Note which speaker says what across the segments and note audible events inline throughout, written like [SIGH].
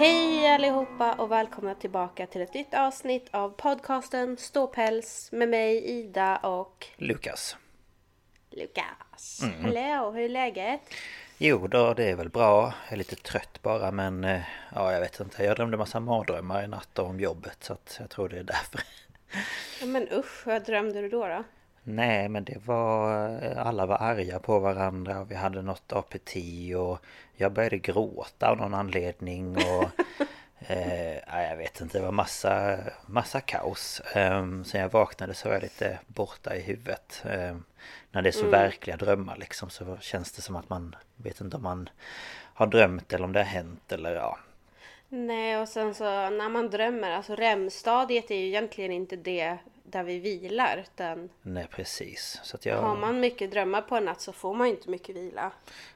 Speaker 1: Hej allihopa och välkomna tillbaka till ett nytt avsnitt av podcasten Ståpäls med mig Ida och
Speaker 2: Lukas.
Speaker 1: Lukas. Hallå, hur är läget?
Speaker 2: Jo då, det är väl bra. Jag är lite trött bara men eh, ja, jag vet inte. Jag drömde massa mardrömmar i natt om jobbet så att jag tror det är därför.
Speaker 1: Ja, men usch, vad drömde du då då?
Speaker 2: Nej, men det var... eh, Alla var arga på varandra och vi hade något APT och jag började gråta av någon anledning och... [LAUGHS] eh, jag vet inte, det var massa, massa kaos. Um, sen jag vaknade så var jag lite borta i huvudet. Ehm, när det är så verkliga drömmar liksom så känns det som att man vet inte om man har drömt eller om det har hänt eller ja.
Speaker 1: Nej, och sen så när man drömmer, alltså REM-stadiet är ju egentligen inte det där vi vilar utan
Speaker 2: Nej precis. Så att jag...
Speaker 1: har man mycket drömmar på en natt så får man inte mycket vila.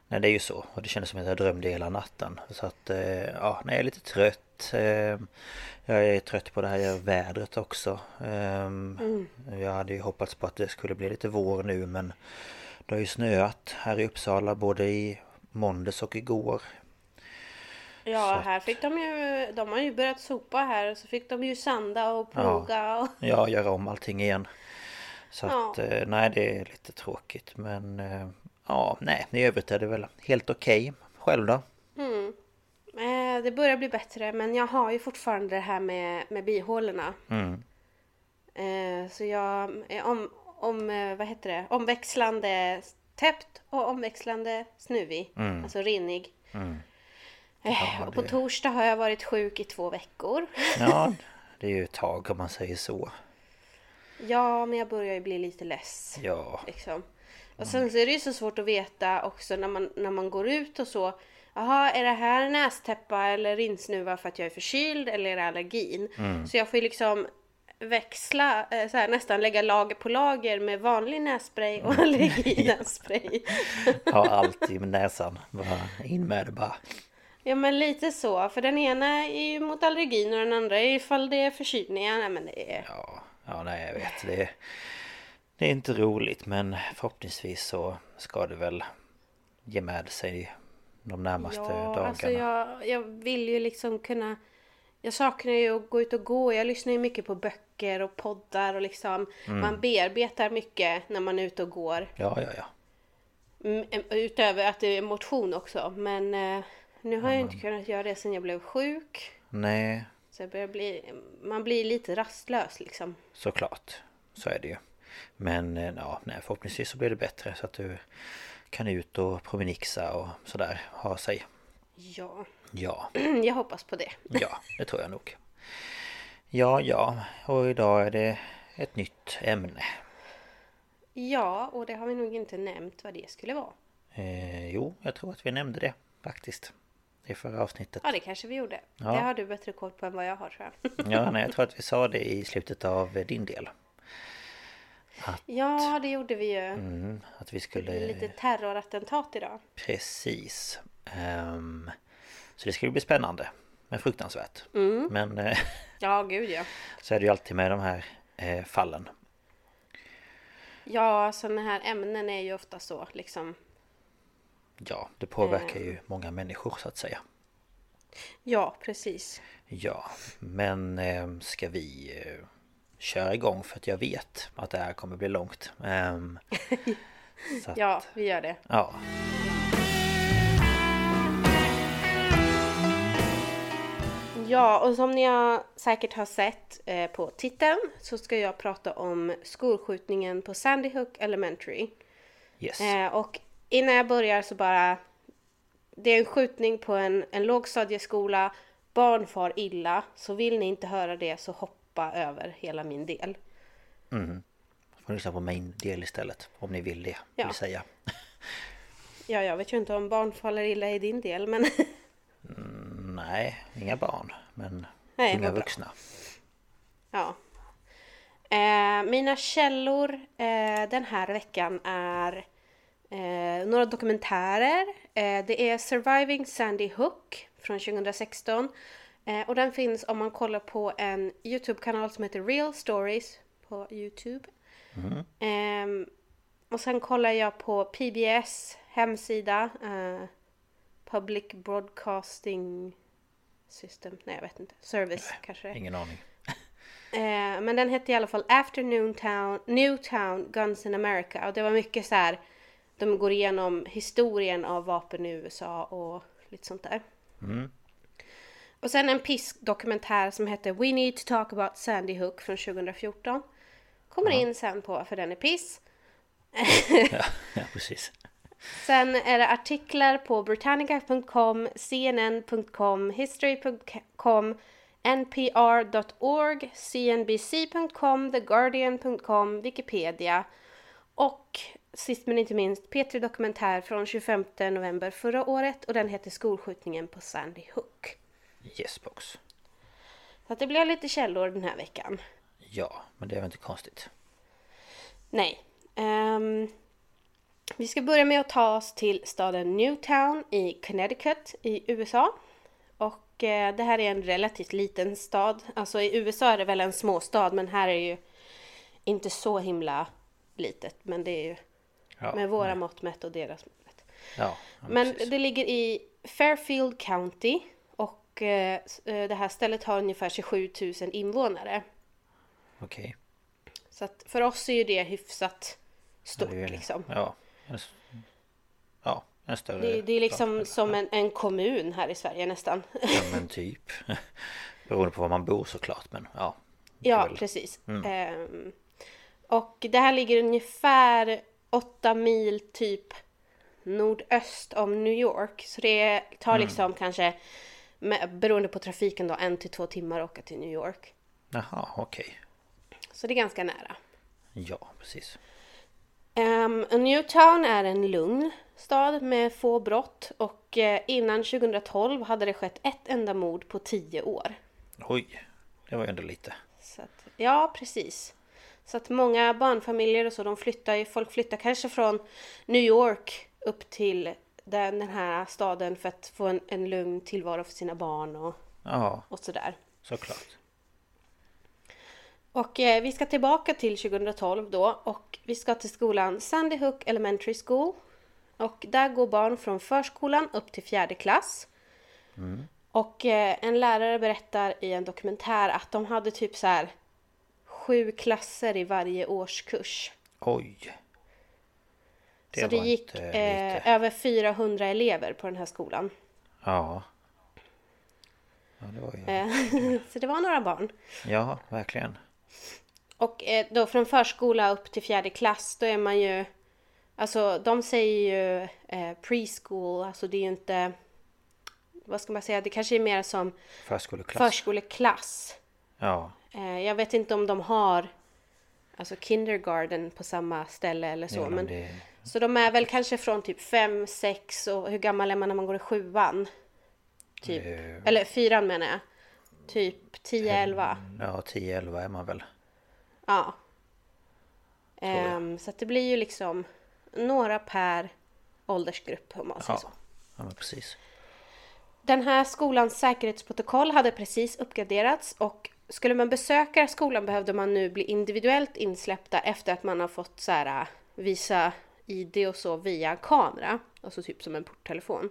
Speaker 2: Nej det är ju så. Och det kändes som att jag drömde hela natten. Så att eh, ja, jag är lite trött. Eh, Jag är trött på det här vädret också. Eh, Jag hade ju hoppats på att det skulle bli lite vår nu men det har ju snöat här i Uppsala både i måndags och igår.
Speaker 1: Ja,
Speaker 2: Så
Speaker 1: här fick de ju, de har ju börjat sopa här så fick de ju sanda och ploga och...
Speaker 2: Ja, göra om allting igen. Så
Speaker 1: Ja.
Speaker 2: att eh, nej det är lite tråkigt men eh, ja nej i övrigt är det väl helt okej. Själv då?
Speaker 1: Eh, Det börjar bli bättre men jag har ju fortfarande det här med, med bihålorna.
Speaker 2: Mm.
Speaker 1: Så jag är om, om, vad heter det, omväxlande täppt och omväxlande snuvig. Alltså rinnig. Eh, och på
Speaker 2: det-
Speaker 1: torsdag har jag varit sjuk i två veckor. [LAUGHS]
Speaker 2: Ja, det är ju ett tag om man säger så.
Speaker 1: ja, men jag börjar ju bli lite less.
Speaker 2: Ja,
Speaker 1: Liksom. Och sen så är det ju så svårt att veta också när man, när man går ut och så. Jaha, är det här nästäppa eller rinsnuva för att jag är förkyld eller är det allergin? Så jag får ju liksom växla, eh, så här, nästan lägga lager på lager med vanlig nässpray och allerginässpray. [LAUGHS]
Speaker 2: ha allt [LAUGHS] i näsan. Bara in med det bara.
Speaker 1: Ja men lite så, för den ena är ju mot allergin och den andra är ifall det är förkylningar. Nej men det är...
Speaker 2: Ja, ja nej jag vet. Det är, det är inte roligt men förhoppningsvis så ska det väl ge med sig de närmaste
Speaker 1: Ja,
Speaker 2: dagarna.
Speaker 1: alltså jag, jag vill ju liksom kunna... Jag saknar ju att gå ut och gå. Jag lyssnar ju mycket på böcker och poddar och liksom...
Speaker 2: Mm.
Speaker 1: Man bearbetar mycket när man är ute och går.
Speaker 2: Ja, ja, ja.
Speaker 1: Mm, Utöver att det är motion också. Men eh, nu har jag inte kunnat göra det sedan jag blev sjuk.
Speaker 2: Nej,
Speaker 1: Så jag börjar bli... Man blir lite rastlös liksom.
Speaker 2: såklart. Så är det ju. Men eh, ja, nej, förhoppningsvis så blir det bättre så att du kan ut och promenixa och sådär ha sig.
Speaker 1: Ja,
Speaker 2: Ja, [CLEARS THROAT]
Speaker 1: jag hoppas på det. [LAUGHS]
Speaker 2: ja, det tror jag nog. Ja, ja, och idag är det ett nytt ämne.
Speaker 1: Ja, och det har vi nog inte nämnt vad det skulle vara.
Speaker 2: Eh, jo, jag tror att vi nämnde det faktiskt. I förra avsnittet.
Speaker 1: Ja, det kanske vi gjorde.
Speaker 2: Ja.
Speaker 1: Det har du bättre koll på än vad jag har tror jag. [LAUGHS]
Speaker 2: Ja, nej, jag tror att vi sa det i slutet av din del.
Speaker 1: Ja, det gjorde vi ju.
Speaker 2: Mm, att vi skulle...
Speaker 1: lite terrorattentat idag.
Speaker 2: Precis. Ehm, så det ju bli spännande. Men fruktansvärt. Men eh, [LAUGHS]
Speaker 1: Ja, gud ja.
Speaker 2: så är det ju alltid med de här eh, fallen.
Speaker 1: Ja, sådana här ämnen är ju ofta så liksom.
Speaker 2: Ja, det påverkar ju många människor så att säga.
Speaker 1: Ja, precis.
Speaker 2: Ja, men eh, ska vi eh, köra igång för att jag vet att det här kommer bli långt. Ehm, [LAUGHS] att,
Speaker 1: Ja, vi gör det.
Speaker 2: ja.
Speaker 1: Ja, och som ni har säkert har sett eh, på titeln så ska jag prata om skolskjutningen på Sandy Hook Elementary.
Speaker 2: Yes.
Speaker 1: Eh, och innan jag börjar så bara... Det är en skjutning på en, en lågstadieskola. Barn far illa. Så vill ni inte höra det så hoppa över hela min del.
Speaker 2: Får lyssna på min del istället. Om ni vill det,
Speaker 1: Ja.
Speaker 2: vill säga. [LAUGHS]
Speaker 1: Ja, jag vet ju inte om barn faller illa i din del, men... [LAUGHS]
Speaker 2: Nej, inga barn. Men
Speaker 1: Nej, bra.
Speaker 2: vuxna.
Speaker 1: Ja. Eh, mina källor eh, den här veckan är eh, några dokumentärer. Eh, det är Surviving Sandy Hook från 2016. Eh, och den finns om man kollar på en Youtube-kanal som heter Real Stories på Youtube. Ehm, och sen kollar jag på PBS hemsida. Eh, Public Broadcasting System. Nej, jag vet inte. Service kanske det är.
Speaker 2: Ingen aning. [LAUGHS]
Speaker 1: Eh, men den hette i alla fall Afternoon Town, Newtown Guns in America. Och det var mycket så här. De går igenom historien av vapen i USA och lite sånt där. Och sen en pisk-dokumentär som heter We Need to Talk About Sandy Hook från 2014. Kommer in sen på varför den är piss.
Speaker 2: Ja, ja precis. [LAUGHS]
Speaker 1: Sen är det artiklar på Britannica.com, CNN.com, History.com, NPR.org, CNBC.com, TheGuardian.com, Wikipedia och sist men inte minst P3 Dokumentär från 25 november förra året och den heter Skolskjutningen på Sandy Hook.
Speaker 2: Yes box.
Speaker 1: Så att det blev lite källor den här veckan.
Speaker 2: Ja, men det är väl inte konstigt.
Speaker 1: Nej. Ehm, vi ska börja med att ta oss till staden Newtown i Connecticut i USA. Och eh, det här är en relativt liten stad. Alltså i USA är det väl en småstad men här är det ju inte så himla litet. Men det är ju
Speaker 2: Ja,
Speaker 1: med våra mått mätt och deras mått mätt.
Speaker 2: ja, ja
Speaker 1: Men
Speaker 2: precis.
Speaker 1: det ligger i Fairfield County och eh, eh, det här stället har ungefär 27 000 invånare.
Speaker 2: Okej.
Speaker 1: Så att för oss är ju det hyfsat stort
Speaker 2: Det är
Speaker 1: liksom.
Speaker 2: Ja. Ja, en större...
Speaker 1: Det, det är liksom
Speaker 2: stad.
Speaker 1: som en, en kommun här i Sverige nästan.
Speaker 2: Ja, men typ. [LAUGHS] Beroende på var man bor såklart, men ja.
Speaker 1: ja,
Speaker 2: väl-
Speaker 1: precis. Ehm, och det här ligger ungefär åtta mil typ nordöst om New York. Så det tar liksom kanske, med, beroende på trafiken då, en till två timmar att åka till New York.
Speaker 2: Jaha, okej.
Speaker 1: Så det är ganska nära.
Speaker 2: Ja, precis.
Speaker 1: Um, Newtown är en lugn stad med få brott och eh, innan 2012 hade det skett ett enda mord på tio år.
Speaker 2: Oj, det var ju ändå lite.
Speaker 1: Att, ja, precis. Så att många barnfamiljer och så, de flyttar folk flyttar kanske från New York upp till den, den här staden för att få en, en lugn tillvaro för sina barn och,
Speaker 2: Ja,
Speaker 1: och sådär.
Speaker 2: såklart.
Speaker 1: Och eh, vi ska tillbaka till 2012 då och vi ska till skolan Sandy Hook Elementary School. Och där går barn från förskolan upp till fjärde klass. Och eh, en lärare berättar i en dokumentär att de hade typ så här sju klasser i varje årskurs.
Speaker 2: Oj. Det
Speaker 1: så det gick eh, över 400 elever på den här skolan.
Speaker 2: Ja. Ja, det var ju...
Speaker 1: Eh, [LAUGHS] så det var några barn.
Speaker 2: Ja, verkligen.
Speaker 1: Och eh, då från förskola upp till fjärde klass, då är man ju... Alltså de säger ju eh, preschool, alltså det är ju inte... Vad ska man säga? Det kanske är mer som
Speaker 2: Förskoleklass.
Speaker 1: förskoleklass.
Speaker 2: Ja.
Speaker 1: Eh, jag vet inte om de har alltså kindergarten på samma ställe eller så.
Speaker 2: ja,
Speaker 1: men,
Speaker 2: det...
Speaker 1: Så de är väl kanske från typ fem, sex och hur gammal är man när man går i sjuan? Typ.
Speaker 2: Eh.
Speaker 1: Eller fyran menar jag. Typ 10, 11.
Speaker 2: Ja, 10-11 är man väl.
Speaker 1: Ja. Ehm, så att det blir ju liksom några per åldersgrupp om man säger
Speaker 2: Ja.
Speaker 1: så.
Speaker 2: Ja men precis.
Speaker 1: Den här skolans säkerhetsprotokoll hade precis uppgraderats och skulle man besöka skolan behövde man nu bli individuellt insläppta efter att man har fått så här, visa ID och så via kamera. Alltså typ som en porttelefon.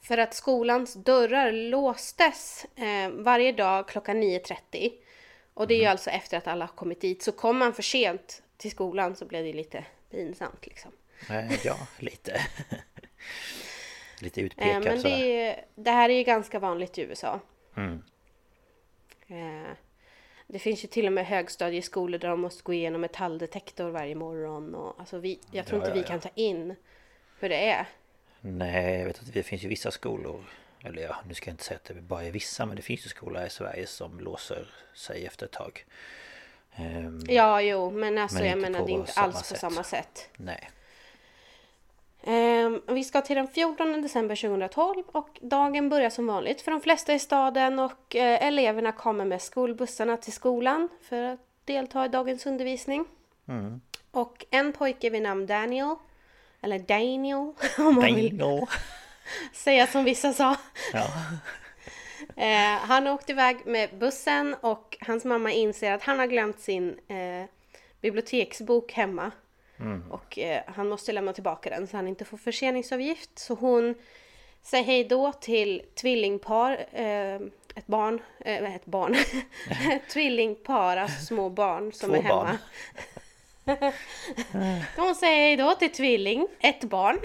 Speaker 1: För att skolans dörrar låstes eh, varje dag klockan 9.30. Och det är ju alltså efter att alla har kommit dit. Så kom man för sent till skolan så blev det lite pinsamt liksom.
Speaker 2: Eh, Ja, lite. [LAUGHS] lite
Speaker 1: Eh,
Speaker 2: utpekat
Speaker 1: men
Speaker 2: sådär.
Speaker 1: det, det här är ju ganska vanligt i USA.
Speaker 2: Mm.
Speaker 1: Eh, det finns ju till och med högstadieskolor där de måste gå igenom metalldetektor varje morgon. Och, alltså vi, jag tror
Speaker 2: Ja,
Speaker 1: inte vi
Speaker 2: ja.
Speaker 1: kan ta in hur det är.
Speaker 2: Nej, jag vet att det finns ju vissa skolor Eller ja, nu ska jag inte säga att det bara är vissa Men det finns ju skolor i Sverige som låser sig efter ett tag Ehm,
Speaker 1: Ja, jo, men alltså
Speaker 2: Men
Speaker 1: jag menar det är inte alls på
Speaker 2: sätt.
Speaker 1: samma sätt.
Speaker 2: Nej
Speaker 1: vi ska till den 14 december 2012 och dagen börjar som vanligt för de flesta i staden och eh, eleverna kommer med skolbussarna till skolan för att delta i dagens undervisning.
Speaker 2: Mm.
Speaker 1: Och en pojke vid namn Daniel, eller Daniel [LAUGHS] om man vill [LAUGHS] säga som vissa sa.
Speaker 2: Ja, [LAUGHS]
Speaker 1: Eh, han åkte iväg med bussen och hans mamma inser att han har glömt sin eh, biblioteksbok hemma. Och eh, han måste lämna tillbaka den så han inte får förseningsavgift. Så hon säger hej då till tvillingpar, eh, ett barn, eh, ett barn, [LAUGHS] [LAUGHS] tvillingpar, alltså små barn som
Speaker 2: Två
Speaker 1: är hemma. [LAUGHS] hon säger hej då till tvilling, ett barn.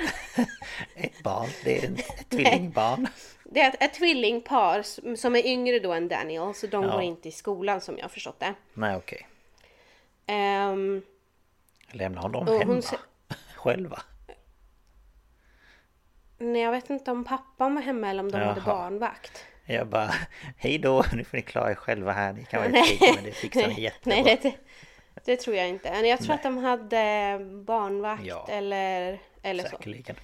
Speaker 2: ett barn, det är en- ett tvillingbarn
Speaker 1: Det är ett, ett tvillingpar som- är yngre då än Daniel, så de
Speaker 2: Ja.
Speaker 1: går inte i skolan som jag har förstått det.
Speaker 2: Nej okej
Speaker 1: Ehm,
Speaker 2: Lämnar hon dem
Speaker 1: Och hon
Speaker 2: hemma?
Speaker 1: se- [LAUGHS]
Speaker 2: Själva?
Speaker 1: nej, jag vet inte om pappan var hemma eller om de hade
Speaker 2: Jaha.
Speaker 1: barnvakt.
Speaker 2: Jag bara [LAUGHS] Hej då, nu får ni klara er själva här Ni kan vara
Speaker 1: Nej.
Speaker 2: fred men det fixar ni jättebra
Speaker 1: Nej, det, det, tror jag inte. Jag tror att de hade barnvakt
Speaker 2: Ja.
Speaker 1: eller, eller så.
Speaker 2: Säkerligen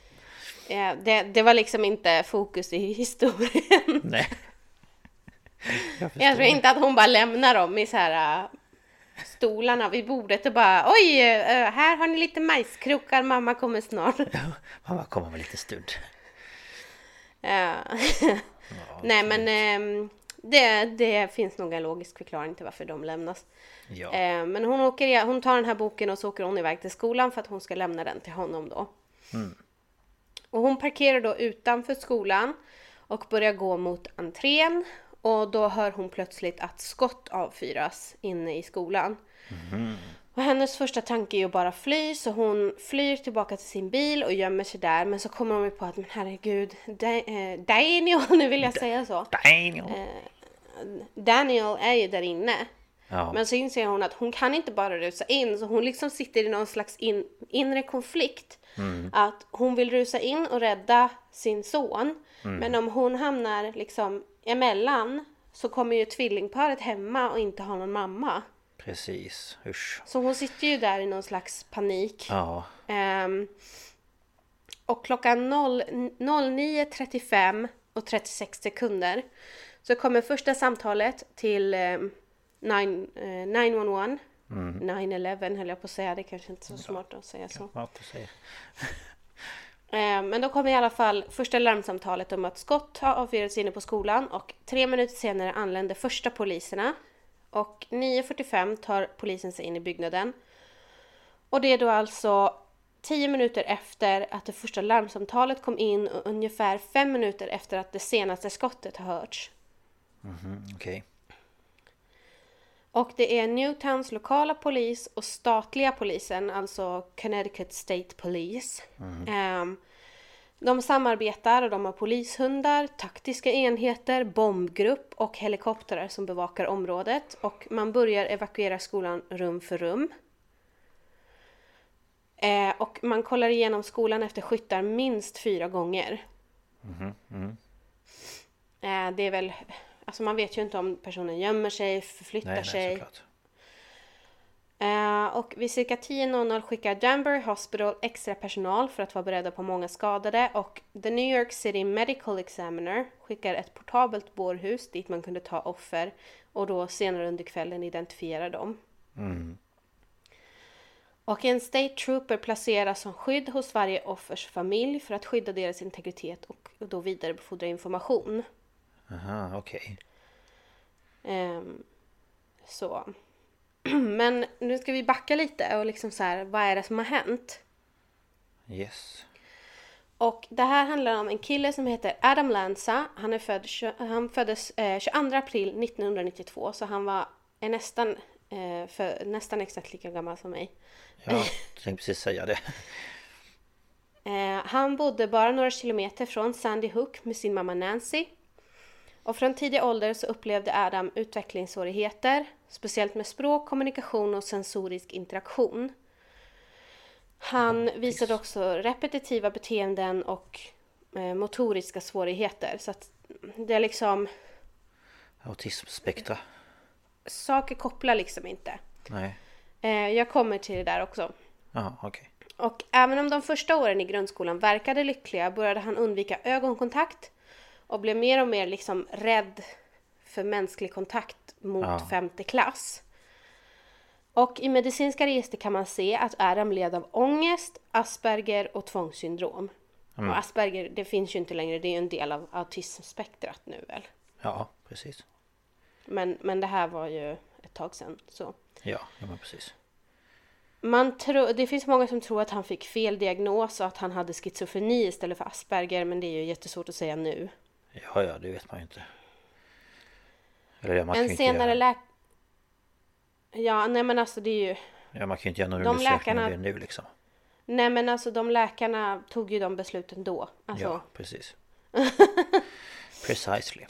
Speaker 1: Ja, det, det var liksom inte fokus i historien.
Speaker 2: Nej [LAUGHS] Jag
Speaker 1: Jag tror inte att hon bara lämnar dem i så här stolarna vid bordet och bara oj, äh, här har ni lite majskrokar, mamma kommer snart.
Speaker 2: Mamma kommer om en liten stund
Speaker 1: Ja. Nej men ehm, det, det finns nog en logisk förklaring till varför de lämnas.
Speaker 2: Ja,
Speaker 1: Eh, men hon, åker, hon tar den här boken och så åker hon iväg till skolan för att hon ska lämna den till honom då. Och hon parkerar då utanför skolan och börjar gå mot entrén. Och då hör hon plötsligt att skott avfyras inne i skolan. Och hennes första tanke är att bara fly, så hon flyr tillbaka till sin bil och gömmer sig där. Men så kommer hon ju på att, men herregud, Da- eh, Daniel, [LAUGHS] nu vill jag säga så.
Speaker 2: Daniel!
Speaker 1: Daniel är ju där inne.
Speaker 2: Ja,
Speaker 1: Men så inser hon att hon kan inte bara rusa in, så hon liksom sitter i någon slags in, inre konflikt. Att hon vill rusa in och rädda sin son, men om hon hamnar liksom emellan så kommer ju tvillingparet hemma och inte ha någon mamma.
Speaker 2: precis, usch
Speaker 1: Så hon sitter ju där i någon slags panik.
Speaker 2: Ja,
Speaker 1: Ehm, och klockan 0 09.35 och 36 sekunder så kommer första samtalet till um, 9, eh, 911. 9-11 höll jag på att säga, det är kanske inte så smart att säga så.
Speaker 2: Eh,
Speaker 1: Eh, men då kommer i alla fall första larmsamtalet om att skott har avfyrats inne på skolan och tre minuter senare anländer första poliserna. Och 9.45 tar polisen sig in i byggnaden. Och det är då alltså tio minuter efter att det första larmsamtalet kom in och ungefär fem minuter efter att det senaste skottet har hörts.
Speaker 2: Mhm, okej
Speaker 1: och det är Newtowns lokala polis och statliga polisen, alltså Connecticut State Police. Ehm, de samarbetar och de har polishundar, taktiska enheter, bombgrupp och helikoptrar som bevakar området. Och man börjar evakuera skolan rum för rum. Eh, och man kollar igenom skolan efter skyttar minst fyra gånger. Eh, det är väl, alltså man vet ju inte om personen gömmer sig, förflyttar
Speaker 2: Nej,
Speaker 1: sig.
Speaker 2: nej
Speaker 1: Eh, och vid cirka 10.00 skickar Danbury Hospital extra personal för att vara beredda på många skadade och The New York City Medical Examiner skickar ett portabelt bårhus dit man kunde ta offer och då senare under kvällen identifiera dem. Och en state trooper placeras som skydd hos varje offers familj för att skydda deras integritet och då vidarebefordra information.
Speaker 2: Aha, okej.
Speaker 1: Ehm, så. [CLEARS THROAT] Men nu ska vi backa lite och liksom så här, vad är det som har hänt?
Speaker 2: Yes.
Speaker 1: Och det här handlar om en kille som heter Adam Lanza. Han, är född, han föddes eh, 22 april 1992 så han var är nästan, eh, för, nästan exakt lika gammal som mig.
Speaker 2: Ja, jag tänkte precis säga det. [LAUGHS]
Speaker 1: Eh, han bodde bara några kilometer från Sandy Hook med sin mamma Nancy. Och från tidig ålder så upplevde Adam utvecklingssvårigheter, speciellt med språk, kommunikation och sensorisk interaktion. Han visade också repetitiva beteenden och eh, motoriska svårigheter. Så att det är liksom,
Speaker 2: Autismspektra.
Speaker 1: saker kopplar liksom inte.
Speaker 2: Nej.
Speaker 1: Eh, jag kommer till det där också.
Speaker 2: Jaha, okej.
Speaker 1: Och även om de första åren i grundskolan verkade lyckliga började han undvika ögonkontakt och blev mer och mer liksom rädd för mänsklig kontakt mot
Speaker 2: Ja.
Speaker 1: femte klass. Och i medicinska register kan man se att Adam led av ångest, Asperger och tvångssyndrom. Och Asperger, det finns ju inte längre, det är ju en del av autismspektrat nu väl.
Speaker 2: Ja, precis.
Speaker 1: Men, men det här var ju ett tag sedan. Så.
Speaker 2: Ja, ja men precis.
Speaker 1: Man tror, det finns många som tror att han fick fel diagnos och att han hade schizofreni istället för Asperger men det är ju jättesvårt att säga nu.
Speaker 2: Ja, ja, det vet man ju inte. Eller ja, man kan ju
Speaker 1: en
Speaker 2: inte
Speaker 1: senare
Speaker 2: göra,
Speaker 1: läk... Ja, nej men alltså det är ju...
Speaker 2: ja, man kan ju inte göra någon
Speaker 1: de
Speaker 2: undersökning
Speaker 1: läkarna-
Speaker 2: av det nu liksom.
Speaker 1: Nej men alltså de läkarna tog ju de besluten då. Alltså,
Speaker 2: Ja, precis. [LAUGHS] Precisely.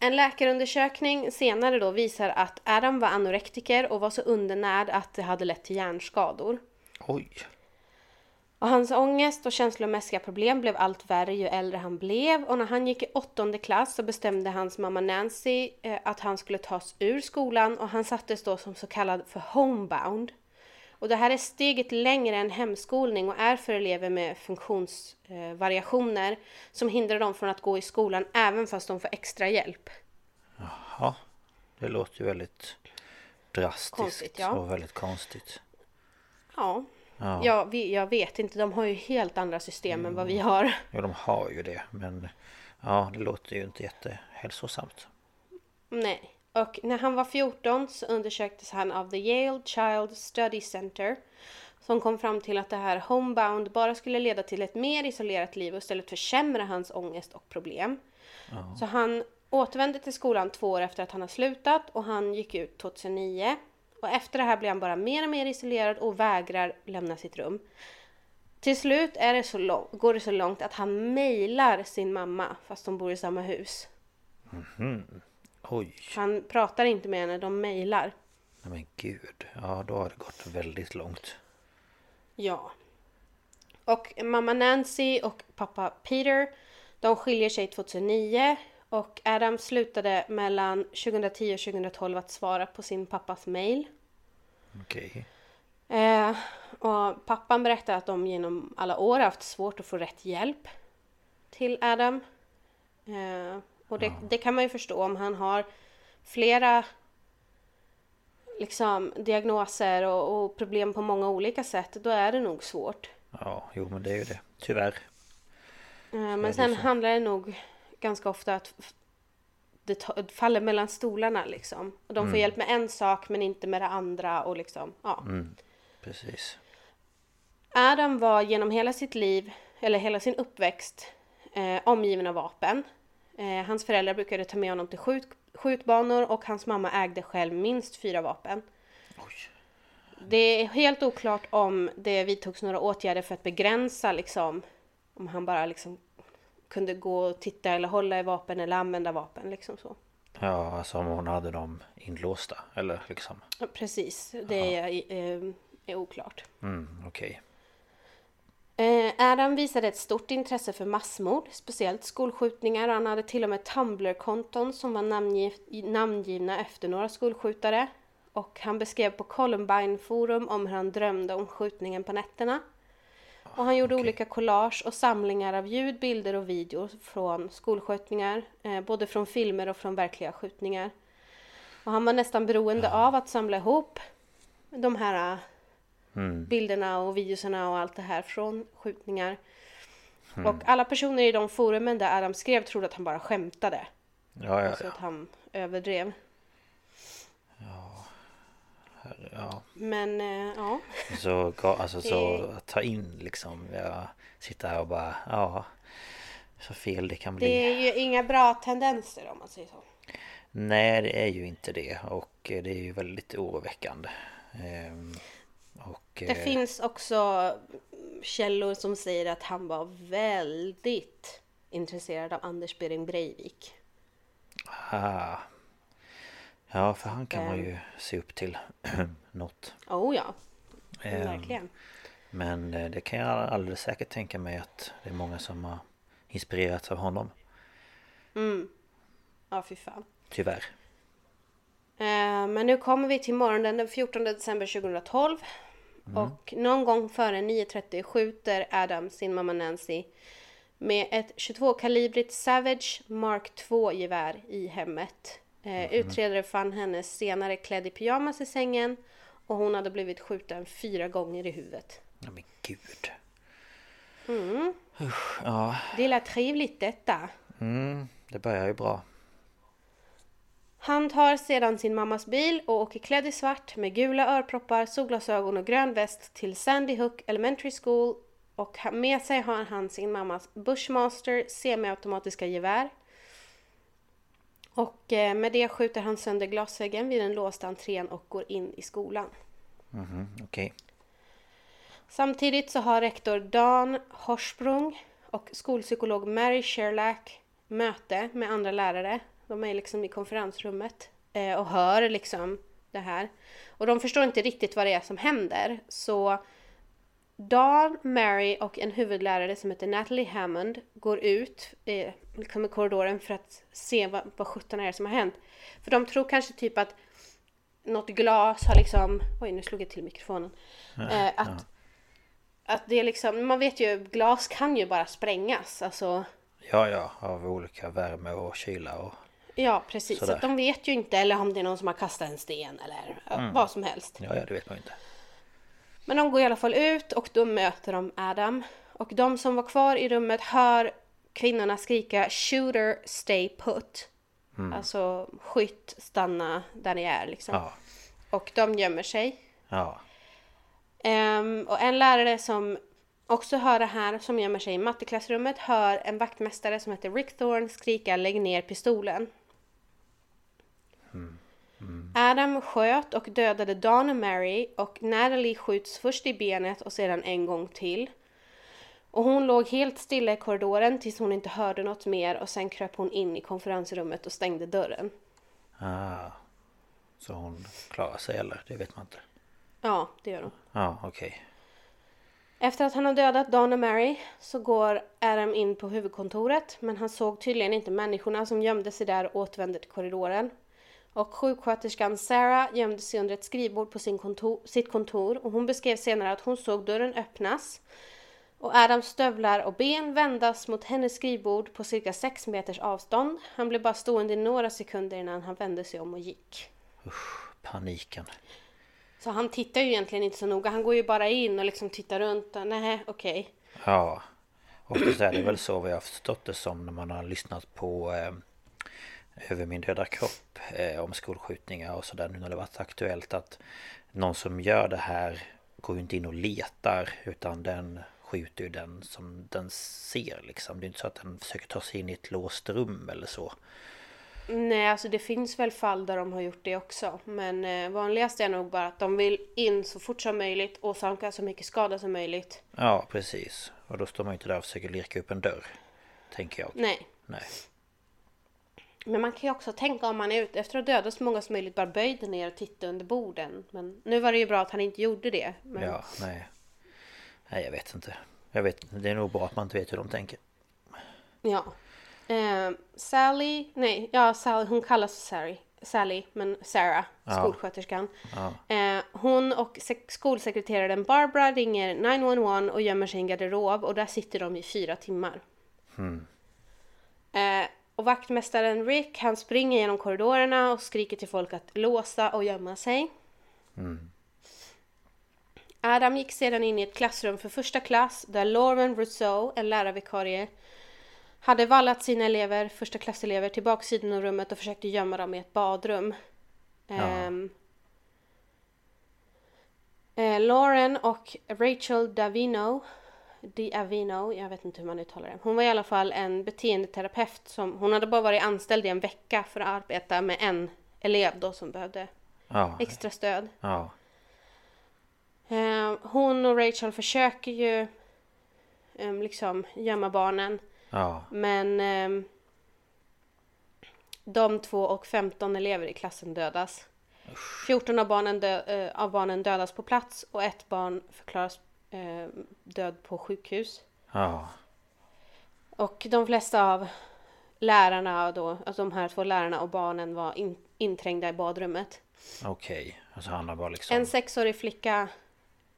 Speaker 1: En läkarundersökning senare då visar att Adam var anorektiker och var så undernärd att det hade lett till hjärnskador.
Speaker 2: Oj.
Speaker 1: Och hans ångest och känslomässiga problem blev allt värre ju äldre han blev och när han gick i åttonde klass så bestämde hans mamma Nancy eh, att han skulle tas ur skolan och han sattes då som så kallad för homebound. Och det här är steget längre än hemskolning och är för elever med funktionsvariationer som hindrar dem från att gå i skolan även fast de får extra hjälp.
Speaker 2: Ja, det låter ju väldigt drastiskt
Speaker 1: Konstigt, ja.
Speaker 2: och väldigt konstigt.
Speaker 1: Ja,
Speaker 2: Ja.
Speaker 1: ja vi, jag vet inte, de har ju helt andra system än vad vi har.
Speaker 2: Ja, de har ju det, men ja, det låter ju inte jättehälsosamt.
Speaker 1: Nej. Och när han var 14 så undersöktes han av The Yale Child Study Center som kom fram till att det här homebound bara skulle leda till ett mer isolerat liv och istället försämra hans ångest och problem. Så han återvände till skolan två år efter att han har slutat och han gick ut 2009. Och efter det här blir han bara mer och mer isolerad och vägrar lämna sitt rum. Till slut är det så lång, går det så långt att han mejlar sin mamma fast de bor i samma hus.
Speaker 2: Oj,
Speaker 1: Han pratar inte med henne, de mejlar.
Speaker 2: men gud. Ja, då har det gått väldigt långt.
Speaker 1: Ja. Och mamma Nancy och pappa Peter, de skiljer sig 2009 och Adam slutade mellan 2010 och 2012 att svara på sin pappas mejl.
Speaker 2: Okej.
Speaker 1: Eh, och pappan berättar att de genom alla år haft svårt att få rätt hjälp till Adam. Eh, och det, det kan man ju förstå om han har flera liksom, diagnoser och, och problem på många olika sätt. Då är det nog svårt.
Speaker 2: Ja, jo men det är ju det. Tyvärr.
Speaker 1: Eh, men sen handlar det nog ganska ofta att det faller mellan stolarna liksom. Och de får hjälp med en sak men inte med det andra och liksom, ja.
Speaker 2: Precis.
Speaker 1: Adam var genom hela sitt liv, eller hela sin uppväxt, eh, omgiven av vapen. Eh, hans föräldrar brukade ta med honom till skjut, skjutbanor och hans mamma ägde själv minst fyra vapen.
Speaker 2: Oj.
Speaker 1: Det är helt oklart om det vidtogs några åtgärder för att begränsa liksom, om han bara liksom kunde gå och titta eller hålla i vapen eller använda vapen liksom så.
Speaker 2: Ja, alltså om hon hade dem inlåsta. Eller liksom.
Speaker 1: Precis, det är, eh, är oklart.
Speaker 2: Mm, okej.
Speaker 1: Eh, Adam visade ett stort intresse för massmord, speciellt skolskjutningar. Han hade till och med Tumblr-konton som var namngiv- namngivna efter några skolskjutare. Och han beskrev på Columbine Forum om hur han drömde om skjutningen på nätterna. Och han gjorde
Speaker 2: okej.
Speaker 1: olika collage och samlingar av ljud, bilder och videor från skolskjutningar. Eh, både från filmer och från verkliga skjutningar. Och han var nästan beroende av att samla ihop de här bilderna och videorna och allt det här från skjutningar. Och alla personer i de forumen där Adam skrev trodde att han bara skämtade.
Speaker 2: Ja, ja,
Speaker 1: Så
Speaker 2: ja.
Speaker 1: att han överdrev.
Speaker 2: Ja.
Speaker 1: Men eh, ja.
Speaker 2: Så, alltså, så att ta in liksom. Jag sitter här och bara, ja. Så fel det kan bli.
Speaker 1: Det är ju inga bra tendenser om man säger så.
Speaker 2: Nej, det är ju inte det. Och eh, det är ju väldigt oroväckande. Ehm, och...
Speaker 1: Det
Speaker 2: eh,
Speaker 1: finns också källor som säger att han var väldigt intresserad av Anders Behring Breivik.
Speaker 2: ah. Ja, för han kan man
Speaker 1: Ehm.
Speaker 2: ju se upp till [CLEARS THROAT] något.
Speaker 1: Oh ja,
Speaker 2: Ehm,
Speaker 1: verkligen.
Speaker 2: Men eh, det kan jag alldeles säkert tänka mig att det är många som har inspirerats av honom.
Speaker 1: Ja, fy fan.
Speaker 2: Tyvärr.
Speaker 1: Eh, Men nu kommer vi till morgonen den 14 december 2012. Och någon gång före 9.30 skjuter Adam sin mamma Nancy med ett 22-kalibrigt Savage Mark II-gevär i hemmet. Eh, Utredare fann henne senare klädd i pyjamas i sängen och hon hade blivit skjuten fyra gånger i huvudet.
Speaker 2: Ja men gud.
Speaker 1: Mm.
Speaker 2: Usch, ja.
Speaker 1: Det lät trevligt detta.
Speaker 2: Mm, det börjar ju bra.
Speaker 1: Han tar sedan sin mammas bil och åker klädd i svart med gula örproppar, solglasögon och grön väst till Sandy Hook Elementary School och med sig har han sin mammas Bushmaster semiautomatiska gevär. Och eh, med det skjuter han sönder glasväggen vid den låsta entrén och går in i skolan.
Speaker 2: Mhm, okej.
Speaker 1: Samtidigt så har rektor Dan Horsprung och skolpsykolog Mary Sherlack möte med andra lärare. De är liksom i konferensrummet eh, och hör liksom det här. Och de förstår inte riktigt vad det är som händer. Så Dan, Mary och en huvudlärare som heter Natalie Hammond går ut eh, liksom i korridoren för att se vad, vad sjutton är det som har hänt. För de tror kanske typ att något glas har liksom... Oj, nu slog jag till mikrofonen. Eh, att, att det är liksom... Man vet ju, glas kan ju bara sprängas. Alltså,
Speaker 2: Ja, ja, av olika värme och kyla och...
Speaker 1: ja, precis. Så
Speaker 2: Sådär.
Speaker 1: de vet ju inte, eller om det är någon som har kastat en sten eller ja, vad som helst.
Speaker 2: Ja, ja, det vet man ju inte.
Speaker 1: Men de går i alla fall ut och då möter de Adam. Och de som var kvar i rummet hör kvinnorna skrika “Shooter, stay put”. Alltså skytt, stanna där ni är liksom.
Speaker 2: Ja,
Speaker 1: Och de gömmer sig.
Speaker 2: ja,
Speaker 1: Ehm, och en lärare som också hör det här, som gömmer sig i matteklassrummet, hör en vaktmästare som heter Rick Thorne skrika “Lägg ner pistolen”. Adam sköt och dödade Dawn och Mary och Natalie skjuts först i benet och sedan en gång till. Och hon låg helt stilla i korridoren tills hon inte hörde något mer och sen kröp hon in i konferensrummet och stängde dörren.
Speaker 2: ah. Så hon klarar sig eller? Det vet man inte.
Speaker 1: Ja, det gör hon.
Speaker 2: Ja, okej.
Speaker 1: Efter att han har dödat Dawn och Mary så går Adam in på huvudkontoret men han såg tydligen inte människorna som gömde sig där och återvände till korridoren. Och sjuksköterskan Sarah gömde sig under ett skrivbord på sin kontor, sitt kontor och hon beskrev senare att hon såg dörren öppnas och Adams stövlar och ben vändas mot hennes skrivbord på cirka 6 meters avstånd. Han blev bara stående i några sekunder innan han vände sig om och gick.
Speaker 2: Paniken.
Speaker 1: Så han tittar ju egentligen inte så noga. Han går ju bara in och liksom tittar runt. och Nej, okej.
Speaker 2: Ja. Och så är det väl så vi har förstått det som när man har lyssnat på eh, Över min döda kropp eh, om skolskjutningar och sådär nu när det varit aktuellt att någon som gör det här går ju inte in och letar utan den skjuter ju den som den ser liksom. Det är inte så att den försöker ta sig in i ett låst rum eller så.
Speaker 1: Nej, alltså det finns väl fall där de har gjort det också. Men eh, vanligast är nog bara att de vill in så fort som möjligt och åsamka så mycket skada som möjligt.
Speaker 2: Ja precis. Och då står man ju inte där och försöker lirka upp en dörr. Tänker jag.
Speaker 1: Nej.
Speaker 2: Nej.
Speaker 1: Men man kan ju också tänka om man är ute efter att döda så många som möjligt bara böjde ner och titta under borden. Men nu var det ju bra att han inte gjorde det. Men...
Speaker 2: Ja, nej. Nej jag vet inte. Jag vet Det är nog bra att man inte vet hur de tänker.
Speaker 1: Ja. Eh, Sally, nej, ja Sally, hon kallas Sally, Sally men Sarah, skolsköterskan. Eh, hon och sek- skolsekreteraren Barbara ringer 911 och gömmer sig i en garderob och där sitter de i fyra timmar. Eh, och vaktmästaren Rick han springer genom korridorerna och skriker till folk att låsa och gömma sig. Adam gick sedan in i ett klassrum för första klass där Lauren Rousseau, en lärarvikarie, hade vallat sina elever, första klasselever till baksidan av rummet och försökte gömma dem i ett badrum. Ehm, eh, Lauren och Rachel Davino, Diavino, jag vet inte hur man uttalar det. Hon var i alla fall en beteendeterapeut som, hon hade bara varit anställd i en vecka för att arbeta med en elev då som behövde
Speaker 2: Ja,
Speaker 1: extra stöd.
Speaker 2: ja,
Speaker 1: Eh, hon och Rachel försöker ju eh, liksom gömma barnen.
Speaker 2: ja,
Speaker 1: Men ehm, de två och 15 elever i klassen dödas. 14 av barnen, dö, eh, av barnen dödas på plats och ett barn förklaras eh, död på sjukhus.
Speaker 2: ja,
Speaker 1: Och de flesta av lärarna då, alltså de här två lärarna och barnen var in, inträngda i badrummet.
Speaker 2: okej. Alltså han har bara liksom...
Speaker 1: En sexårig flicka,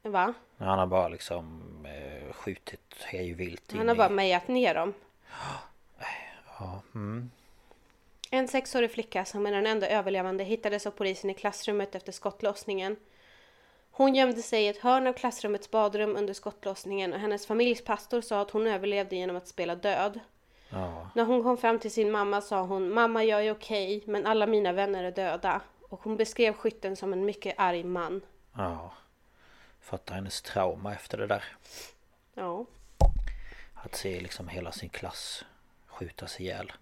Speaker 1: va?
Speaker 2: Han har bara liksom eh, skjutit hej vilt
Speaker 1: Han har
Speaker 2: i-
Speaker 1: bara mejat ner dem.
Speaker 2: Ja, mm.
Speaker 1: En sexårig flicka som är den enda överlevande hittades av polisen i klassrummet efter skottlossningen. Hon gömde sig i ett hörn av klassrummets badrum under skottlossningen och hennes familjs pastor sa att hon överlevde genom att spela död.
Speaker 2: Ja,
Speaker 1: När hon kom fram till sin mamma sa hon Mamma jag är okej men alla mina vänner är döda. Och hon beskrev skytten som en mycket arg man.
Speaker 2: ja. Fattar hennes trauma efter det där.
Speaker 1: Ja.
Speaker 2: Att se liksom hela sin klass skjutas ihjäl.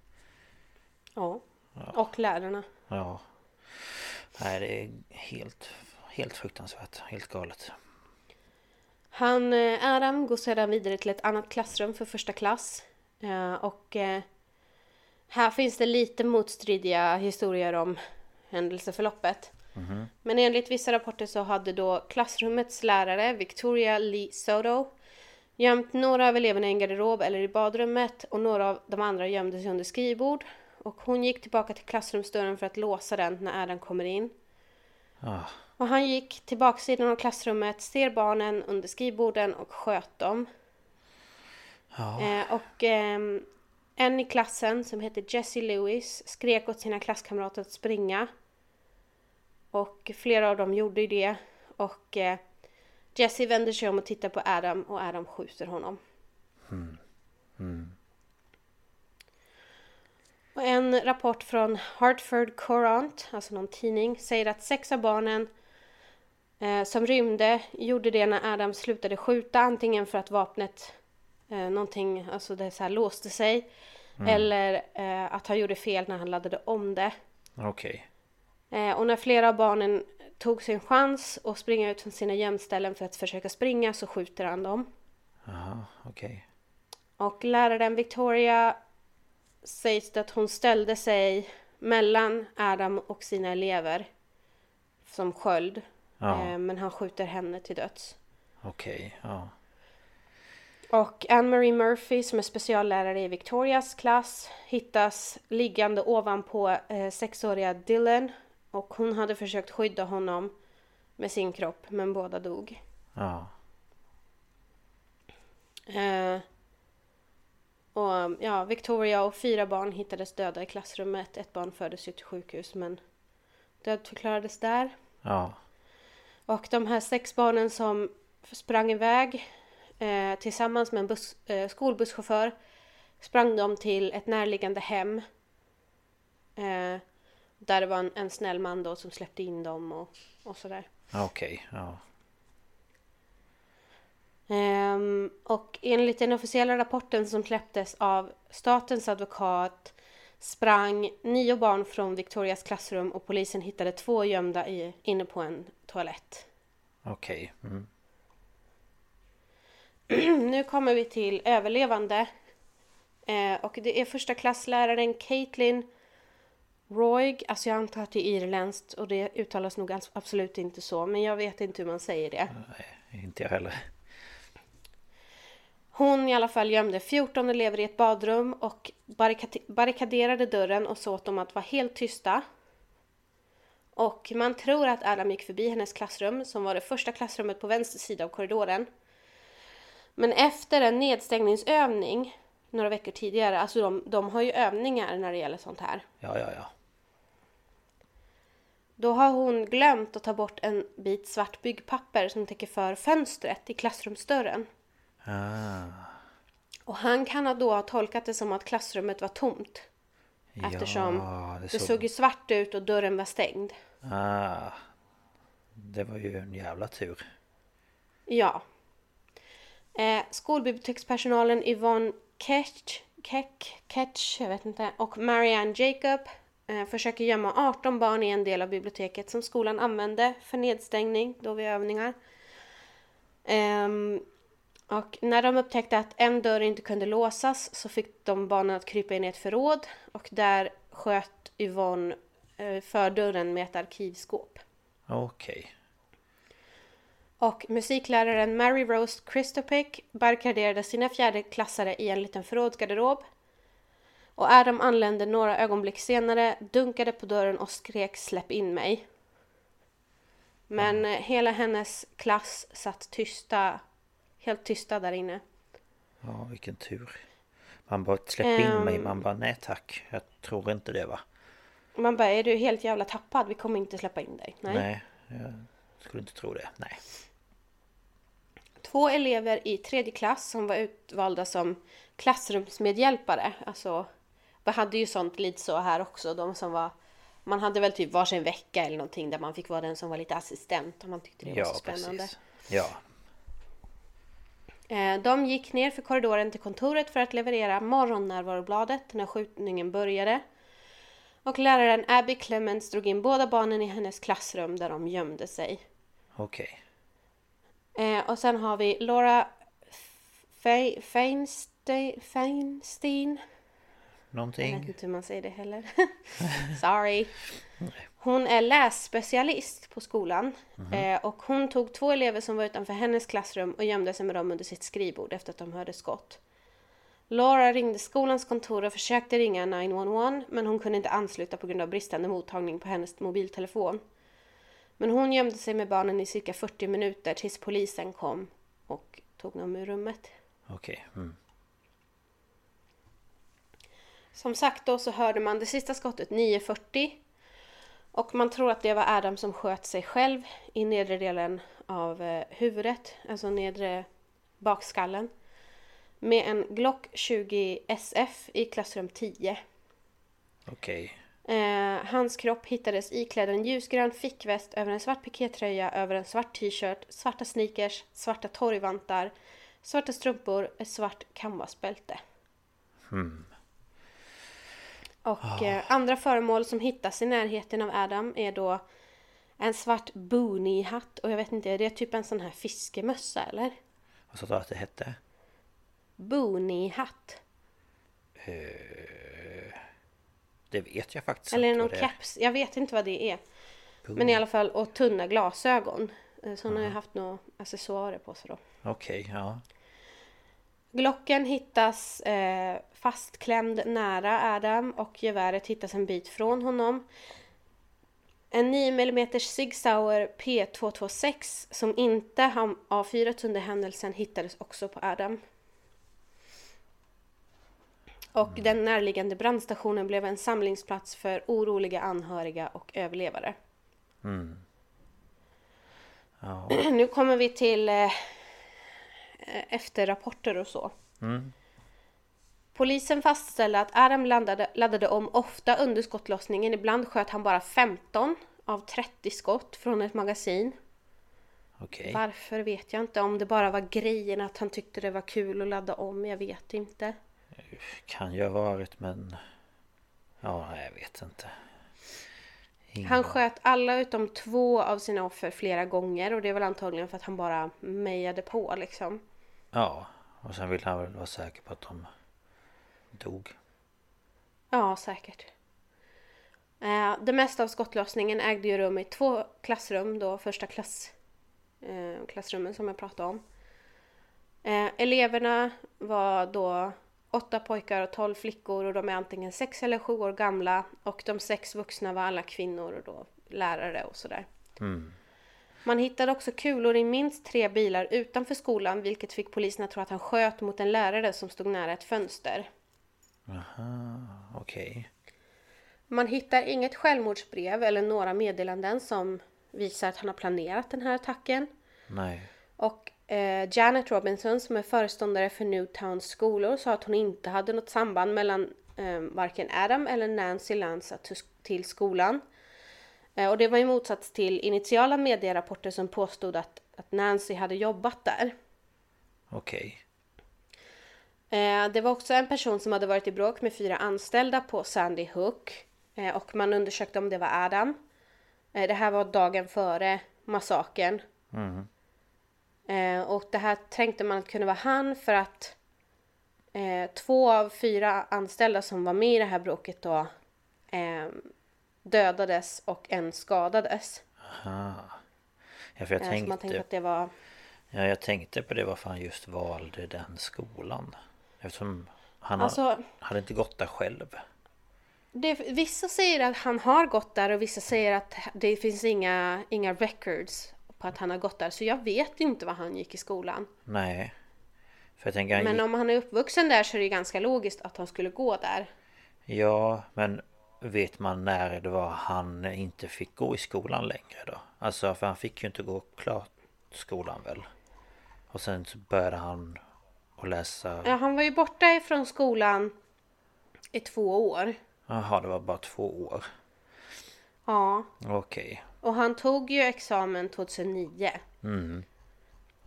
Speaker 1: Ja. Och lärarna.
Speaker 2: Ja. Nej det är helt, helt fruktansvärt. Helt galet.
Speaker 1: Han, eh, Adam går sedan vidare till ett annat klassrum för första klass. Eh, Och eh, här finns det lite motstridiga historier om händelseförloppet. Men enligt vissa rapporter så hade då klassrummets lärare, Victoria Lee Soto, gömt några av eleverna i en garderob eller i badrummet och några av de andra gömde sig under skrivbord. Och hon gick tillbaka till klassrumsdörren för att låsa den när Adam kommer in.
Speaker 2: Ja,
Speaker 1: Och han gick till baksidan av klassrummet, ser barnen under skrivborden och sköt dem.
Speaker 2: ja,
Speaker 1: Eh, och ehm, en i klassen som heter Jessie Lewis skrek åt sina klasskamrater att springa. Och flera av dem gjorde ju det. Och eh, Jessie vänder sig om och tittar på Adam och Adam skjuter honom. Och en rapport från Hartford Courant, alltså någon tidning, säger att sex av barnen eh, som rymde gjorde det när Adam slutade skjuta antingen för att vapnet eh, någonting, alltså det så här låste sig eller eh, att han gjorde fel när han laddade om det.
Speaker 2: okej.
Speaker 1: Eh, och när flera av barnen tog sin chans att springa ut från sina gömställen för att försöka springa så skjuter han dem.
Speaker 2: Jaha, okej.
Speaker 1: Och läraren Victoria sägs det att hon ställde sig mellan Adam och sina elever som sköld.
Speaker 2: Ja.
Speaker 1: Eh, men han skjuter henne till döds.
Speaker 2: Okej, ja.
Speaker 1: Och Anne-Marie Murphy som är speciallärare i Victorias klass hittas liggande ovanpå eh, sexåriga Dylan. Och hon hade försökt skydda honom med sin kropp men båda dog.
Speaker 2: Ja,
Speaker 1: Eh, och ja, Victoria och fyra barn hittades döda i klassrummet. Ett barn fördes ju till sjukhus men dödförklarades där.
Speaker 2: ja,
Speaker 1: Och de här sex barnen som sprang iväg eh, tillsammans med en buss, eh, skolbusschaufför sprang de till ett närliggande hem. Eh, där det var en, en snäll man då som släppte in dem och, och sådär.
Speaker 2: okej, ja.
Speaker 1: Ehm, och enligt den officiella rapporten som släpptes av statens advokat sprang nio barn från Victorias klassrum och polisen hittade två gömda i, inne på en toalett.
Speaker 2: Okej. Mm. [CLEARS THROAT]
Speaker 1: Nu kommer vi till överlevande. Eh, och det är första klassläraren Caitlin Roig. Alltså jag antar att det är irländskt och det uttalas nog absolut inte så. Men jag vet inte hur man säger det.
Speaker 2: Nej, inte jag heller.
Speaker 1: Hon i alla fall gömde 14 elever i ett badrum och barrikade- barrikaderade dörren och sa åt dem att vara helt tysta. Och man tror att Adam gick förbi hennes klassrum som var det första klassrummet på vänster sida av korridoren. Men efter en nedstängningsövning några veckor tidigare, alltså de, de har ju övningar när det gäller sånt här.
Speaker 2: Ja, ja, ja.
Speaker 1: Då har hon glömt att ta bort en bit svart byggpapper som täcker för fönstret i klassrumsdörren.
Speaker 2: Ah,
Speaker 1: Och han kan då ha tolkat det som att klassrummet var tomt. Eftersom
Speaker 2: ja,
Speaker 1: det såg ju svart ut och dörren var stängd.
Speaker 2: Ah, det var ju en jävla tur.
Speaker 1: Ja. Eh, skolbibliotekspersonalen Yvonne Ketch, Keck, Ketch, jag vet inte, och Marianne Jacob eh, försöker gömma 18 barn i en del av biblioteket som skolan använde för nedstängning då vid övningar. Ehm, och när de upptäckte att en dörr inte kunde låsas så fick de barnen att krypa in i ett förråd och där sköt Yvonne eh, för dörren med ett arkivskåp.
Speaker 2: Okej.
Speaker 1: Och musikläraren Mary Rose Christopek barrikaderade sina fjärdeklassare i en liten förrådsgarderob. Och Adam anlände några ögonblick senare, dunkade på dörren och skrek släpp in mig. Men eh, hela hennes klass satt tysta, helt tysta där inne.
Speaker 2: Ja, vilken tur. Man bara släpp in mig,
Speaker 1: Ehm.
Speaker 2: man bara nej tack. Jag tror inte det va.
Speaker 1: Man bara, är du helt jävla tappad? Vi kommer inte släppa in dig. Nej.
Speaker 2: Nej, jag skulle inte tro det. Nej.
Speaker 1: Två elever i tredje klass som var utvalda som klassrumsmedhjälpare. Alltså, vi hade ju sånt lite så här också. De som var, man hade väl typ varsin vecka eller någonting där man fick vara den som var lite assistent om man tyckte det var
Speaker 2: Ja,
Speaker 1: så spännande.
Speaker 2: precis. Ja.
Speaker 1: Eh, De gick ner för korridoren till kontoret för att leverera morgonnärvarobladet när skjutningen började. Och läraren Abby Clements drog in båda barnen i hennes klassrum där de gömde sig.
Speaker 2: Okej.
Speaker 1: Eh, och sen har vi Laura Fe- Feinstein, Feinstein. Jag vet
Speaker 2: Någonting?
Speaker 1: inte hur man säger det heller. [LAUGHS] Sorry. [LAUGHS] Hon är lässpecialist på skolan. Eh, och hon tog två elever som var utanför hennes klassrum och gömde sig med dem under sitt skrivbord efter att de hörde skott. Laura ringde skolans kontor och försökte ringa 911 men hon kunde inte ansluta på grund av bristande mottagning på hennes mobiltelefon. Men hon gömde sig med barnen i cirka 40 minuter tills polisen kom och tog dem ur rummet.
Speaker 2: Okej. Mm.
Speaker 1: Som sagt då så hörde man det sista skottet 9.40 och man tror att det var Adam som sköt sig själv i nedre delen av eh, huvudet, alltså nedre bakskallen med en Glock 20 SF i klassrum 10.
Speaker 2: Okej.
Speaker 1: Eh, hans kropp hittades iklädd en ljusgrön fickväst över en svart pikétröja över en svart t-shirt, svarta sneakers, svarta torgvantar, svarta strumpor, ett svart canvasbälte. Och eh, andra föremål som hittas i närheten av Adam är då en svart boonie-hatt och jag vet inte, är det typ en sån här fiskemössa eller?
Speaker 2: Vad sa du att det hette?
Speaker 1: Boonie-hatt.
Speaker 2: Det vet jag faktiskt
Speaker 1: Eller
Speaker 2: inte
Speaker 1: någon
Speaker 2: det är.
Speaker 1: caps, jag vet inte vad det är. Men i alla fall, och tunna glasögon. Eh, Så hon har ju haft några accessoarer på sig då.
Speaker 2: Okej, ja.
Speaker 1: Glocken hittas eh, fastklämd nära Adam och geväret hittas en bit från honom. En 9 mm Sig Sauer P226 som inte har avfyrats under händelsen hittades också på Adam. Och den närliggande brandstationen blev en samlingsplats för oroliga anhöriga och överlevare.
Speaker 2: Ja. [CLEARS THROAT]
Speaker 1: Nu kommer vi till eh, efterrapporter och så. Polisen fastställde att Adam laddade, laddade om ofta under skottlossningen. Ibland sköt han bara 15 av 30 skott från ett magasin.
Speaker 2: Okej.
Speaker 1: Varför vet jag inte. Om det bara var grejen att han tyckte det var kul att ladda om. Jag vet inte.
Speaker 2: Kan ju ha varit men... Ja, jag vet inte. Ingen...
Speaker 1: Han sköt alla utom två av sina offer flera gånger. Och det är väl antagligen för att han bara mejade på liksom.
Speaker 2: Ja, och sen vill han väl vara säker på att de dog.
Speaker 1: Ja, säkert. Eh, det mesta av skottlossningen ägde ju rum i två klassrum, då första klass, eh, klassrummen som jag pratade om. Eh, eleverna var då åtta pojkar och tolv flickor och de är antingen sex eller sju år gamla och de sex vuxna var alla kvinnor och då lärare och sådär. Man hittade också kulor i minst tre bilar utanför skolan vilket fick polisen att tro att han sköt mot en lärare som stod nära ett fönster.
Speaker 2: Aha, okej.
Speaker 1: Man hittar inget självmordsbrev eller några meddelanden som visar att han har planerat den här attacken.
Speaker 2: Nej.
Speaker 1: Och eh, Janet Robinson som är föreståndare för Newtowns skolor sa att hon inte hade något samband mellan eh, varken Adam eller Nancy Lanza till skolan. Eh, och det var i motsats till initiala medierapporter som påstod att, att Nancy hade jobbat där.
Speaker 2: Okej.
Speaker 1: Eh, det var också en person som hade varit i bråk med fyra anställda på Sandy Hook. Eh, och man undersökte om det var Adam. Det här var dagen före massakern. Eh, och det här tänkte man att kunde vara han för att två av fyra anställda som var med i det här bråket då dödades och en skadades.
Speaker 2: Aha. Ja, för jag
Speaker 1: Eh, så man
Speaker 2: tänkte,
Speaker 1: tänkte att det var...
Speaker 2: ja, jag tänkte på det varför han just valde den skolan. Eftersom han
Speaker 1: Alltså-
Speaker 2: har, hade inte gått där själv.
Speaker 1: Det, vissa säger att han har gått där och vissa säger att det finns inga, inga records på att han har gått där. Så jag vet inte var han gick i skolan.
Speaker 2: Nej. För jag tänker, han
Speaker 1: Men om han är uppvuxen där så är det ganska logiskt att han skulle gå där.
Speaker 2: ja, men vet man när det var han inte fick gå i skolan längre då? Alltså, för han fick ju inte gå klart skolan väl? Och sen så började han att läsa...
Speaker 1: Ja, han var ju borta ifrån skolan i två år.
Speaker 2: Jaha, det var bara två år.
Speaker 1: Ja,
Speaker 2: Okej.
Speaker 1: och han tog ju examen 2009.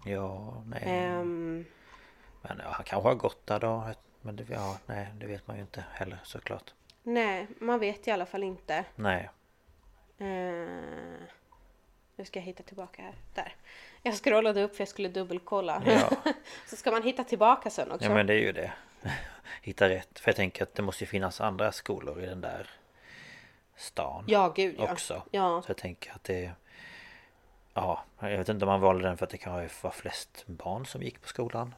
Speaker 2: Ja, nej.
Speaker 1: Ehm,
Speaker 2: Men ja, han kanske har gått där då. Men det, ja, nej, det vet man ju inte heller såklart.
Speaker 1: Nej, man vet i alla fall inte.
Speaker 2: Nej.
Speaker 1: Ehm, nu ska jag hitta tillbaka här. Där. Jag scrollade upp för jag skulle dubbelkolla.
Speaker 2: Ja. [LAUGHS]
Speaker 1: Så ska man hitta tillbaka sen också.
Speaker 2: Ja men det är ju det. [LAUGHS] Hitta rätt. För jag tänker att det måste ju finnas andra skolor i den där stan.
Speaker 1: Ja, gud ja.
Speaker 2: Också.
Speaker 1: Ja,
Speaker 2: Så jag tänker att det... Ja, jag vet inte om man valde den för att det kan vara flest barn som gick på skolan.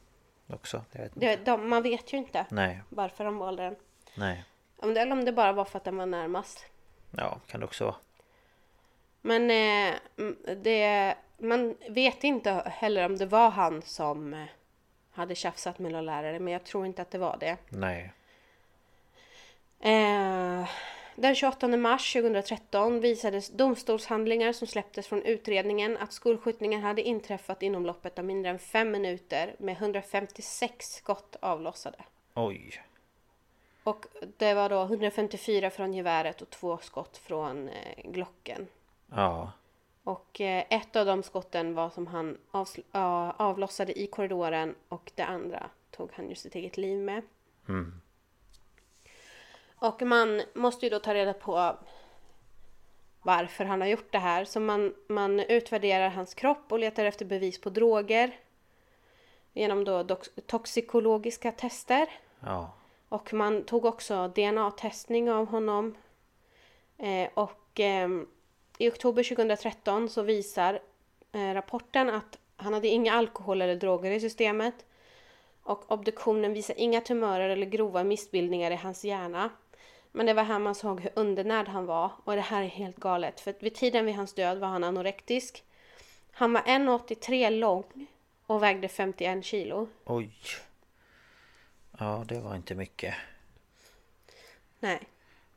Speaker 2: Också. Jag vet inte.
Speaker 1: det, de, man vet ju inte
Speaker 2: Nej,
Speaker 1: varför de valde den.
Speaker 2: nej.
Speaker 1: Eller om det bara var för att den var närmast.
Speaker 2: Ja, kan det också vara.
Speaker 1: Men eh, det, man vet inte heller om det var han som eh, hade tjafsat med någon lärare. Men jag tror inte att det var det.
Speaker 2: Nej.
Speaker 1: Eh, den 28 mars 2013 visades domstolshandlingar som släpptes från utredningen att skolskjutningen hade inträffat inom loppet av mindre än fem minuter med 156 skott avlossade.
Speaker 2: Oj.
Speaker 1: Och det var då 154 från geväret och två skott från eh, Glocken.
Speaker 2: Ja.
Speaker 1: Och eh, ett av de skotten var som han avsl- avlossade i korridoren och det andra tog han ju sitt eget liv med.
Speaker 2: Mm.
Speaker 1: Och man måste ju då ta reda på varför han har gjort det här. Så man, man utvärderar hans kropp och letar efter bevis på droger. Genom då dox- toxikologiska tester.
Speaker 2: Ja.
Speaker 1: Och man tog också DNA-testning av honom. Eh, och eh, i oktober 2013 så visar eh, rapporten att han hade inga alkohol eller droger i systemet. Och obduktionen visar inga tumörer eller grova missbildningar i hans hjärna. Men det var här man såg hur undernärd han var. Och det här är helt galet. För vid tiden vid hans död var han anorektisk. Han var 1,83 lång och vägde 51 kilo.
Speaker 2: Oj. Ja, det var inte mycket.
Speaker 1: Nej.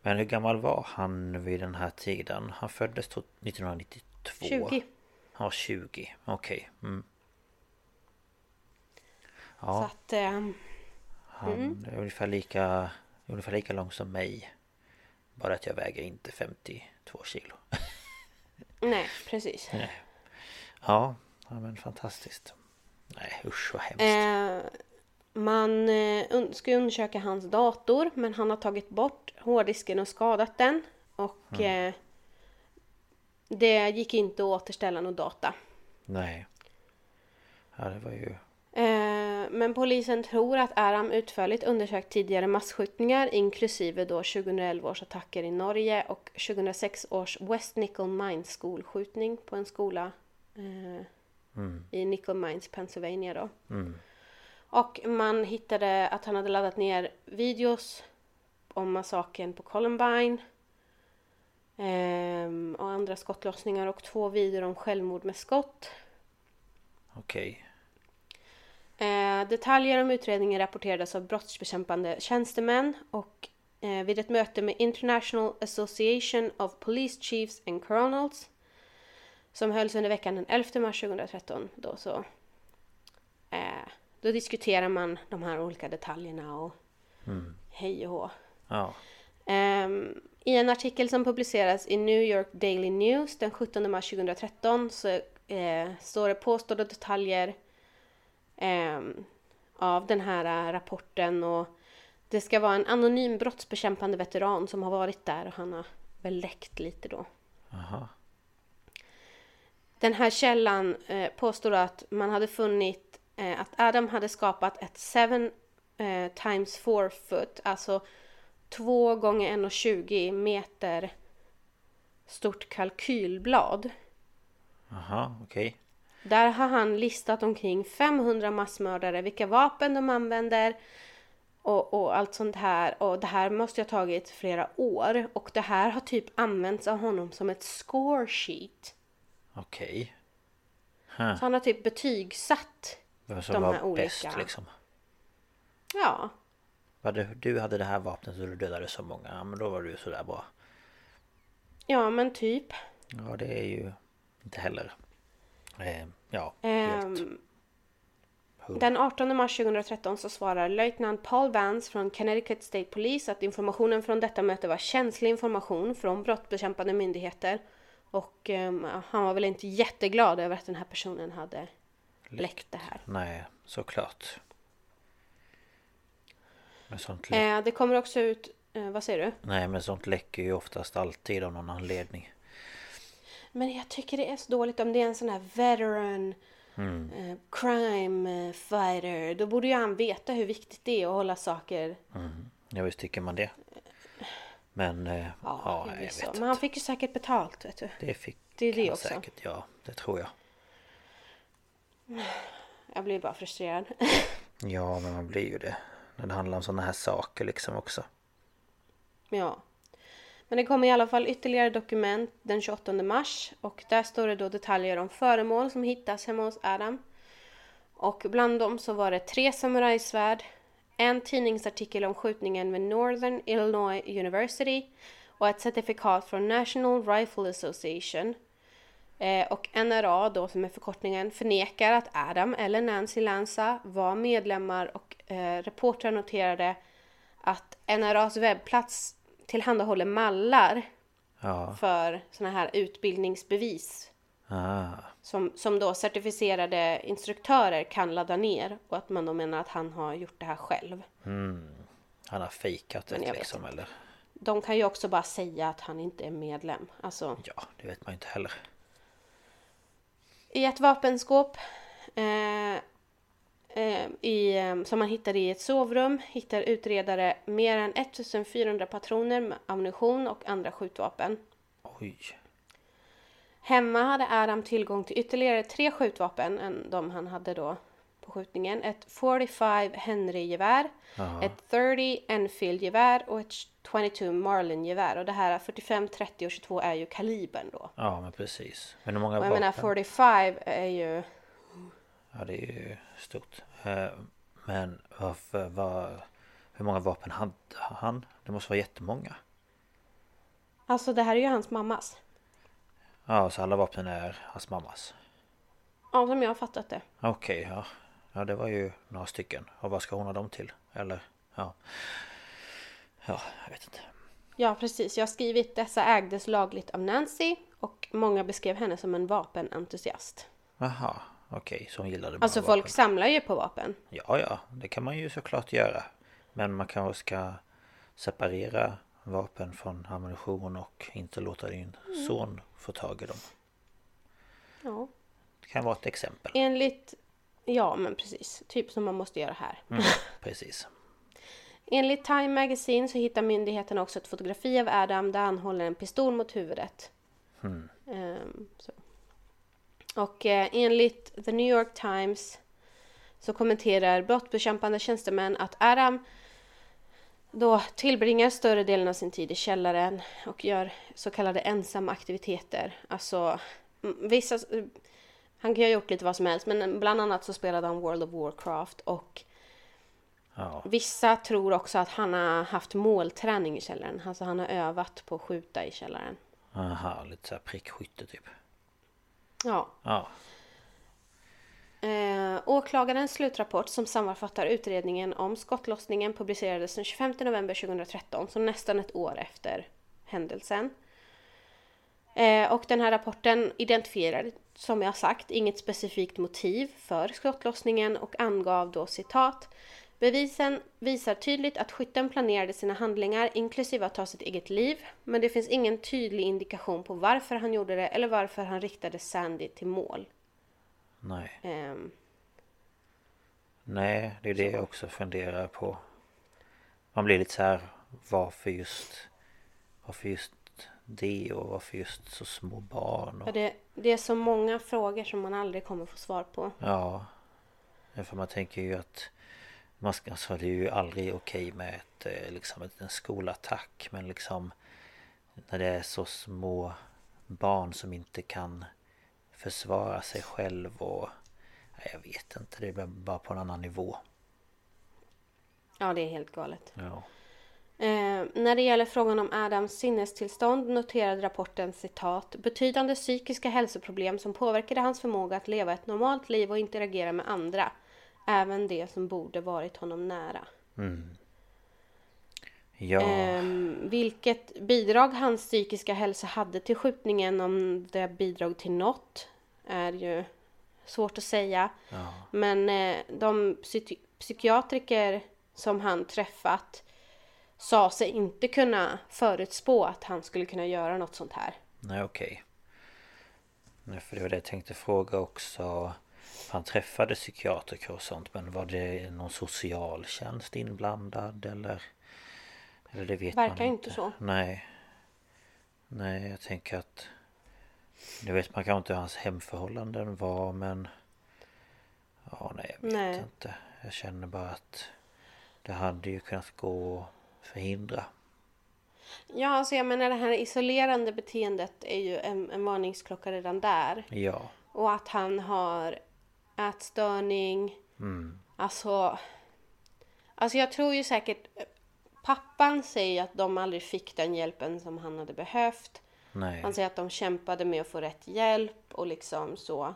Speaker 2: Men hur gammal var han vid den här tiden? Han föddes to- 1992.
Speaker 1: 20.
Speaker 2: Han var 20. Okej. Mm.
Speaker 1: Så
Speaker 2: Ja,
Speaker 1: att... ehm,
Speaker 2: han är ungefär lika, ungefär lika lång som mig. Bara att jag väger inte 52 kilo. [LAUGHS]
Speaker 1: nej, precis.
Speaker 2: Ja, ja men fantastiskt. Nej usch vad hemskt.
Speaker 1: Eh, man eh, ska undersöka hans dator men han har tagit bort hårddisken och skadat den. Och eh, det gick inte att återställa någon data.
Speaker 2: Nej. Ja det var ju...
Speaker 1: Eh, men polisen tror att Aram utförligt undersökt tidigare massskjutningar inklusive då 2011 års attacker i Norge och 2006 års West Nickel Mines skolskjutning på en skola eh, i Nickel Mines, Pennsylvania då. Och man hittade att han hade laddat ner videos om massakern på Columbine. ehm, och andra skottlossningar och två videor om självmord med skott.
Speaker 2: Okej.
Speaker 1: Eh, detaljer om utredningen rapporterades av brottsbekämpande tjänstemän och eh, vid ett möte med International Association of Police Chiefs and Colonels som hölls under veckan den 11 mars 2013. Då, så, eh, då diskuterar man de här olika detaljerna och hej och hå.
Speaker 2: Ja.
Speaker 1: Ehm, I en artikel som publiceras i New York Daily News den 17 mars 2013 så eh, står det påstådda detaljer ehm, av den här eh, rapporten och det ska vara en anonym brottsbekämpande veteran som har varit där och han har väl läckt lite då.
Speaker 2: Aha.
Speaker 1: Den här källan eh, påstår att man hade funnit eh, att Adam hade skapat ett 7 eh, times 4 foot, alltså 2 gånger 1,20 meter stort kalkylblad.
Speaker 2: Aha, okej.
Speaker 1: Där har han listat omkring 500 massmördare, vilka vapen de använder och, och allt sånt här. Och det här måste ha tagit flera år. Och det här har typ använts av honom som ett score sheet.
Speaker 2: Okej.
Speaker 1: Så han har typ betygsatt
Speaker 2: Vem som
Speaker 1: de
Speaker 2: var
Speaker 1: här
Speaker 2: bäst
Speaker 1: olika.
Speaker 2: liksom.
Speaker 1: Ja,
Speaker 2: Hade, du hade det här vapnet och du dödade så många. Ja, men då var du sådär bra.
Speaker 1: ja men typ.
Speaker 2: Ja, det är ju inte heller... Eh, ja, helt...
Speaker 1: Ehm, den 18 mars 2013 så svarar löjtnant Paul Vance från Connecticut State Police att informationen från detta möte var känslig information från brottsbekämpande myndigheter. Och ehm, han var väl inte jätteglad över att den här personen hade läckt det här.
Speaker 2: Nej, såklart. Men sånt,
Speaker 1: Eh, det kommer också ut, eh, vad säger du?
Speaker 2: Nej, men sånt läcker ju oftast alltid av någon anledning.
Speaker 1: Men jag tycker det är så dåligt om det är en sån här veteran eh, crime eh, fighter. Då borde ju han veta hur viktigt det är att hålla saker
Speaker 2: Ja, visst tycker man det. Men, eh, ja,
Speaker 1: Ja,
Speaker 2: jag vet
Speaker 1: så.
Speaker 2: inte.
Speaker 1: Men han fick ju säkert betalt, vet du.
Speaker 2: Det fick
Speaker 1: Det är det
Speaker 2: han
Speaker 1: också.
Speaker 2: säkert, ja. Det tror jag.
Speaker 1: Jag blir bara frustrerad.
Speaker 2: Ja, men man blir ju det. När det handlar om sådana här saker liksom också.
Speaker 1: ja. Men det kommer i alla fall ytterligare dokument den 28 mars och där står det då detaljer om föremål som hittas hemma hos Adam. Och bland dem så var det tre samurajsvärd, en tidningsartikel om skjutningen vid Northern Illinois University och ett certifikat från National Rifle Association. Eh, och NRA då som är förkortningen förnekar att Adam eller Nancy Lanza var medlemmar och eh, reportrar noterade att NRAs webbplats tillhandahåller mallar
Speaker 2: Ja,
Speaker 1: för såna här utbildningsbevis
Speaker 2: ah,
Speaker 1: som, som då certifierade instruktörer kan ladda ner och att man då menar att han har gjort det här själv.
Speaker 2: han har fejkat det
Speaker 1: vet
Speaker 2: liksom eller?
Speaker 1: De kan ju också bara säga att han inte är medlem. Alltså,
Speaker 2: Ja, det vet man ju inte heller.
Speaker 1: I ett vapenskåp eh, eh, i, eh, som man hittade i ett sovrum hittar utredare mer än 1400 patroner med ammunition och andra skjutvapen.
Speaker 2: Oj.
Speaker 1: Hemma hade Adam tillgång till ytterligare tre skjutvapen än de han hade då på skjutningen. Ett 45 Henry-gevär, ett 30 Enfield-gevär och ett 22 Marlin-gevär. Och det här 45, 30 och 22 är ju kalibern då.
Speaker 2: Ja, men precis. Men hur många
Speaker 1: Och jag
Speaker 2: vapen?
Speaker 1: menar 45 är ju...
Speaker 2: Ja, det är ju stort. Eh, Men varför, var, hur många vapen hade han? Det måste vara jättemånga.
Speaker 1: Alltså det här är ju hans mammas.
Speaker 2: Ja, så alla vapnen är hans mammas.
Speaker 1: Ja, som jag har fattat det.
Speaker 2: Okej, ja. Ja, det var ju några stycken. Och vad ska hon ha dem till? Eller, ja. Ja, jag vet inte.
Speaker 1: Ja, precis. Jag har skrivit dessa ägdes lagligt av Nancy och många beskrev henne som en vapenentusiast.
Speaker 2: Jaha, okej. Så hon gillade
Speaker 1: Alltså
Speaker 2: vapen.
Speaker 1: folk samlar ju på vapen.
Speaker 2: Ja, ja. Det kan man ju såklart göra. Men man kanske ska separera vapen från ammunition och inte låta din
Speaker 1: Mm.
Speaker 2: son få tag i dem.
Speaker 1: Ja.
Speaker 2: Det kan vara ett exempel.
Speaker 1: Enligt... Ja, men precis. Typ som man måste göra här.
Speaker 2: Mm, [LAUGHS] precis.
Speaker 1: Enligt Time Magazine så hittar myndigheterna också ett fotografi av Adam där han håller en pistol mot huvudet. Ehm, så. Och eh, enligt The New York Times så kommenterar brottsbekämpande tjänstemän att Adam då tillbringar större delen av sin tid i källaren och gör så kallade ensamma aktiviteter. Alltså mm, vissa... Han kan ju ha gjort lite vad som helst men bland annat så spelade han World of Warcraft och
Speaker 2: Ja.
Speaker 1: Vissa tror också att han har haft målträning i källaren. Alltså han har övat på att skjuta i källaren.
Speaker 2: Aha, lite såhär prickskytte typ.
Speaker 1: Ja.
Speaker 2: Ja.
Speaker 1: Eh, åklagarens slutrapport som sammanfattar utredningen om skottlossningen publicerades den 25 november 2013, så nästan ett år efter händelsen. Eh, och den här rapporten identifierar, som jag sagt, inget specifikt motiv för skottlossningen och angav då citat Bevisen visar tydligt att skytten planerade sina handlingar inklusive att ta sitt eget liv, men det finns ingen tydlig indikation på varför han gjorde det eller varför han riktade Sandy till mål.
Speaker 2: Nej.
Speaker 1: Ehm,
Speaker 2: Nej, det är det jag också funderar på. Man blir lite så här varför just Varför just det och varför just så små barn?
Speaker 1: Ja,
Speaker 2: Och,
Speaker 1: det, det är så många frågor som man aldrig kommer få svar på.
Speaker 2: ja. För man tänker ju att man ska, alltså det är ju aldrig okej med ett, eh, liksom en skolattack men liksom När det är så små barn som inte kan försvara sig själv och nej, Jag vet inte, det blir bara på en annan nivå.
Speaker 1: Ja, det är helt galet.
Speaker 2: Ja.
Speaker 1: Eh, när det gäller frågan om Adams sinnestillstånd noterade rapporten citat betydande psykiska hälsoproblem som påverkade hans förmåga att leva ett normalt liv och interagera med andra. Även det som borde varit honom nära.
Speaker 2: Ja,
Speaker 1: Ehm, vilket bidrag hans psykiska hälsa hade till skjutningen, om det bidrog till något, är ju svårt att säga.
Speaker 2: ja,
Speaker 1: Men eh, de psyki- psykiatriker som han träffat sa sig inte kunna förutspå att han skulle kunna göra något sånt här.
Speaker 2: nej okej. Nej, för det var det jag tänkte fråga också. Han träffade psykiatriker och sånt men var det någon socialtjänst inblandad eller? Eller det vet
Speaker 1: Verkar
Speaker 2: man
Speaker 1: inte så.
Speaker 2: Nej. Nej, jag tänker att... Nu vet man kanske inte hur hans hemförhållanden var men... Ja, nej jag vet
Speaker 1: Nej.
Speaker 2: inte. Jag känner bara att det hade ju kunnat gå förhindra.
Speaker 1: Ja, alltså jag menar det här isolerande beteendet är ju en, en varningsklocka redan där.
Speaker 2: Ja.
Speaker 1: Och att han har ätstörning.
Speaker 2: Mm.
Speaker 1: Alltså, alltså jag tror ju säkert... Pappan säger att de aldrig fick den hjälpen som han hade behövt.
Speaker 2: Nej.
Speaker 1: Han säger att de kämpade med att få rätt hjälp och liksom så.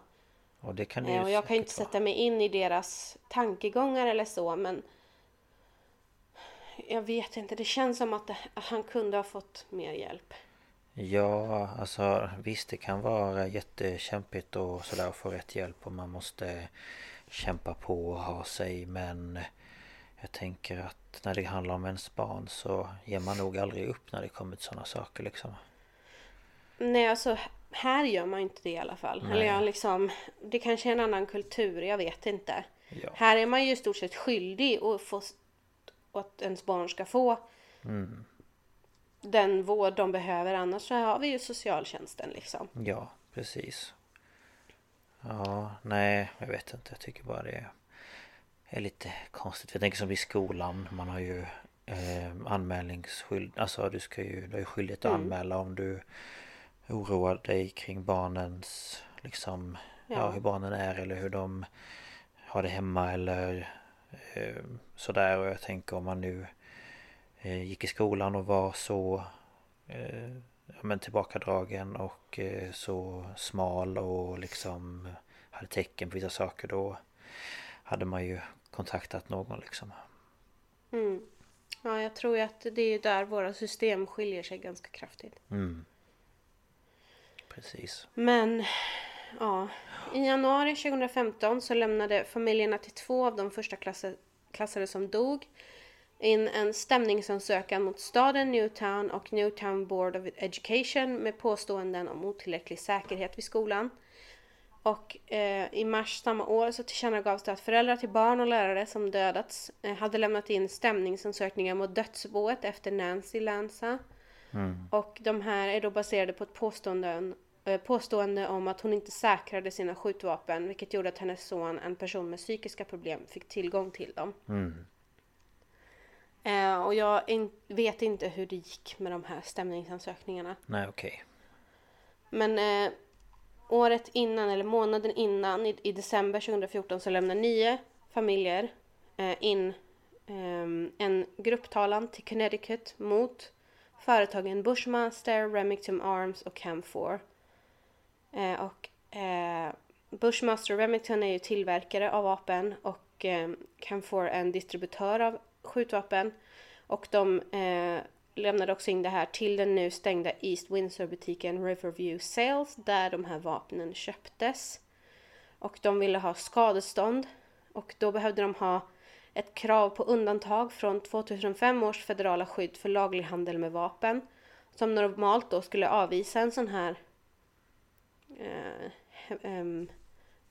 Speaker 2: Och det kan det
Speaker 1: Eh,
Speaker 2: ju
Speaker 1: Och jag kan inte
Speaker 2: säkert vara.
Speaker 1: sätta mig in i deras tankegångar eller så men jag vet inte, det känns som att, det, att han kunde ha fått mer hjälp.
Speaker 2: Ja, alltså visst det kan vara jättekämpigt och sådär att få rätt hjälp och man måste kämpa på och ha sig men jag tänker att när det handlar om ens barn så ger man nog aldrig upp när det kommer till sådana saker liksom.
Speaker 1: Nej, alltså här gör man inte det i alla fall. Eller jag liksom, det kanske är en annan kultur, jag vet inte.
Speaker 2: Ja.
Speaker 1: Här är man ju i stort sett skyldig att få och att ens barn ska få den vård de behöver. Annars så har vi ju socialtjänsten liksom.
Speaker 2: Ja, precis. Ja, nej, jag vet inte. Jag tycker bara det är lite konstigt. Jag tänker som i skolan. Man har ju eh, anmälningsskyld. Alltså du ska ju, du har ju skyldighet att anmäla om du oroar dig kring barnens liksom ja.
Speaker 1: Ja.
Speaker 2: hur barnen är eller hur de har det hemma eller sådär och jag tänker om man nu eh, gick i skolan och var så eh, ja, men tillbakadragen och eh, så smal och liksom hade tecken på vissa saker då hade man ju kontaktat någon liksom.
Speaker 1: Mm. Ja, jag tror ju att det är där våra system skiljer sig ganska kraftigt.
Speaker 2: Mm. Precis.
Speaker 1: Men ja, i januari 2015 så lämnade familjerna till två av de första klasse, klassare som dog in en stämningsansökan mot staden Newtown och Newtown Board of Education med påståenden om otillräcklig säkerhet vid skolan. Och eh, i mars samma år så tillkännagavs det att föräldrar till barn och lärare som dödats eh, hade lämnat in stämningsansökningar mot dödsboet efter Nancy Lanza. Och de här är då baserade på ett påstående, påstående om att hon inte säkrade sina skjutvapen vilket gjorde att hennes son, en person med psykiska problem, fick tillgång till dem.
Speaker 2: Mm.
Speaker 1: Eh, och jag in, vet inte hur det gick med de här stämningsansökningarna.
Speaker 2: Nej okej.
Speaker 1: Men eh, året innan, eller månaden innan, i, i december 2014 så lämnade nio familjer eh, in ehm, en grupptalan till Connecticut mot företagen Bushmaster, Remington Arms och Camfor. Eh, och eh, Bushmaster och Remington är ju tillverkare av vapen och eh, Canfor är en distributör av skjutvapen. Och de eh, lämnade också in det här till den nu stängda East Windsor-butiken Riverview Sales där de här vapnen köptes. Och de ville ha skadestånd och då behövde de ha ett krav på undantag från 2005 års federala skydd för laglig handel med vapen som normalt då skulle avvisa en sån här eh,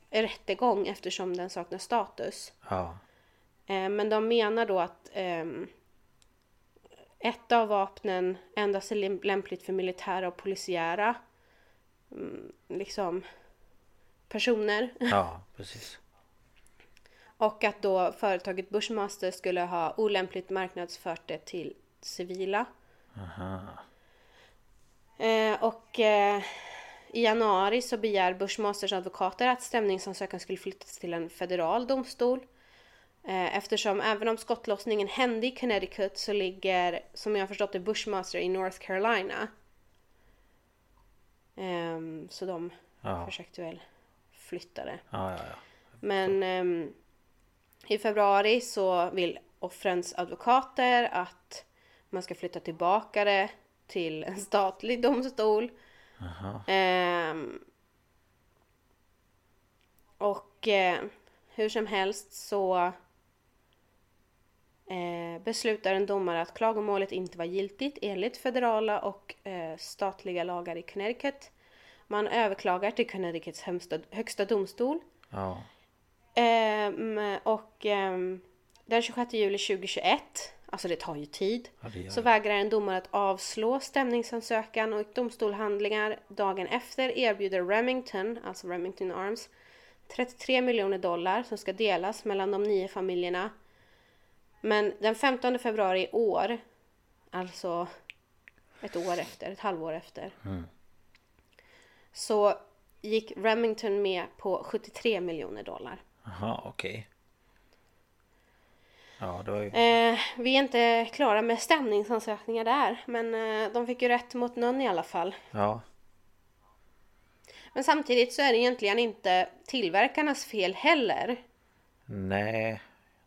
Speaker 1: rättegång eftersom den saknar status.
Speaker 2: Ja.
Speaker 1: Eh, men de menar då att ett av vapnen endast är läm- lämpligt för militära och polisiära mm, liksom personer.
Speaker 2: Ja, [LAUGHS] precis.
Speaker 1: Och att då företaget Bushmaster skulle ha olämpligt marknadsfört det till civila.
Speaker 2: Aha.
Speaker 1: Eh, och eh, i januari så begär Bushmasters advokater att stämningsansökan skulle flyttas till en federal domstol. Eh, eftersom även om skottlossningen hände i Connecticut så ligger, som jag förstått det, Bushmaster i North Carolina. Ehm, så de
Speaker 2: Ja.
Speaker 1: försökte väl flytta det.
Speaker 2: Ja, ja.
Speaker 1: Men ehm, i februari så vill offrens advokater att man ska flytta tillbaka det till en statlig domstol. Ehm, och eh, hur som helst så eh, beslutar en domare att klagomålet inte var giltigt enligt federala och eh, statliga lagar i Connecticut. Man överklagar till Connecticuts högsta, högsta domstol
Speaker 2: Ja.
Speaker 1: Ehm, och ehm, den 26 juli 2021, alltså det tar ju tid,
Speaker 2: Ja,
Speaker 1: så vägrar en domare att avslå stämningsansökan och domstolhandlingar dagen efter erbjuder Remington, alltså Remington Arms, 33 miljoner dollar som ska delas mellan de nio familjerna. Men den 15 februari i år, alltså ett år efter, ett halvår efter, så gick Remington med på 73 miljoner dollar.
Speaker 2: Aha, okej. Ja, ju...
Speaker 1: Eh, vi är inte klara med stämningsansökningar där, men eh, de fick ju rätt mot någon i alla fall.
Speaker 2: Ja.
Speaker 1: Men samtidigt så är det egentligen inte tillverkarnas fel heller.
Speaker 2: Nej,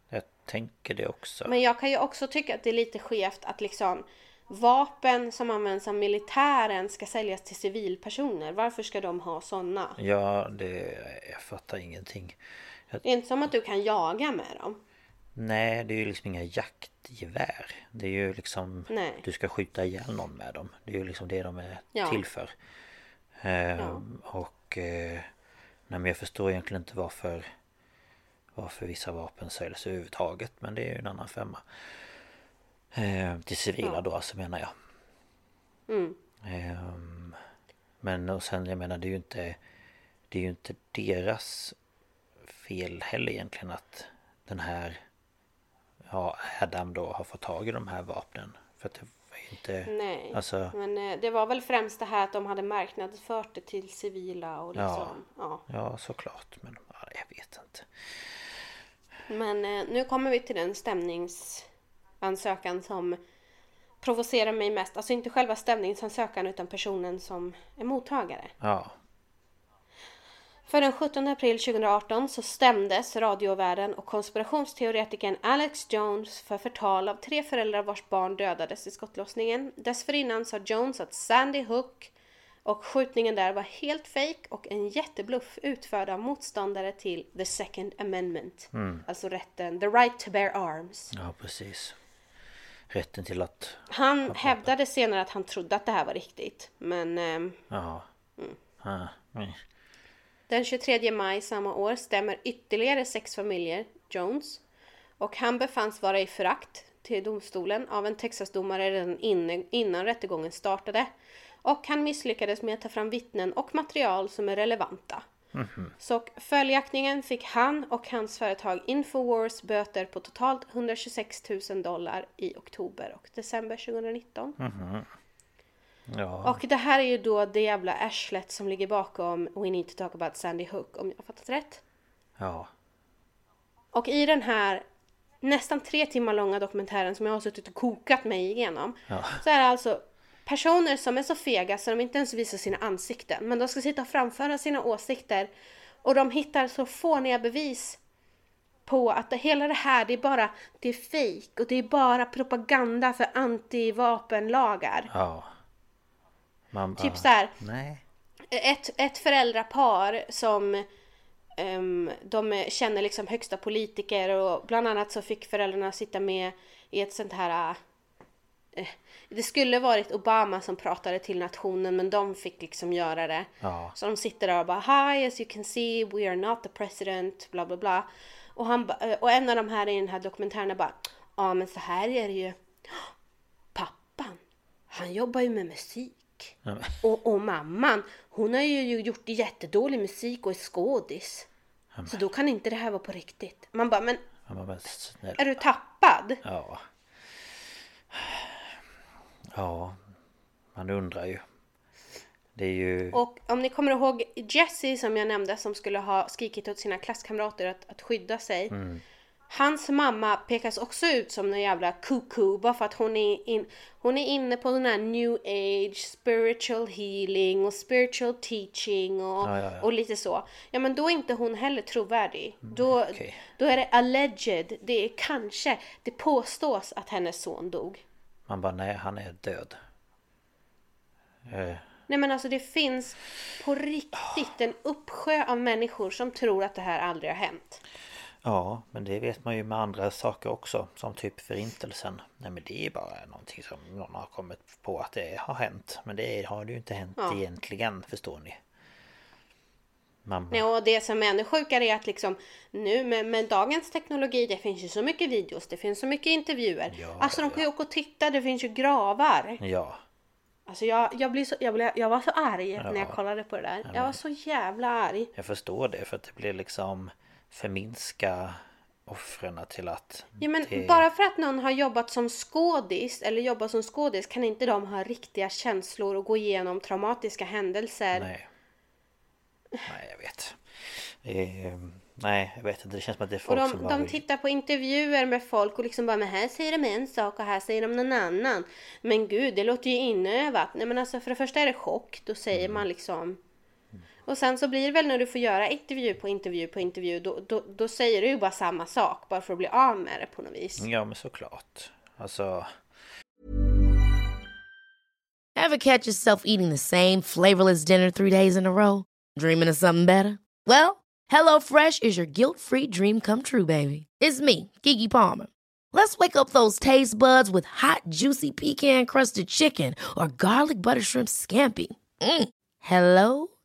Speaker 2: jag tänker det också.
Speaker 1: Men jag kan ju också tycka att det är lite skevt att liksom vapen som används av militären ska säljas till civilpersoner. Varför ska de ha sådana?
Speaker 2: Ja, det... Jag fattar ingenting.
Speaker 1: Det är inte som att du kan jaga med dem.
Speaker 2: Nej, det är ju liksom inga jaktgevär. Det är ju liksom...
Speaker 1: Nej.
Speaker 2: Du ska skjuta ihjäl någon med dem. Det är ju liksom det de är
Speaker 1: Ja.
Speaker 2: till för. Ehm, Och... Eh, nej, men jag förstår egentligen inte varför... Varför vissa vapen säljs överhuvudtaget. Men det är ju en annan femma. Ehm, till civila
Speaker 1: Ja.
Speaker 2: då alltså menar jag.
Speaker 1: Mm.
Speaker 2: Ehm, Men och sen jag menar det är ju inte Det är ju inte deras fel heller egentligen att den här Ja Adam då har fått tag i de här vapnen För att det var inte
Speaker 1: Nej.
Speaker 2: Alltså
Speaker 1: Men eh, det var väl främst det här att de hade marknadsfört det till civila och
Speaker 2: Ja.
Speaker 1: liksom. Ja.
Speaker 2: Ja såklart men ja, jag vet inte
Speaker 1: Men eh, nu kommer vi till den stämningsansökan som provocerar mig mest. Alltså inte själva stämningsansökan utan personen som är mottagare.
Speaker 2: Ja
Speaker 1: För den 17 april 2018 så stämdes radiovärden och konspirationsteoretikern Alex Jones för förtal av tre föräldrar vars barn dödades i skottlossningen. Dessförinnan sa Jones att Sandy Hook och skjutningen där var helt fake och en jättebluff utförd av motståndare till the second amendment. Alltså rätten, the right to bear arms.
Speaker 2: Ja precis Rätten till att
Speaker 1: Han hävdade senare att han trodde att det här var riktigt. Men ehm,
Speaker 2: Ja mm.
Speaker 1: Den 23 maj samma år stämmer ytterligare sex familjer Jones och han befanns vara i förakt till domstolen av en Texasdomare redan innan rättegången startade och han misslyckades med att ta fram vittnen och material som är relevanta. Så följaktningen fick han och hans företag Infowars böter på totalt 126 000 dollar i oktober och december 2019.
Speaker 2: Ja
Speaker 1: Och det här är ju då det jävla arslet som ligger bakom We need to talk about Sandy Hook om jag har fattat rätt.
Speaker 2: Ja
Speaker 1: Och i den här nästan tre timmar långa dokumentären som jag har suttit och kokat mig igenom. Så är det alltså personer som är så fega så de inte ens visar sina ansikten. Men de ska sitta och framföra sina åsikter. Och de hittar så fåniga bevis på att det, hela det här, det är bara, det är fejk och det är bara propaganda för antivapenlagar.
Speaker 2: Ja. Man bara,
Speaker 1: Typ så här,
Speaker 2: Nej.
Speaker 1: ett, ett föräldrapar som ehm, de känner liksom högsta politiker och bland annat så fick föräldrarna sitta med i ett sånt här eh, det skulle varit Obama som pratade till nationen men de fick liksom göra det.
Speaker 2: Ja.
Speaker 1: Så de sitter där och bara Hi as you can see we are not the president bla bla bla. Och, han, eh, och en av de här i den här dokumentären är bara Ja men så här är det ju. Pappan, han jobbar ju med musik.
Speaker 2: Men-
Speaker 1: Och, och mamman, hon har ju gjort jättedålig musik och är skådis. Så då kan inte det här vara på riktigt. Man bara, men
Speaker 2: Man bara,
Speaker 1: är du tappad?
Speaker 2: Ja. Ja. Man undrar ju. Ju...
Speaker 1: Och om ni kommer ihåg Jessie som jag nämnde som skulle ha skrikit åt sina klasskamrater att, att skydda sig. Hans mamma pekas också ut som en jävla kuku bara för att hon är, in, hon är inne på den här new age, spiritual healing och spiritual teaching och,
Speaker 2: Ja, ja, ja.
Speaker 1: och lite så. Ja men då är inte hon heller trovärdig. Då,
Speaker 2: okej.
Speaker 1: då är det alleged, det är kanske, det påstås att hennes son dog.
Speaker 2: Man bara, nej han är död. Eh,
Speaker 1: Nej men alltså det finns på riktigt en uppsjö av människor som tror att det här aldrig har hänt.
Speaker 2: Ja, men det vet man ju med andra saker också. Som typ förintelsen. Nej men det är bara någonting som någon har kommit på att det har hänt. Men det har det ju inte hänt
Speaker 1: Ja.
Speaker 2: egentligen, förstår ni. Man,
Speaker 1: Nej, och det som är ännu sjukare är att liksom nu med, med dagens teknologi, det finns ju så mycket videos, det finns så mycket intervjuer.
Speaker 2: Ja,
Speaker 1: alltså de kan ju åka och titta, det finns ju gravar.
Speaker 2: Ja,
Speaker 1: Alltså jag, jag, blir så, jag, blev, jag var så arg när jag kollade på det där. Jag var så jävla arg.
Speaker 2: jag förstår det för att det blir liksom förminska offren till att
Speaker 1: Ja, men
Speaker 2: det...
Speaker 1: bara för att någon har jobbat som skådis eller jobbar som skådis kan inte de ha riktiga känslor och gå igenom traumatiska händelser.
Speaker 2: Nej. Nej, jag vet. Eh, nej, jag vet inte. Det känns som att det är
Speaker 1: Och
Speaker 2: folk som
Speaker 1: de,
Speaker 2: bara
Speaker 1: de tittar på intervjuer med folk och liksom bara men här säger de en sak och här säger de någon annan. Men gud, det låter ju inövat. Nej men alltså för det första är det chock, då säger
Speaker 2: Mm.
Speaker 1: man liksom. Och sen så blir det väl när du får göra intervju på intervju på intervju, då, då, då säger du ju bara samma sak bara för att bli av med det på något vis.
Speaker 2: Ja, men såklart. Alltså...
Speaker 3: Ever catch yourself eating the same flavorless dinner three days in a row? Dreaming of something better? Well, HelloFresh is your guilt free dream come true, baby. It's me, Gigi Palmer. Let's wake up those taste buds with hot, juicy pecan crusted chicken or garlic butter shrimp scampi. Mm. Hello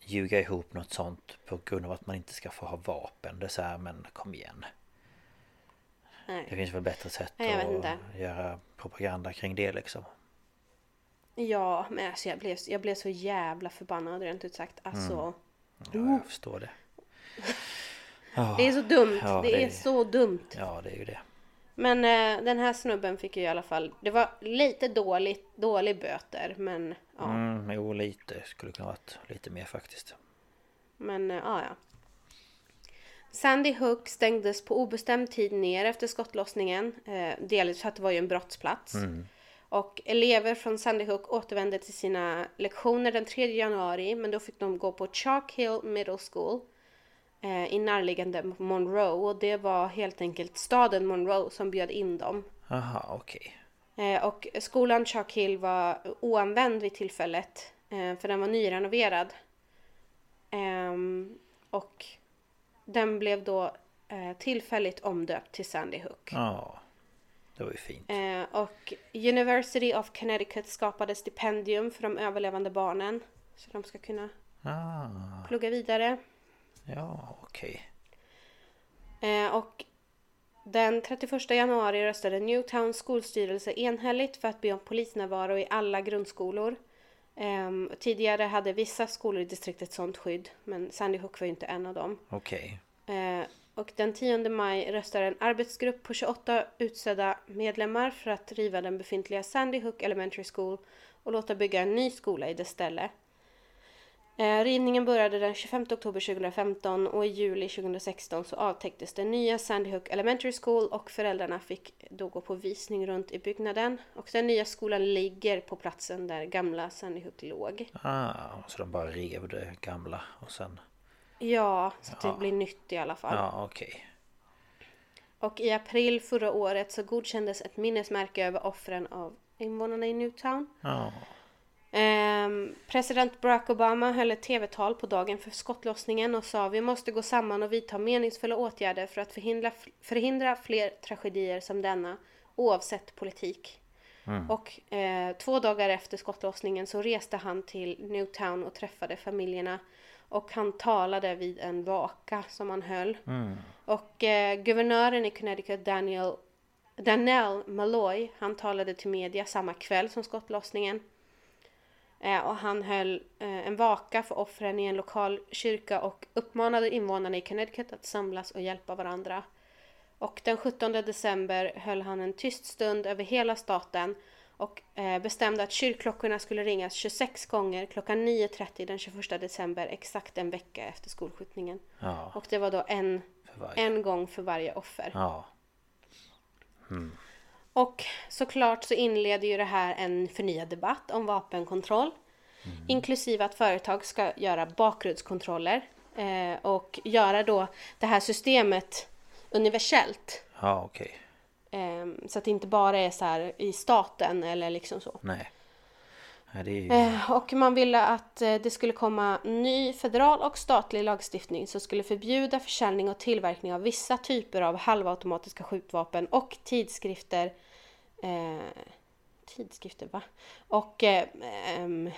Speaker 2: ljuga ihop något sånt på grund av att man inte ska få ha vapen? Det är så här, men kom igen.
Speaker 1: Nej.
Speaker 2: Det finns väl bättre sätt att göra propaganda kring det liksom.
Speaker 1: Ja, men alltså jag blev, jag blev så jävla förbannad rent ut sagt. Alltså,
Speaker 2: Ja, jag förstår det.
Speaker 1: Det är så dumt.
Speaker 2: Ja,
Speaker 1: det,
Speaker 2: det
Speaker 1: är
Speaker 2: är-
Speaker 1: så dumt.
Speaker 2: ja, det är ju det.
Speaker 1: Men eh, den här snubben fick ju i alla fall, det var lite dåligt, dålig böter, men ja.
Speaker 2: Mm, jo, lite. Skulle kunna varit lite mer faktiskt.
Speaker 1: Men eh, ja, ja. Sandy Hook stängdes på obestämd tid ner efter skottlossningen. Eh, delvis för att det var ju en brottsplats. Och elever från Sandy Hook återvände till sina lektioner den 3 januari. Men då fick de gå på Chalk Hill Middle School. Eh, I närliggande Monroe. Och det var helt enkelt staden Monroe som bjöd in dem.
Speaker 2: Aha, okej.
Speaker 1: Eh, och skolan Chalk Hill var oanvänd vid tillfället. Eh, för den var nyrenoverad. Ehm, och den blev då eh, tillfälligt omdöpt till Sandy Hook.
Speaker 2: Ja, det var ju fint.
Speaker 1: Eh, och University of Connecticut skapade stipendium för de överlevande barnen. Så de ska kunna
Speaker 2: Ah,
Speaker 1: plugga vidare.
Speaker 2: Ja, okej.
Speaker 1: Eh, och den 31 januari röstade Newtowns skolstyrelse enhälligt för att be om polisnärvaro i alla grundskolor. Ehm, tidigare hade vissa skolor i distriktet sånt skydd, men Sandy Hook var ju inte en av dem.
Speaker 2: Okej.
Speaker 1: Eh, och den 10 maj röstade en arbetsgrupp på 28 utsedda medlemmar för att riva den befintliga Sandy Hook Elementary School och låta bygga en ny skola i dess ställe. Eh, rivningen började den 25 oktober 2015 och i juli 2016 så avtäcktes den nya Sandy Hook Elementary School och föräldrarna fick då gå på visning runt i byggnaden. Och den nya skolan ligger på platsen där gamla Sandy Hook låg.
Speaker 2: Ah, så de bara rev det gamla och sen...
Speaker 1: Ja, så att
Speaker 2: Ja.
Speaker 1: det blir nytt i alla fall.
Speaker 2: Ja, okej.
Speaker 1: Och i april förra året så godkändes ett minnesmärke över offren av invånarna i Newtown.
Speaker 2: Ja,
Speaker 1: Ehm, president Barack Obama höll ett tv-tal på dagen för skottlossningen och sa vi måste gå samman och vidta meningsfulla åtgärder för att förhindra, förhindra fler tragedier som denna oavsett politik. Och eh, två dagar efter skottlossningen så reste han till Newtown och träffade familjerna och han talade vid en vaka som han höll. Och eh, guvernören i Connecticut Daniel Danell Malloy, han talade till media samma kväll som skottlossningen. Eh, och han höll eh, en vaka för offren i en lokal kyrka och uppmanade invånarna i Connecticut att samlas och hjälpa varandra. Och den 17 december höll han en tyst stund över hela staten och eh, bestämde att kyrkklockorna skulle ringas 26 gånger klockan 9.30 den 21 december exakt en vecka efter skolskjutningen.
Speaker 2: ja,
Speaker 1: Och det var då en, en gång för varje offer.
Speaker 2: Ja,
Speaker 1: Och såklart så inleder ju det här en förnyad debatt om vapenkontroll. Inklusive att företag ska göra bakgrundskontroller eh, och göra då det här systemet universellt.
Speaker 2: ja okej.
Speaker 1: Eh, så att det inte bara är så här i staten eller liksom så.
Speaker 2: Nej. Ju...
Speaker 1: Eh, och man ville att eh, det skulle komma ny federal och statlig lagstiftning som skulle förbjuda försäljning och tillverkning av vissa typer av halvautomatiska skjutvapen och tidskrifter. Eh, tidskrifter va? Och eh, ehm,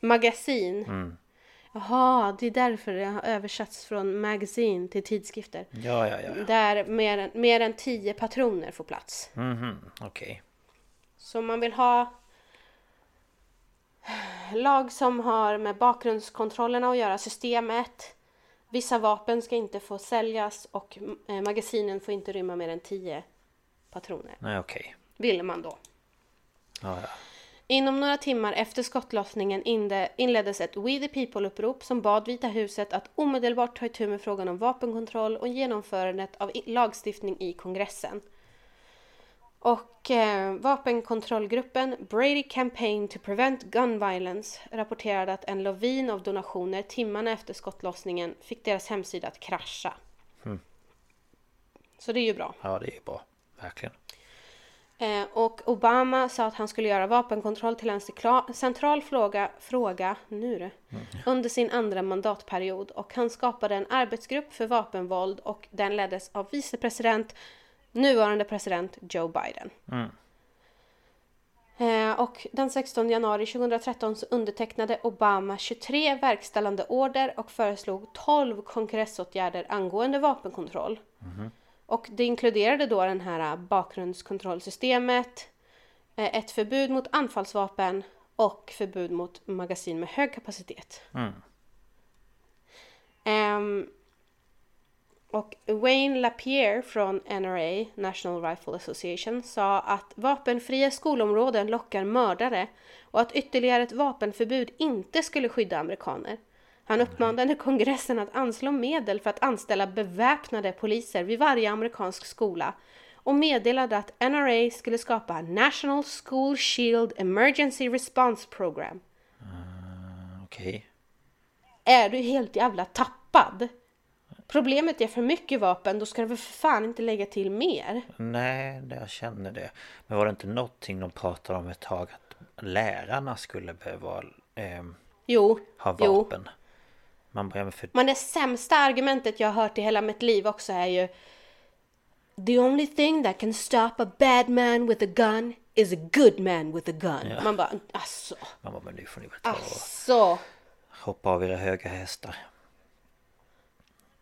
Speaker 1: magasin. Jaha, det är därför det har översatts från magasin till tidskrifter.
Speaker 2: Ja, ja, ja.
Speaker 1: Där mer, än- mer än tio patroner får plats.
Speaker 2: Mhm, okej.
Speaker 1: Så man vill ha lag som har med bakgrundskontrollerna att göra, systemet. Vissa vapen ska inte få säljas och eh, magasinen får inte rymma mer än 10 patroner.
Speaker 2: Nej, okej.
Speaker 1: Ville man då.
Speaker 2: Ja, ja.
Speaker 1: Inom några timmar efter skottlossningen inleddes ett We the People-upprop som bad Vita huset att omedelbart ta itu med frågan om vapenkontroll och genomförandet av lagstiftning i kongressen. Och eh, vapenkontrollgruppen Brady Campaign to Prevent Gun Violence rapporterade att en lavin av donationer timmarna efter skottlossningen fick deras hemsida att krascha. Så det är ju bra.
Speaker 2: ja, det är bra. Verkligen.
Speaker 1: Eh, och Obama sa att han skulle göra vapenkontroll till en central fråga, fråga nu det, under sin andra mandatperiod. Och han skapade en arbetsgrupp för vapenvåld och den leddes av vicepresident, nuvarande president Joe Biden. Eh, och den 16 januari 2013 så undertecknade Obama 23 verkställande order och föreslog 12 kongressåtgärder angående vapenkontroll. Och det inkluderade då den här bakgrundskontrollsystemet, eh, ett förbud mot anfallsvapen och förbud mot magasin med hög kapacitet. Ehm, och Wayne Lapierre från NRA, National Rifle Association, sa att vapenfria skolområden lockar mördare och att ytterligare ett vapenförbud inte skulle skydda amerikaner. Han uppmanade kongressen att anslå medel för att anställa beväpnade poliser vid varje amerikansk skola och meddelade att NRA skulle skapa National School Shield Emergency Response Program.
Speaker 2: Okej.
Speaker 1: Är du helt jävla tappad? Problemet är för mycket vapen, då ska du väl för fan inte lägga till mer?
Speaker 2: Nej, jag känner det. Men var det inte någonting de pratade om ett tag? Att lärarna skulle behöva ehm,
Speaker 1: Jo,
Speaker 2: ha
Speaker 1: jo.
Speaker 2: vapen? Man bara, ja, men för...
Speaker 1: Men det sämsta argumentet jag har hört i hela mitt liv också är ju The only thing that can stop a bad man with a gun is a good man with a gun. Man bara, alltså,
Speaker 2: Man bara, men nu får ni väl ta och
Speaker 1: alltså.
Speaker 2: hoppa av era höga hästar.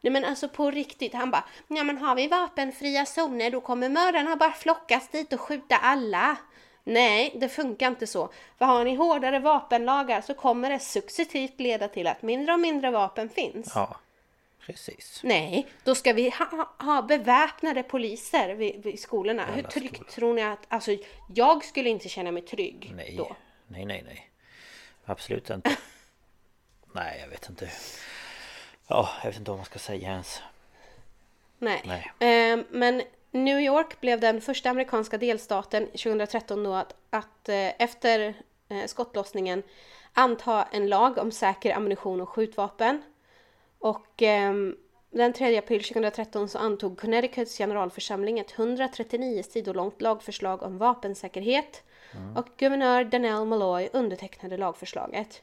Speaker 1: Nej men alltså på riktigt, han bara, ja men har vi vapenfria zoner då kommer mördarna bara flockas dit och skjuta alla. Nej, det funkar inte så. För har ni hårdare vapenlagar så kommer det successivt leda till att mindre och mindre vapen finns.
Speaker 2: Ja, precis.
Speaker 1: Nej, då ska vi ha, ha beväpnade poliser vid, vid skolorna. Hur
Speaker 2: Alla
Speaker 1: tryggt
Speaker 2: skolor.
Speaker 1: tror ni att... Alltså, jag skulle inte känna mig trygg
Speaker 2: Nej,
Speaker 1: då.
Speaker 2: nej, nej, nej. Absolut inte. [LAUGHS] nej, jag vet inte. Ja, jag vet inte vad man ska säga ens.
Speaker 1: Nej.
Speaker 2: Nej.
Speaker 1: Ehm, men New York blev den första amerikanska delstaten 2013 då att, att eh, efter eh, skottlossningen anta en lag om säker ammunition och skjutvapen. Och ehm, den 3 april 2013 så antog Connecticuts generalförsamling ett 139 sidor långt lagförslag om vapensäkerhet. Och guvernör Danell Malloy undertecknade lagförslaget.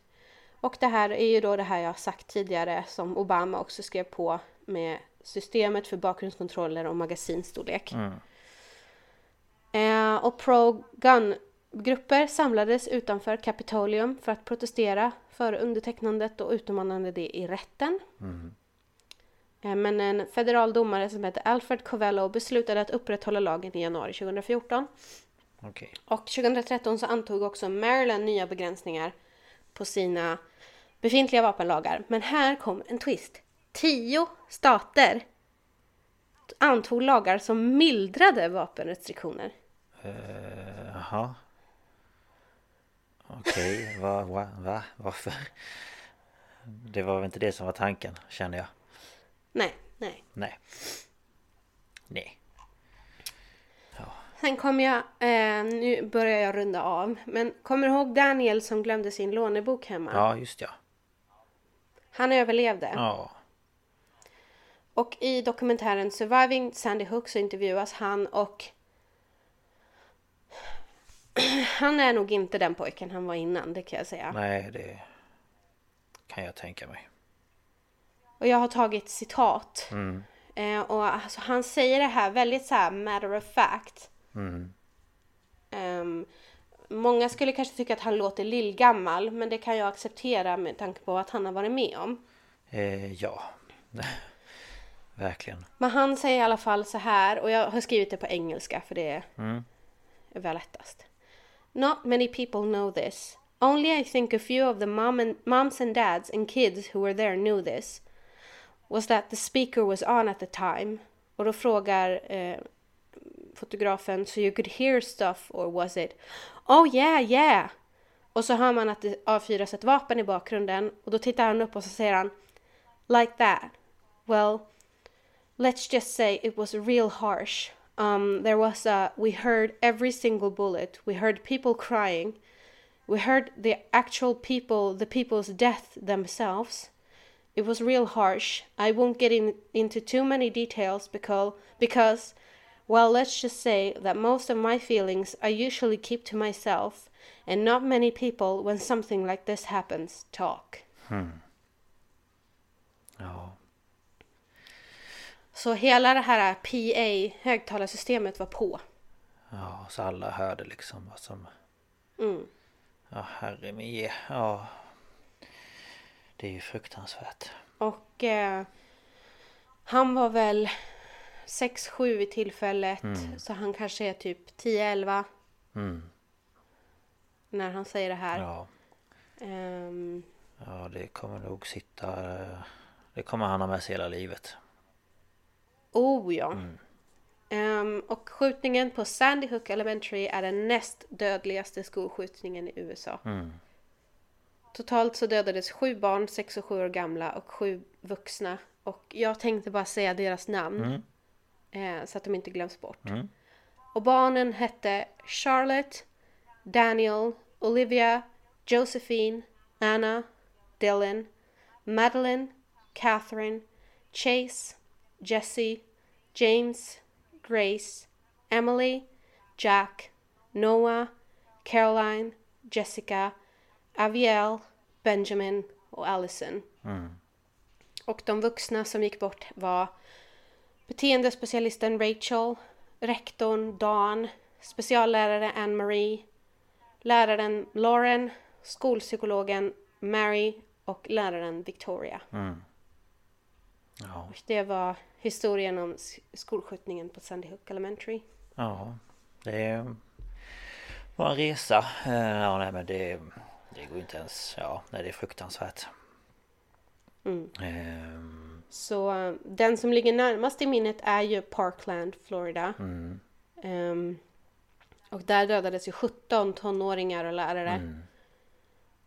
Speaker 1: Och det här är ju då det här jag sagt tidigare som Obama också skrev på med systemet för bakgrundskontroller och magasinstorlek. Eh, och pro-gun-grupper samlades utanför Capitolium för att protestera före undertecknandet och utmanade det i rätten. Eh, men en federal domare som heter Alfred Covello beslutade att upprätthålla lagen i januari 2014.
Speaker 2: Okej.
Speaker 1: Och 2013 så antog också Maryland nya begränsningar på sina befintliga vapenlagar. Men här kom en twist. Tio stater antog lagar som mildrade vapenrestriktioner.
Speaker 2: Eh, Jaha. Okej, [LAUGHS] va, va, va, varför? Det var väl inte det som var tanken, känner jag.
Speaker 1: Nej, nej.
Speaker 2: Nej. Nej.
Speaker 1: Sen kommer jag, eh, nu börjar jag runda av, men kommer du ihåg Daniel som glömde sin lånebok hemma?
Speaker 2: Ja, just ja.
Speaker 1: Han överlevde.
Speaker 2: Ja.
Speaker 1: Och i dokumentären Surviving Sandy Hook så intervjuas han och [CLEARS THROAT] han är nog inte den pojken han var innan, det kan jag säga.
Speaker 2: Nej, det kan jag tänka mig.
Speaker 1: Och jag har tagit citat. Eh, och alltså, han säger det här väldigt så här matter of fact. Ehm, många skulle kanske tycka att han låter lillgammal, men det kan jag acceptera med tanke på att han har varit med om.
Speaker 2: Eh, ja. [LAUGHS] Verkligen.
Speaker 1: Men han säger i alla fall så här, och jag har skrivit det på engelska för det är väl lättast. Not many people know this. Only I think a few of the mom and, moms and dads and kids who were there knew this. Was that the speaker was on at the time. Och då frågar eh, fotografen, so you could hear stuff or was it? Oh yeah, yeah! Och så hör man att det avfyras ett vapen i bakgrunden och då tittar han upp och så säger han Like that. Well, let's just say it was real harsh. Um, there was a, we heard every single bullet. We heard people crying. We heard the actual people, the people's death themselves. It was real harsh. I won't get in, into too many details because, because, well, let's just say that most of my feelings I usually keep to myself, and not many people, when something like this happens, talk.
Speaker 2: Ja.
Speaker 1: Så hela det här PA, högtalarsystemet, var på.
Speaker 2: Ja, så alla hörde liksom vad som...
Speaker 1: Mm.
Speaker 2: Ja, herre min Ja. Det är ju fruktansvärt.
Speaker 1: Och eh, han var väl 6-7 vid tillfället. Så han kanske är typ 10-11. När han säger det här.
Speaker 2: Ja.
Speaker 1: Ehm,
Speaker 2: Ja, det kommer nog sitta... Det kommer han ha med sig hela livet.
Speaker 1: oh ja. Ehm, och skjutningen på Sandy Hook Elementary är den näst dödligaste skolskjutningen i USA. Totalt så dödades sju barn, sex och sju år gamla och sju vuxna. Och jag tänkte bara säga deras namn. Eh, så att de inte glöms bort. Och barnen hette Charlotte, Daniel, Olivia, Josephine, Anna, Dylan, Madeline, Catherine, Chase, Jesse, James, Grace, Emily, Jack, Noah, Caroline, Jessica, Aviel, Benjamin och Allison. Och de vuxna som gick bort var beteendespecialisten Rachel, rektorn Dan, speciallärare Anne-Marie, läraren Lauren, skolpsykologen Mary och läraren Victoria.
Speaker 2: Ja,
Speaker 1: Och Det var historien om skolskjutningen på Sandy Hook Elementary.
Speaker 2: ja det var en resa. Eh, Ja, nej men det, det går inte ens... Ja, nej det är fruktansvärt. Ehm,
Speaker 1: Så eh, den som ligger närmast i minnet är ju Parkland, Florida. Ehm, och där dödades ju 17 tonåringar och lärare.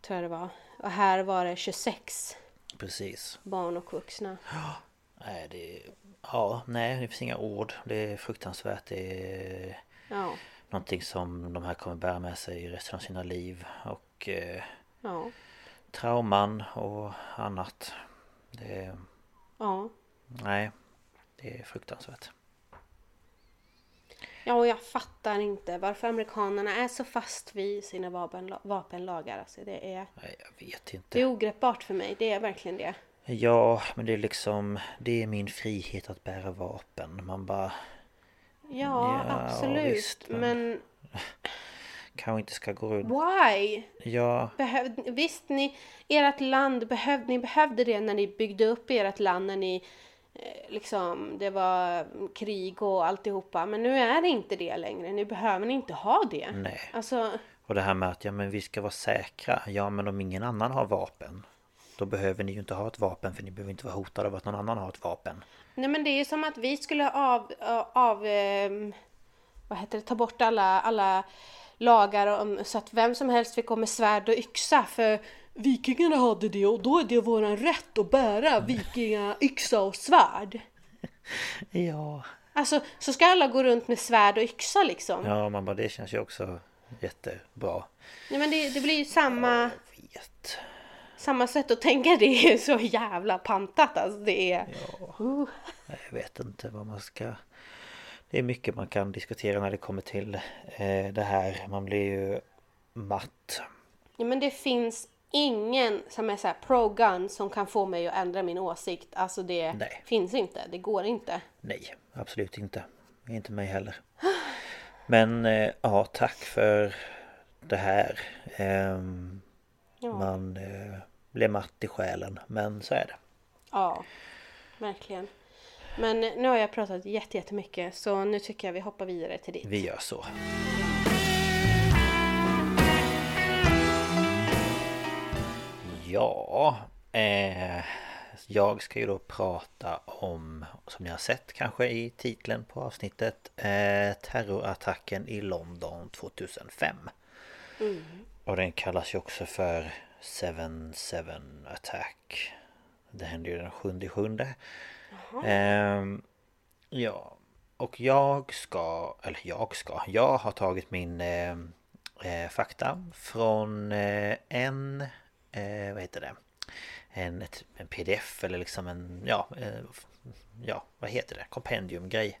Speaker 1: Tror jag det var. Och här var det 26
Speaker 2: precis.
Speaker 1: barn och vuxna. [GASPS]
Speaker 2: Nej, det... Ja, nej det finns inga ord. Det är fruktansvärt. Det är
Speaker 1: Ja,
Speaker 2: någonting som de här kommer bära med sig resten av sina liv. Och eh,
Speaker 1: ja,
Speaker 2: trauman och annat. Det...
Speaker 1: ja.
Speaker 2: Nej, det är fruktansvärt.
Speaker 1: Ja, och jag fattar inte varför amerikanerna är så fast vid sina vapenla- vapenlagar. Alltså det, är,
Speaker 2: Nej, jag vet
Speaker 1: det är
Speaker 2: inte.
Speaker 1: ogreppbart för mig. Det är verkligen det.
Speaker 2: Ja, men det är liksom... Det är min frihet att bära vapen. Man bara...
Speaker 1: Ja,
Speaker 2: Ja,
Speaker 1: absolut.
Speaker 2: visst, men-
Speaker 1: men [LAUGHS]
Speaker 2: Kanske inte ska gå runt...
Speaker 1: why?
Speaker 2: Ja,
Speaker 1: Behöv, visst, ni, ert land behövde, ni behövde det när ni byggde upp ert land, när ni eh, liksom, det var krig och alltihopa. Men nu är det inte det längre. Nu behöver ni inte ha det.
Speaker 2: nej.
Speaker 1: Alltså,
Speaker 2: Och det här med att ja men vi ska vara säkra. Ja men om ingen annan har vapen. Då behöver ni ju inte ha ett vapen för ni behöver inte vara hotade av att någon annan har ett vapen.
Speaker 1: nej men det är ju som att vi skulle av, av ehm, vad heter det, ta bort alla, alla lagar om, så att vem som helst fick gå med svärd och yxa för vikingarna hade det och då är det våran rätt att bära vikingayxa och svärd. [LAUGHS]
Speaker 2: Ja.
Speaker 1: Alltså, så ska alla gå runt med svärd och yxa liksom?
Speaker 2: Ja man bara det känns ju också jättebra.
Speaker 1: Nej men det, det blir ju samma,
Speaker 2: Jag vet.
Speaker 1: samma sätt att tänka. Det är så jävla pantat alltså. Det är... Uh.
Speaker 2: Jag vet inte vad man ska... Det är mycket man kan diskutera när det kommer till eh, det här. Man blir ju matt.
Speaker 1: Ja, men det finns ingen som är så pro-gun som kan få mig att ändra min åsikt. Alltså det
Speaker 2: Nej.
Speaker 1: finns inte. Det går inte.
Speaker 2: Nej, absolut inte. Inte mig heller. Men eh, ja, tack för det här. Ehm,
Speaker 1: Ja.
Speaker 2: Man eh, blev matt i själen, men så är det.
Speaker 1: Ja, verkligen. Men nu har jag pratat jätte- jättemycket så nu tycker jag vi hoppar vidare till ditt.
Speaker 2: Vi gör så. Ja, eh, jag ska ju då prata om, som ni har sett kanske i titeln på avsnittet, eh, terrorattacken i London 2005. Och den kallas ju också för 7-7 attack. Det hände ju den 7 sjunde. Ehm, ja, och jag ska, eller jag ska, jag har tagit min eh, eh, fakta från eh, en, eh, vad heter det? En, ett, en pdf eller liksom en, ja, eh, ja, vad heter det? Kompendiumgrej.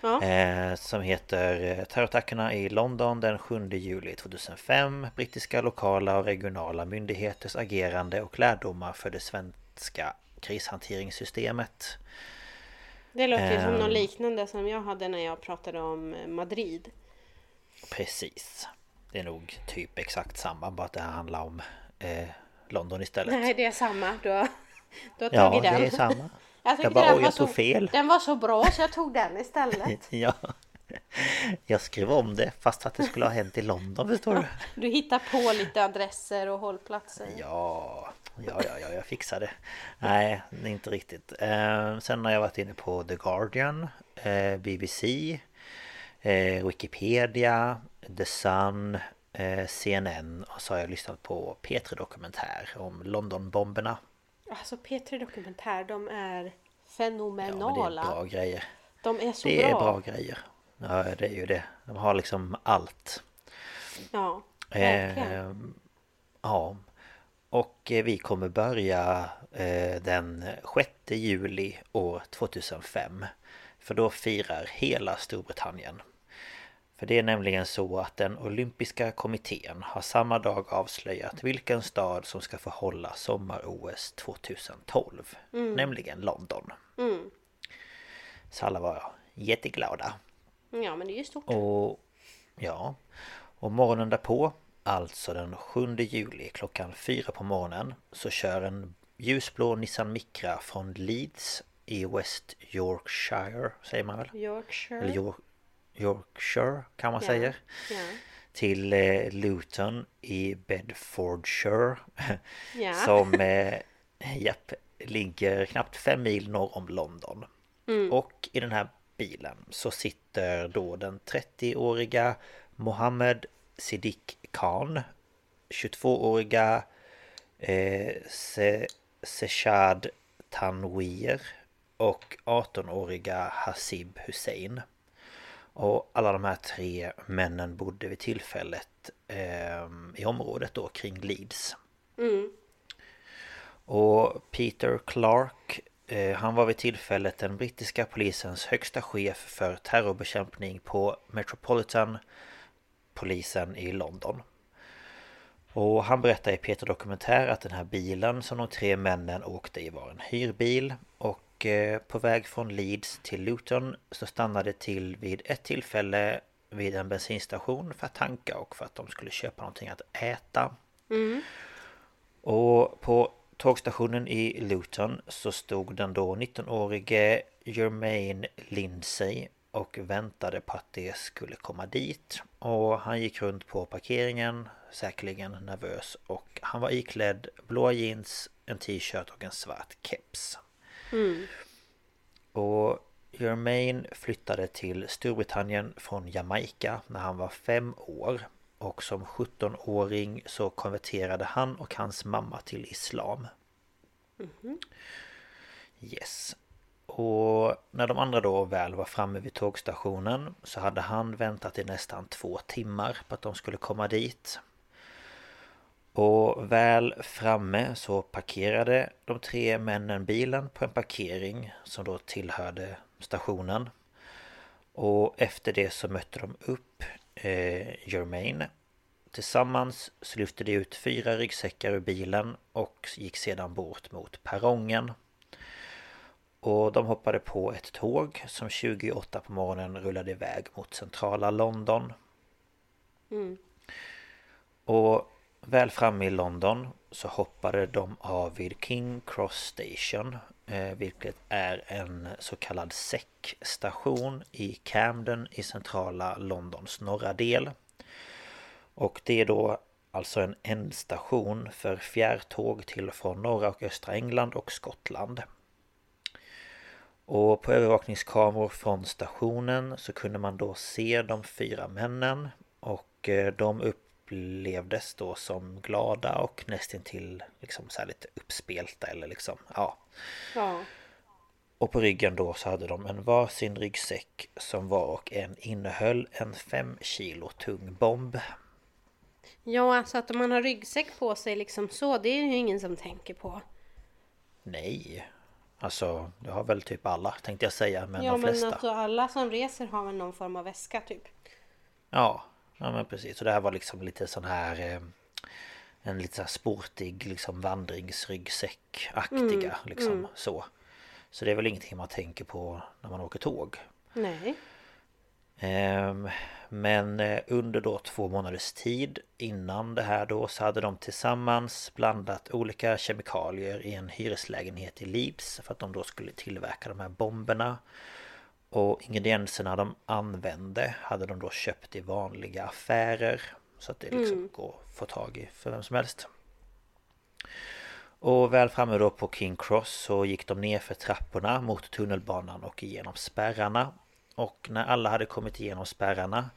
Speaker 1: Ja.
Speaker 2: Eh, som heter eh, Terrorattackerna i London den 7 juli 2005 Brittiska lokala och regionala myndigheters agerande och lärdomar för det svenska krishanteringssystemet
Speaker 1: Det låter som
Speaker 2: Ehm.
Speaker 1: något liknande som jag hade när jag pratade om eh, Madrid.
Speaker 2: Precis Det är nog typ exakt samma bara att det här handlar om eh, London istället
Speaker 1: Nej, det är samma. Du har, du har
Speaker 2: Ja,
Speaker 1: tagit den.
Speaker 2: det är samma
Speaker 1: Jag,
Speaker 2: Jag bara, oj,
Speaker 1: var
Speaker 2: jag tog
Speaker 1: så,
Speaker 2: fel.
Speaker 1: Den var så bra så jag tog den istället. [LAUGHS]
Speaker 2: Ja [LAUGHS] Jag skrev om det fast att det skulle ha hänt i London förstår du
Speaker 1: Du hittar på lite adresser och hållplatser.
Speaker 2: Ja, ja, ja, ja, jag fixar det. Nej, är inte riktigt. Eh, sen har jag varit inne på The Guardian, eh, BBC, eh, Wikipedia, The Sun, CNN och så har jag lyssnat på P3 Dokumentär om Londonbomberna.
Speaker 1: Alltså P3 Dokumentär, de är
Speaker 2: Ja, men det
Speaker 1: fenomenala.
Speaker 2: är bra grejer.
Speaker 1: de är så
Speaker 2: Det är
Speaker 1: bra.
Speaker 2: bra grejer. Ja, det är ju det. De har liksom allt.
Speaker 1: Ja, verkligen.
Speaker 2: Eh, ja. Och eh, vi kommer börja eh, den 6 juli år 2005. För då firar hela Storbritannien För det är nämligen så att den olympiska kommittén har samma dag avslöjat vilken stad som ska få hålla sommar-OS 2012. Nämligen London.
Speaker 1: Mm.
Speaker 2: Så alla var jätteglada.
Speaker 1: Ja men det är ju stort.
Speaker 2: Och ja, och morgonen därpå, alltså den 7 juli klockan fyra på morgonen så kör en ljusblå Nissan Micra från Leeds i West Yorkshire, säger man väl?
Speaker 1: Yorkshire.
Speaker 2: Eller York, Yorkshire kan man
Speaker 1: Ja.
Speaker 2: säga.
Speaker 1: Ja.
Speaker 2: Till eh, Luton i Bedfordshire. [LAUGHS]
Speaker 1: Ja.
Speaker 2: Som, eh, japp, ligger knappt fem mil norr om London.
Speaker 1: Mm.
Speaker 2: Och i den här bilen så sitter då den 30-åriga Mohammed Siddiq Khan 22-åriga eh, Se- Seshad Tanwir och 18-åriga Hasib Hussein. Och alla de här tre männen bodde vid tillfället eh, i området då kring Leeds.
Speaker 1: Mm.
Speaker 2: Och Peter Clark Han var vid tillfället den brittiska polisens högsta chef för terrorbekämpning på Metropolitan Polisen i London. Och han berättar i Peter Dokumentär att den här bilen som de tre männen åkte i var en hyrbil och eh, på väg från Leeds till Luton så stannade till vid ett tillfälle vid en bensinstation för att tanka och för att de skulle köpa någonting att äta. Och på tågstationen i Luton så stod den då 19-årige Jermaine Lindsay och väntade på att det skulle komma dit. Och han gick runt på parkeringen, säkerligen nervös och han var iklädd blåa jeans, en t-shirt och en svart keps. Och Jermaine flyttade till Storbritannien från Jamaica när han var fem år. Och som 17-åring så konverterade han och hans mamma till Islam. Yes. Och när de andra då väl var framme vid tågstationen så hade han väntat i nästan två timmar på att de skulle komma dit. Och väl framme så parkerade de tre männen bilen på en parkering som då tillhörde stationen. Och efter det så mötte de upp eh, Jermaine. Tillsammans så lyfte de ut fyra ryggsäckar ur bilen och gick sedan bort mot perrongen. Och de hoppade på ett tåg som 28 på morgonen rullade iväg mot centrala London. Och väl framme i London så hoppade de av vid King Cross Station Eh, vilket är en så kallad säckstation i Camden i centrala Londons norra del. Och det är då alltså en ändstation för fjärrtåg till och från norra och östra England och Skottland. Och på övervakningskameror från stationen så kunde man då se de fyra männen och eh, de de upplevdes då som glada och nästintill liksom så här lite uppspelta eller liksom ja.
Speaker 1: Ja.
Speaker 2: Och på ryggen då så hade de en varsin ryggsäck som var och en innehöll en fem kilo tung bomb.
Speaker 1: Ja, alltså att man har ryggsäck på sig liksom så, det är ju ingen som tänker på.
Speaker 2: Nej, alltså det har väl typ alla tänkte jag säga men
Speaker 1: ja,
Speaker 2: de flesta.
Speaker 1: men alltså alla som reser har väl någon form av väska typ.
Speaker 2: Ja, ja men precis. Så det här var liksom lite sån här eh, En lite så här sportig liksom vandringsryggsäck-aktiga liksom så. Så det är väl ingenting man tänker på när man åker tåg.
Speaker 1: Nej.
Speaker 2: Ehm, Men eh, under då två månaders tid innan det här då så hade de tillsammans blandat olika kemikalier i en hyreslägenhet i Leeds för att de då skulle tillverka de här bomberna. Och ingredienserna de använde hade de då köpt i vanliga affärer så att det liksom går att få tag i för vem som helst. Och väl framme då på King Cross så gick de ner för trapporna mot tunnelbanan och igenom spärrarna. Och när alla hade kommit igenom spärrarna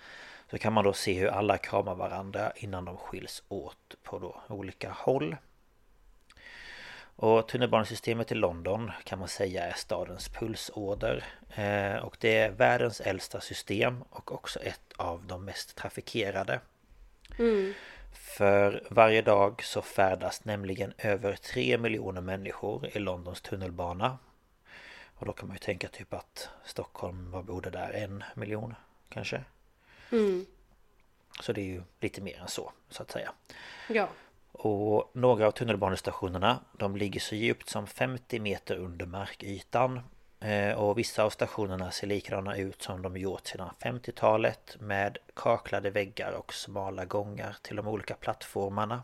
Speaker 2: så kan man då se hur alla kramar varandra innan de skiljs åt på då olika håll. Och tunnelbanesystemet i London kan man säga är stadens pulsåder. Eh, och det är världens äldsta system och också ett av de mest trafikerade. För varje dag så färdas nämligen över 3 miljoner människor i Londons tunnelbana. Och då kan man ju tänka typ att Stockholm, vad bor det där? En miljon kanske? Så det är ju lite mer än så, så att säga.
Speaker 1: Ja.
Speaker 2: Och några av tunnelbanestationerna de ligger så djupt som 50 meter under markytan. Eh, Och vissa av stationerna ser likadana ut som de gjort sedan 50-talet med kaklade väggar och smala gångar till de olika plattformarna.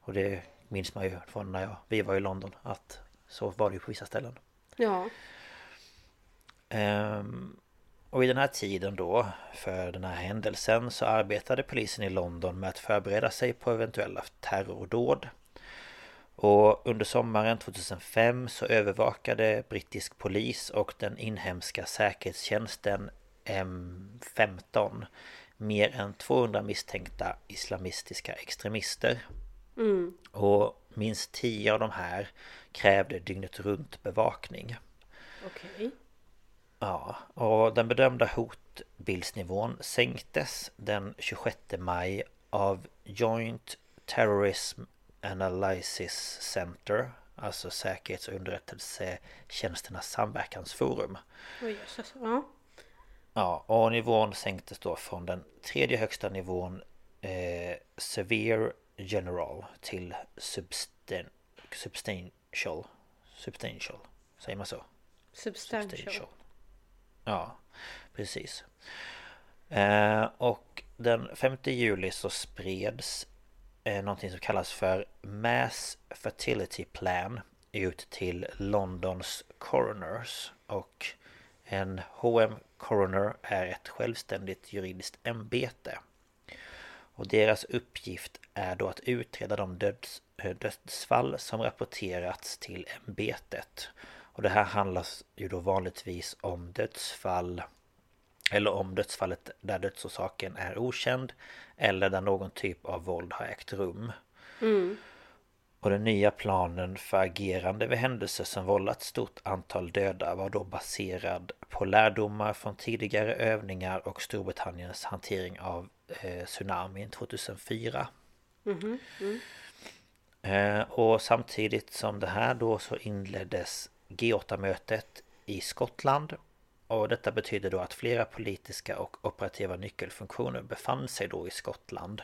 Speaker 2: Och det minns man ju från när jag, vi var i London att så var det ju på vissa ställen.
Speaker 1: Ja.
Speaker 2: Ehm, och i den här tiden då, för den här händelsen, så arbetade polisen i London med att förbereda sig på eventuella terrordåd. Och under sommaren 2005 så övervakade brittisk polis och den inhemska säkerhetstjänsten M15 mer än 200 misstänkta islamistiska extremister. Och minst 10 av de här krävde dygnet runt bevakning.
Speaker 1: Okej.
Speaker 2: Ja, och den bedömda hotbildsnivån sänktes den 26 maj av Joint Terrorism Analysis Center Alltså säkerhets och underrättelsetjänsternas samverkansforum.
Speaker 1: Ja.
Speaker 2: Ja, och nivån sänktes då från den tredje högsta nivån eh, Severe General till substan Substantial Substantial Säger man så?
Speaker 1: Substantial.
Speaker 2: Ja, precis. Eh, och den 5 juli så spreds eh, någonting som kallas för Mass Fertility Plan ut till Londons Coroners. Och en HM Coroner är ett självständigt juridiskt ämbete. Och deras uppgift är då att utreda de döds, eh, dödsfall som rapporterats till ämbetet. Och det här handlar ju då vanligtvis om dödsfall eller om dödsfallet där dödsorsaken är okänd eller där någon typ av våld har ägt rum. Och den nya planen för agerande vid händelser som vållat stort antal döda var då baserad på lärdomar från tidigare övningar och Storbritanniens hantering av eh, tsunamin 2004. Eh, och samtidigt som det här då så inleddes G8-mötet i Skottland. Och detta betyder då att flera politiska och operativa nyckelfunktioner befann sig då i Skottland.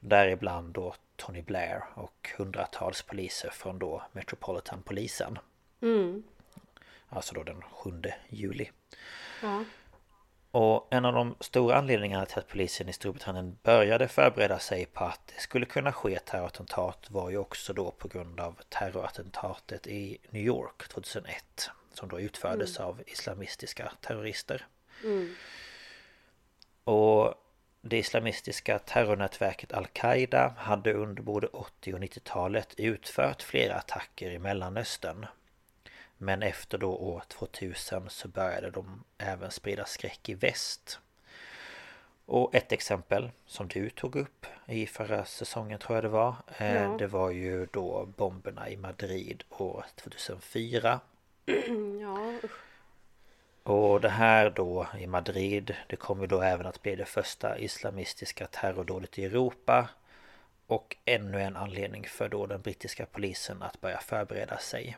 Speaker 2: Däribland då Tony Blair och hundratals poliser från då Metropolitan-polisen. Alltså då den 7 juli.
Speaker 1: Ja.
Speaker 2: Och en av de stora anledningarna till att polisen i Storbritannien började förbereda sig på att det skulle kunna ske terrorattentat var ju också då på grund av terrorattentatet i New York 2001 som då utfördes av islamistiska terrorister. Och det islamistiska terrornätverket Al-Qaida hade under både 80 och 90-talet utfört flera attacker i Mellanöstern. Men efter då år 2000 så började de även sprida skräck i väst. Och ett exempel som du tog upp i förra säsongen tror jag det var. eh,
Speaker 1: Ja.
Speaker 2: Det var ju då bomberna i Madrid år 2004. [CLEARS THROAT]
Speaker 1: Ja, usch.
Speaker 2: Och det här då i Madrid Det kommer då även att bli det första islamistiska terrordådet i Europa Och ännu en anledning för då den brittiska polisen att börja förbereda sig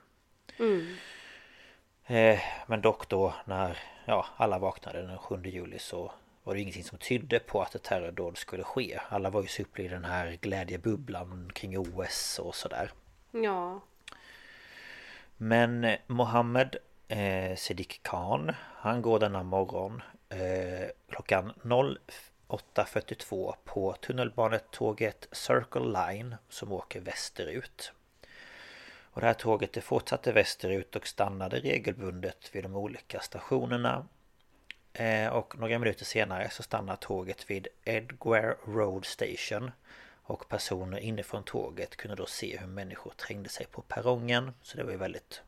Speaker 2: eh, Men dock då när ja, alla vaknade den 7 juli så var det ingenting som tydde på att ett terrordåd skulle ske. Alla var ju så uppe i den här glädjebubblan kring OS och sådär.
Speaker 1: Ja.
Speaker 2: Men eh, Mohammed eh, Sadiq Khan Han går denna morgon eh, Klockan 08.42 på tunnelbanetåget Circle Line Som åker västerut Och det här tåget det fortsatte västerut och stannade regelbundet vid de olika stationerna. Eh, Och några minuter senare så stannar tåget vid Edgware Road Station. Och personer inifrån tåget kunde då se hur människor trängde sig på perrongen. Så det var ju väldigt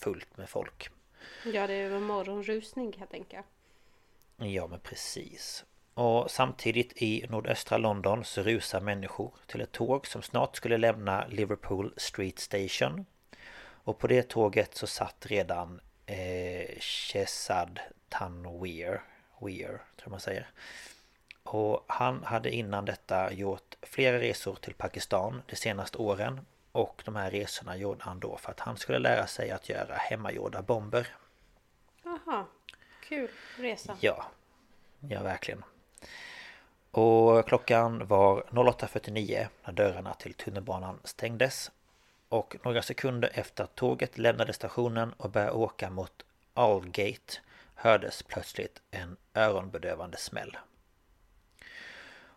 Speaker 2: fullt med folk.
Speaker 1: Ja, det var morgonrusning kan jag tänka.
Speaker 2: Ja men precis. Och samtidigt i nordöstra London så rusar människor till ett tåg som snart skulle lämna Liverpool Street Station Och på det tåget så satt redan eh, Shezad Tanweer Weir, tror man säger Och han hade innan detta gjort flera resor till Pakistan de senaste åren Och de här resorna gjorde han då för att han skulle lära sig att göra hemmagjorda bomber
Speaker 1: Jaha, kul resa.
Speaker 2: Ja, ja verkligen. Och klockan var 08.49 när dörrarna till tunnelbanan stängdes. Och några sekunder efter att tåget lämnade stationen och började åka mot Aldgate hördes plötsligt en öronbedövande smäll.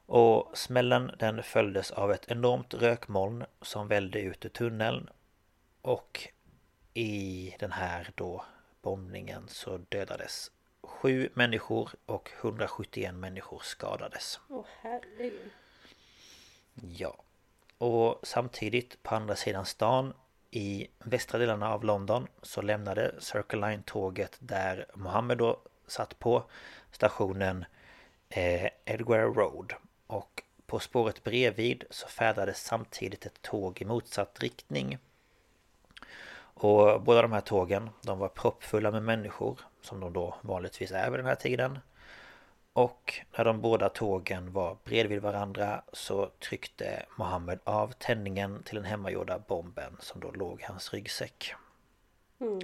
Speaker 2: Och smällen den följdes av ett enormt rökmoln som välde ut ur tunneln. Och i den här då bombningen så dödades sju människor och 171 människor skadades.
Speaker 1: Åh oh, herregud.
Speaker 2: Ja. Och samtidigt på andra sidan stan i västra delarna av London så lämnade Circle Line-tåget där Mohammed då satt på stationen eh, Edgware Road. Och på spåret bredvid så färdades samtidigt ett tåg i motsatt riktning. Och båda de här tågen, de var proppfulla med människor som de då vanligtvis är vid den här tiden. Och när de båda tågen var bredvid varandra så tryckte Mohammed av tändningen till den hemmagjorda bomben som då låg i hans ryggsäck. Mm.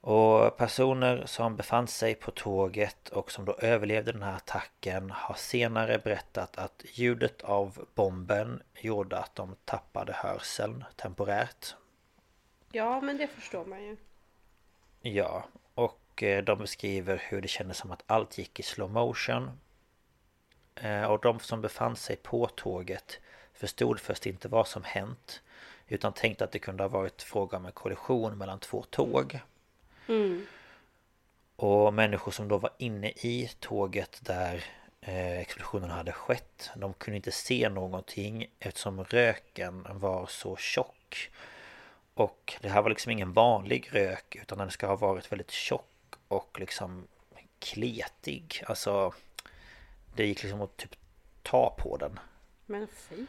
Speaker 2: Och personer som befann sig på tåget och som då överlevde den här attacken har senare berättat att ljudet av bomben gjorde att de tappade hörseln temporärt.
Speaker 1: Ja, men det förstår man ju.
Speaker 2: Ja, och eh, de beskriver hur det kändes som att allt gick i slow motion. Eh, och de som befann sig på tåget förstod först inte vad som hänt. Utan tänkte att det kunde ha varit fråga om en kollision mellan två tåg. Mm. Och människor som då var inne i tåget där eh, explosionen hade skett De kunde inte se någonting eftersom röken var så tjock Och det här var liksom ingen vanlig rök utan den ska ha varit väldigt tjock och liksom kletig Alltså Det gick liksom att typ ta på den
Speaker 1: Men fy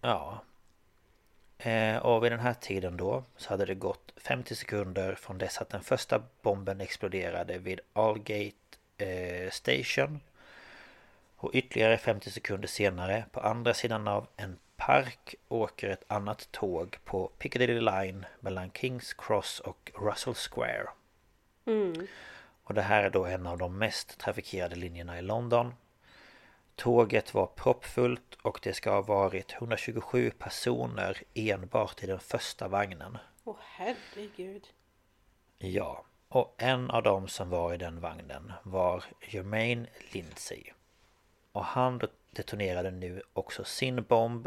Speaker 2: Ja Eh, och vid den här tiden då så hade det gått 50 sekunder från dess att den första bomben exploderade vid Allgate eh, Station. Och ytterligare 50 sekunder senare på andra sidan av en park åker ett annat tåg på Piccadilly Line mellan Kings Cross och Russell Square. Mm. Och det här är då en av de mest trafikerade linjerna i London. Tåget var proppfullt och det ska ha varit 127 personer enbart i den första vagnen.
Speaker 1: Åh oh, herregud!
Speaker 2: Ja, och en av dem som var i den vagnen var Jermaine Lindsay. Och han detonerade nu också sin bomb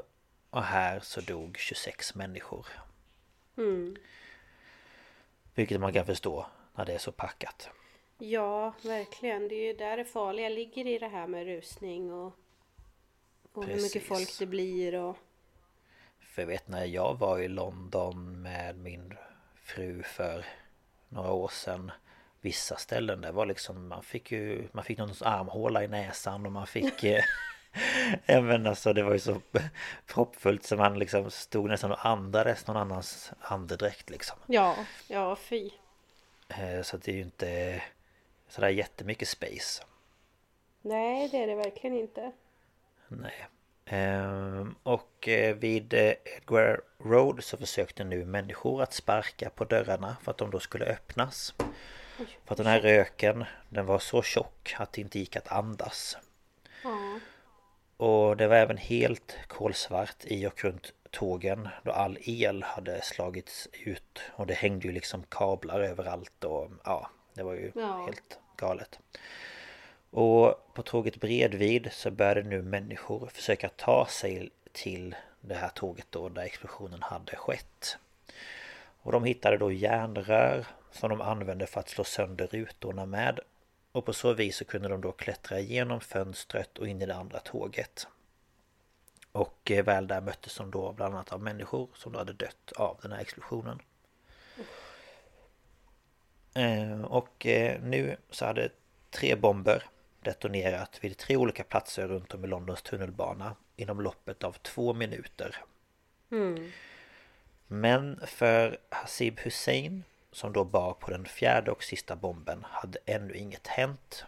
Speaker 2: och här så dog 26 människor. Mm. Vilket man kan förstå när det är så packat.
Speaker 1: Ja, verkligen. Det är ju där det farliga ligger i det här med rusning och, och hur mycket folk det blir och...
Speaker 2: För jag vet när jag var i London med min fru för några år sedan Vissa ställen det var liksom man fick ju Man fick någon armhåla i näsan och man fick [LAUGHS] [LAUGHS] Även alltså det var ju så [LAUGHS] proppfullt så man liksom stod nästan och andades någon annans andedräkt liksom
Speaker 1: Ja, ja fy
Speaker 2: eh, Så det är ju inte sådär jättemycket space.
Speaker 1: Nej, det är det verkligen inte.
Speaker 2: Nej. Ehm, och eh, vid eh, Edgware Road så försökte nu människor att sparka på dörrarna för att de då skulle öppnas. För att den här röken, den var så tjock att det inte gick att andas. Ja. Och det var även helt kolsvart i och runt tågen då all el hade slagits ut. Och det hängde ju liksom kablar överallt och ja, det var ju ja. helt galet. Och på tåget bredvid så började nu människor försöka ta sig till det här tåget då där explosionen hade skett. Och de hittade då järnrör som de använde för att slå sönder rutorna med. Och på så vis så kunde de då klättra igenom fönstret och in i det andra tåget. Och eh, väl där möttes de då bland annat av människor som då hade dött av den här explosionen. Eh, och eh, nu så hade tre bomber detonerat vid tre olika platser runt om i Londons tunnelbana inom loppet av två minuter. Mm. Men för Hasib Hussein som då bar på den fjärde och sista bomben hade ännu inget hänt.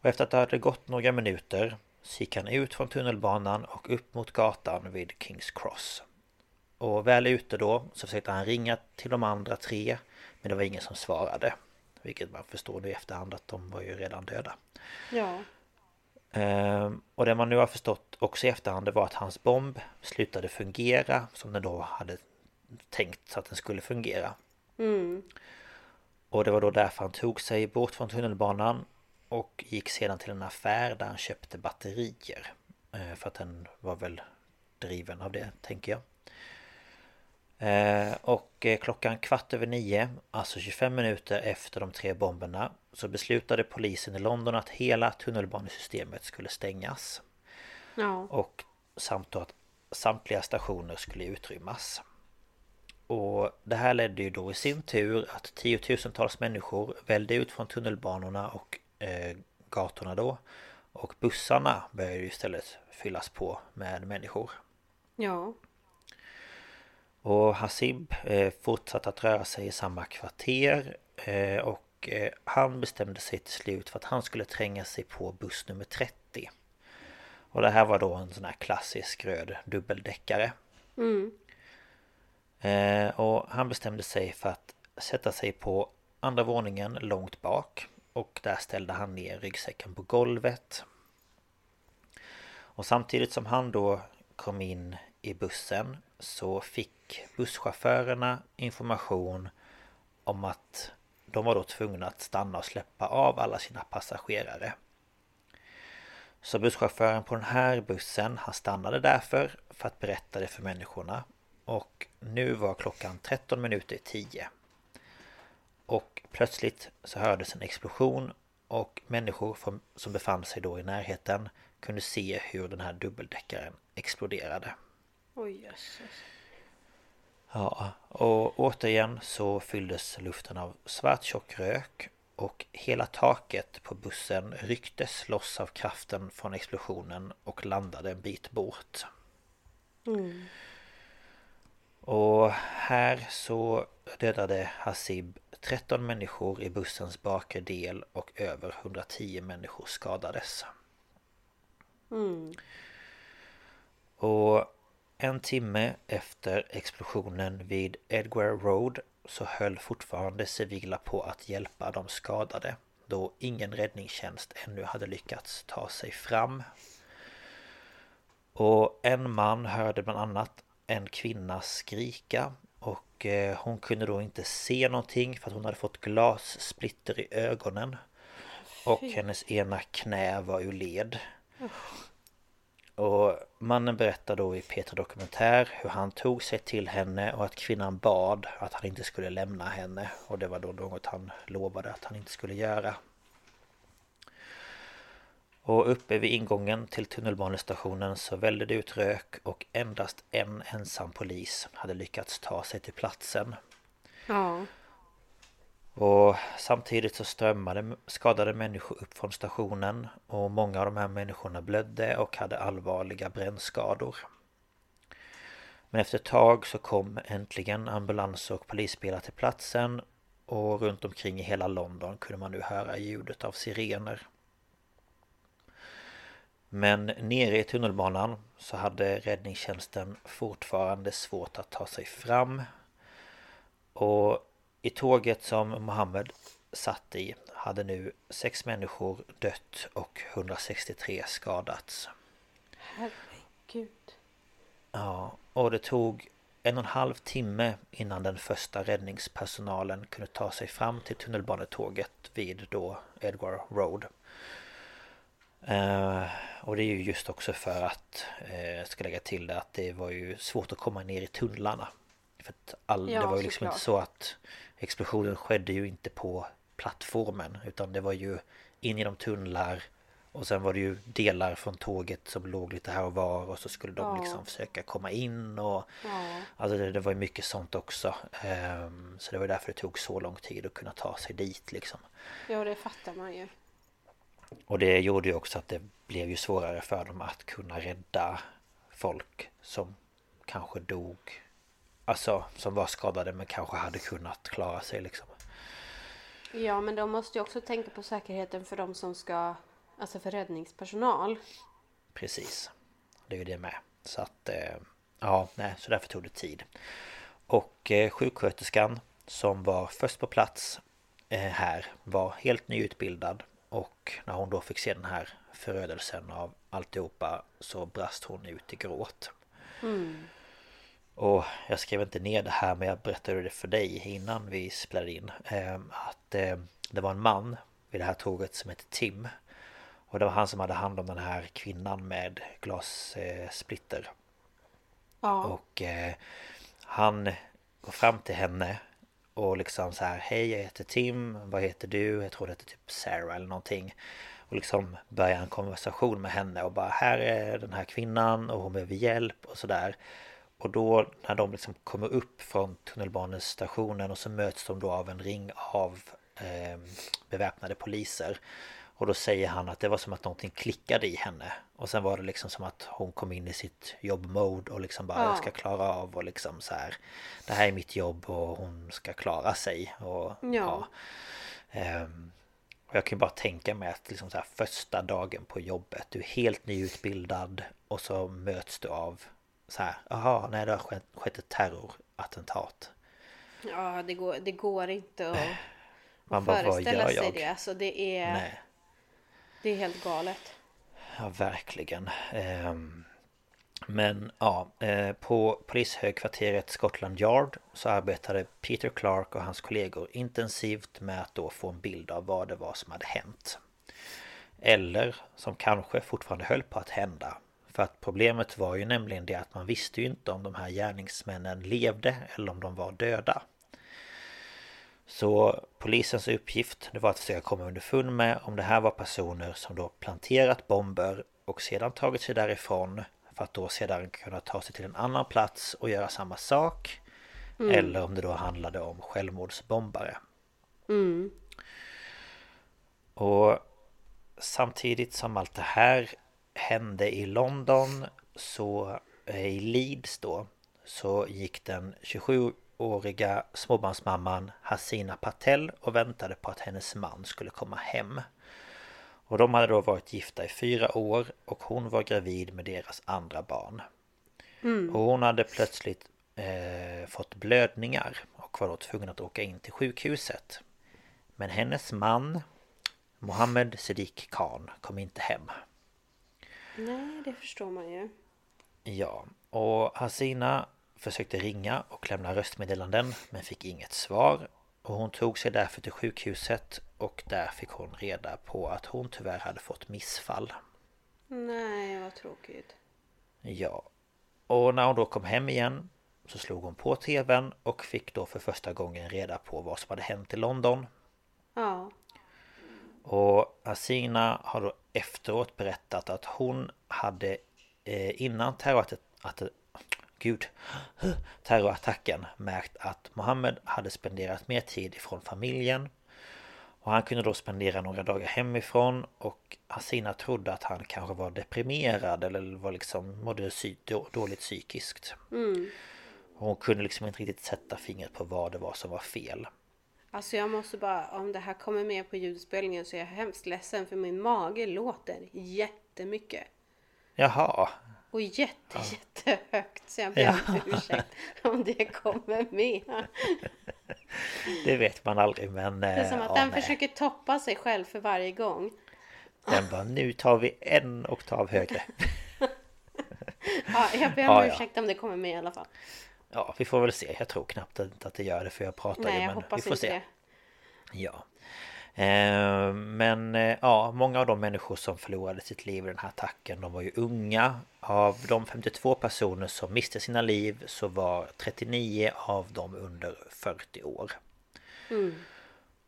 Speaker 2: Och efter att det hade gått några minuter så gick han ut från tunnelbanan och upp mot gatan vid Kings Cross. Och väl ute då så försökte han ringa till de andra tre men det var ingen som svarade. Vilket man förstår nu i efterhand att de var ju redan döda.
Speaker 1: Ja.
Speaker 2: Ehm, och det man nu har förstått också i efterhand det var att hans bomb slutade fungera som den då hade tänkt att den skulle fungera.
Speaker 1: Mm.
Speaker 2: Och det var då därför han tog sig bort från tunnelbanan och gick sedan till en affär där han köpte batterier. Eh, för att den var väl driven av det, tänker jag. Eh, och eh, klockan kvart över nio, alltså 25 minuter efter de tre bomberna, så beslutade polisen i London att hela tunnelbanesystemet skulle stängas.
Speaker 1: Ja.
Speaker 2: Och samt att samtliga stationer skulle utrymmas. Och det här ledde ju då i sin tur att tiotusentals människor välde ut från tunnelbanorna och gatorna då. Och bussarna började ju istället fyllas på med människor.
Speaker 1: Ja.
Speaker 2: Och Hasib eh, fortsatte att röra sig i samma kvarter eh, och eh, han bestämde sig till slut för att han skulle tränga sig på buss nummer 30. Och det här var då en sån här klassisk röd dubbeldäckare.
Speaker 1: Mm.
Speaker 2: Eh, och han bestämde sig för att sätta sig på andra våningen långt bak och där ställde han ner ryggsäcken på golvet. Och samtidigt som han då kom in i bussen så fick busschaufförerna information om att de var då tvungna att stanna och släppa av alla sina passagerare. Så busschauffören på den här bussen, han stannade därför för att berätta det för människorna. Och nu var klockan 13 minuter i 10. Plötsligt så hördes en explosion och människor som befann sig då i närheten kunde se hur den här dubbeldäckaren exploderade.
Speaker 1: Oj jösses.
Speaker 2: Ja, och återigen så fylldes luften av svart tjock rök och hela taket på bussen rycktes loss av kraften från explosionen och landade en bit bort.
Speaker 1: Mm.
Speaker 2: Och här så dödade Hasib 13 människor i bussens bakre del och över 110 människor skadades.
Speaker 1: Mm.
Speaker 2: Och en timme efter explosionen vid Edgware Road så höll fortfarande civila på att hjälpa de skadade då ingen räddningstjänst ännu hade lyckats ta sig fram. Och en man hörde bland annat en kvinna skrika och eh, hon kunde då inte se någonting för att hon hade fått glassplitter i ögonen. Och hennes ena knä var ur led. Och mannen berättar då i Peter Dokumentär hur han tog sig till henne och att kvinnan bad att han inte skulle lämna henne. Och det var då något han lovade att han inte skulle göra. Och uppe vid ingången till tunnelbanestationen så vällde det ut rök och endast en ensam polis hade lyckats ta sig till platsen.
Speaker 1: Ja.
Speaker 2: Och samtidigt så strömmade skadade människor upp från stationen och många av de här människorna blödde och hade allvarliga brännskador. Men efter ett tag så kom äntligen ambulanser och polisbilar till platsen och runt omkring i hela London kunde man nu höra ljudet av sirener. Men nere i tunnelbanan så hade räddningstjänsten fortfarande svårt att ta sig fram. Och i tåget som Mohammed satt i hade nu sex människor dött och 163 skadats.
Speaker 1: Herregud.
Speaker 2: Ja, och det tog en och en halv timme innan den första räddningspersonalen kunde ta sig fram till tunnelbanetåget vid då Edgware Road. Eh, och det är ju just också för att, eh, jag ska lägga till det, att det var ju svårt att komma ner i tunnlarna. För att all,
Speaker 1: Ja,
Speaker 2: det var ju liksom
Speaker 1: såklart.
Speaker 2: inte så att explosionen skedde ju inte på plattformen utan det var ju in genom tunnlar och sen var det ju delar från tåget som låg lite här och var och så skulle de
Speaker 1: Ja.
Speaker 2: liksom försöka komma in och
Speaker 1: Ja.
Speaker 2: Alltså det, det var ju mycket sånt också Ehm, Så det var därför det tog så lång tid att kunna ta sig dit liksom
Speaker 1: ja, det fattar man ju.
Speaker 2: Och det gjorde ju också att det blev ju svårare för dem att kunna rädda folk som kanske dog. Alltså som var skadade men kanske hade kunnat klara sig liksom.
Speaker 1: Ja, men de måste ju också tänka på säkerheten för de som ska, alltså för räddningspersonal.
Speaker 2: Precis. Det är ju det med. Så att eh, Ja, nej, så därför tog det tid. Och eh, sjuksköterskan som var först på plats eh, här var helt nyutbildad Och när hon då fick se den här förödelsen av alltihopa så brast hon ut i gråt. Och jag skrev inte ner det här men jag berättade det för dig innan vi spelade in. Eh, att eh, det var en man vid det här tåget som hette Tim. Och det var han som hade hand om den här kvinnan med glassplitter.
Speaker 1: Ja.
Speaker 2: Och eh, han går fram till henne och liksom så här Hej jag heter Tim, vad heter du? Jag tror det heter typ Sarah eller någonting. Och liksom börjar en konversation med henne och bara Här är den här kvinnan och hon behöver hjälp och sådär. Och då när de liksom kommer upp från tunnelbanestationen och så möts de då av en ring av eh, beväpnade poliser. Och då säger han att det var som att någonting klickade i henne. Och sen var det liksom som att hon kom in i sitt jobbmode och liksom bara
Speaker 1: Ja.
Speaker 2: jag ska klara av och liksom så här. Det här är mitt jobb och hon ska klara sig. Och,
Speaker 1: Ja.
Speaker 2: Ehm, och jag kan ju bara tänka mig att liksom så här, första dagen på jobbet, du är helt nyutbildad och så möts du av så här, jaha, nej det har skett, skett ett terrorattentat.
Speaker 1: Ja, det går, det går inte att,
Speaker 2: Man
Speaker 1: att
Speaker 2: bara,
Speaker 1: föreställa sig det. Alltså det är,
Speaker 2: Nej,
Speaker 1: det är helt galet.
Speaker 2: ja verkligen. Ehm, men ja, eh, på polishögkvarteret Scotland Yard så arbetade Peter Clark och hans kollegor intensivt med att då få en bild av vad det var som hade hänt. Eller som kanske fortfarande höll på att hända. För att problemet var ju nämligen det att man visste ju inte om de här gärningsmännen levde eller om de var döda. Så polisens uppgift det var att försöka komma underfund med om det här var personer som då planterat bomber och sedan tagit sig därifrån för att då sedan kunna ta sig till en annan plats och göra samma sak. Eller om det då handlade om självmordsbombare. Och samtidigt som allt det här hände i London så eh, i Leeds då så gick den 27-åriga småbarnsmamman Hasina Patel och väntade på att hennes man skulle komma hem. Och de hade då varit gifta i fyra år och hon var gravid med deras andra barn. Och hon hade plötsligt eh, fått blödningar och var då tvungen att åka in till sjukhuset. Men hennes man Mohammed Sadiq Khan kom inte hem.
Speaker 1: Nej, det förstår man ju.
Speaker 2: Ja, och Hasina försökte ringa och lämna röstmeddelanden men fick inget svar. Och hon tog sig därför till sjukhuset och där fick hon reda på att hon tyvärr hade fått missfall.
Speaker 1: Nej, vad tråkigt.
Speaker 2: Ja, och när hon då kom hem igen så slog hon på tvn och fick då för första gången reda på vad som hade hänt i London.
Speaker 1: Ja.
Speaker 2: Och Asina har då efteråt berättat att hon hade eh, innan terrorattacken, gud, [GASPS] terrorattacken märkt att Mohammed hade spenderat mer tid ifrån familjen. Och han kunde då spendera några dagar hemifrån och Hasina trodde att han kanske var deprimerad eller var liksom mådde dåligt psykiskt. Och hon kunde liksom inte riktigt sätta fingret på vad det var som var fel.
Speaker 1: Alltså jag måste bara, om det här kommer med på ljudspelningen så är jag hemskt ledsen för min mage låter jättemycket.
Speaker 2: Jaha,
Speaker 1: Och jätte, jättehögt. Så jag ber om ursäkt om det kommer med.
Speaker 2: det vet man aldrig men...
Speaker 1: Det är som
Speaker 2: eh,
Speaker 1: att
Speaker 2: ja,
Speaker 1: den
Speaker 2: nej.
Speaker 1: försöker toppa sig själv för varje gång.
Speaker 2: Den bara nu tar vi en oktav högre. [LAUGHS]
Speaker 1: Ja, jag ber om
Speaker 2: Ja, ja.
Speaker 1: ursäkt om det kommer med i alla fall.
Speaker 2: Ja, vi får väl se. Jag tror knappt att det gör det för jag pratar
Speaker 1: Nej,
Speaker 2: ju men vi får se.
Speaker 1: det.
Speaker 2: Ja. Eh, Men eh, ja, många av de människor som förlorade sitt liv i den här attacken de var ju unga. Av de 52 personer som miste sina liv så var 39 av dem under 40 år.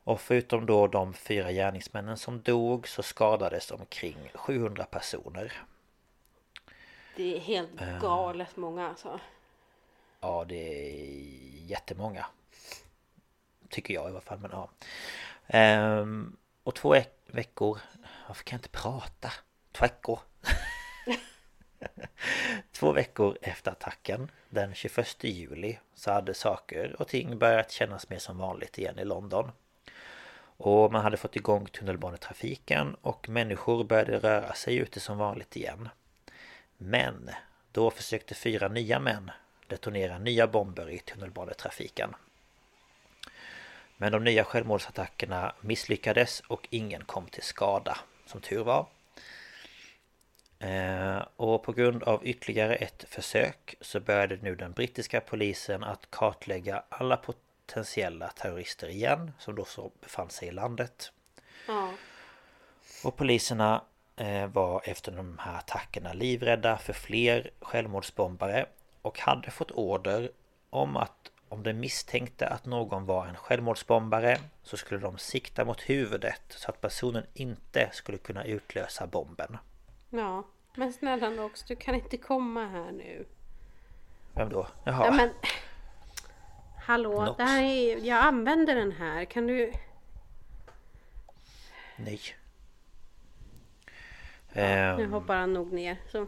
Speaker 2: Och förutom då de fyra gärningsmännen som dog så skadades omkring 700 personer.
Speaker 1: Det är helt
Speaker 2: Eh.
Speaker 1: galet många alltså.
Speaker 2: Ja, det är jättemånga. Tycker jag i alla fall, men ja. Um, och två veckor... Varför kan jag inte prata? Två veckor. [LAUGHS] två veckor efter attacken, den 21 juli, så hade saker och ting börjat kännas mer som vanligt igen i London. Och man hade fått igång tunnelbanetrafiken och människor började röra sig ute som vanligt igen. Men då försökte fyra nya män detonera nya bomber i tunnelbanetrafiken. Men de nya självmordsattackerna misslyckades och ingen kom till skada, som tur var. Eh, och på grund av ytterligare ett försök så började nu den brittiska polisen att kartlägga alla potentiella terrorister igen som då så befann sig i landet.
Speaker 1: Ja.
Speaker 2: Och poliserna eh, var efter de här attackerna livrädda för fler självmordsbombare och hade fått order om att om de misstänkte att någon var en självmordsbombare så skulle de sikta mot huvudet så att personen inte skulle kunna utlösa bomben.
Speaker 1: Ja. Men snälla Nox, du kan inte komma här nu.
Speaker 2: Vem då? Jaha.
Speaker 1: Ja men... Hallå,
Speaker 2: Nox.
Speaker 1: det här är, jag använder den här. Kan du...
Speaker 2: Nej.
Speaker 1: Nu
Speaker 2: Ehm,
Speaker 1: hoppar han nog ner. Så.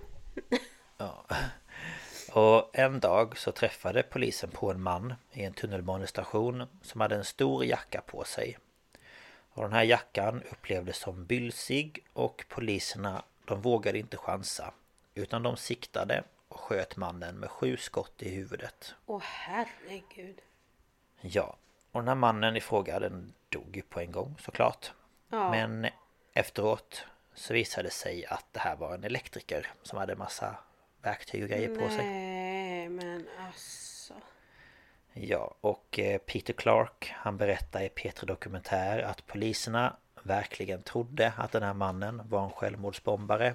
Speaker 2: ja. Och en dag så träffade polisen på en man i en tunnelbanestation som hade en stor jacka på sig. Och den här jackan upplevdes som bylsig och poliserna de vågade inte chansa. Utan de siktade och sköt mannen med sju skott i huvudet.
Speaker 1: Åh herregud.
Speaker 2: Ja, och den här mannen i fråga den dog ju på en gång såklart.
Speaker 1: Ja.
Speaker 2: Men efteråt så visade det sig att det här var en elektriker som hade massa verktyg och grejer på sig.
Speaker 1: Nej men alltså.
Speaker 2: Ja, och eh, Peter Clark han berättar i P3 Dokumentär att poliserna verkligen trodde att den här mannen var en självmordsbombare.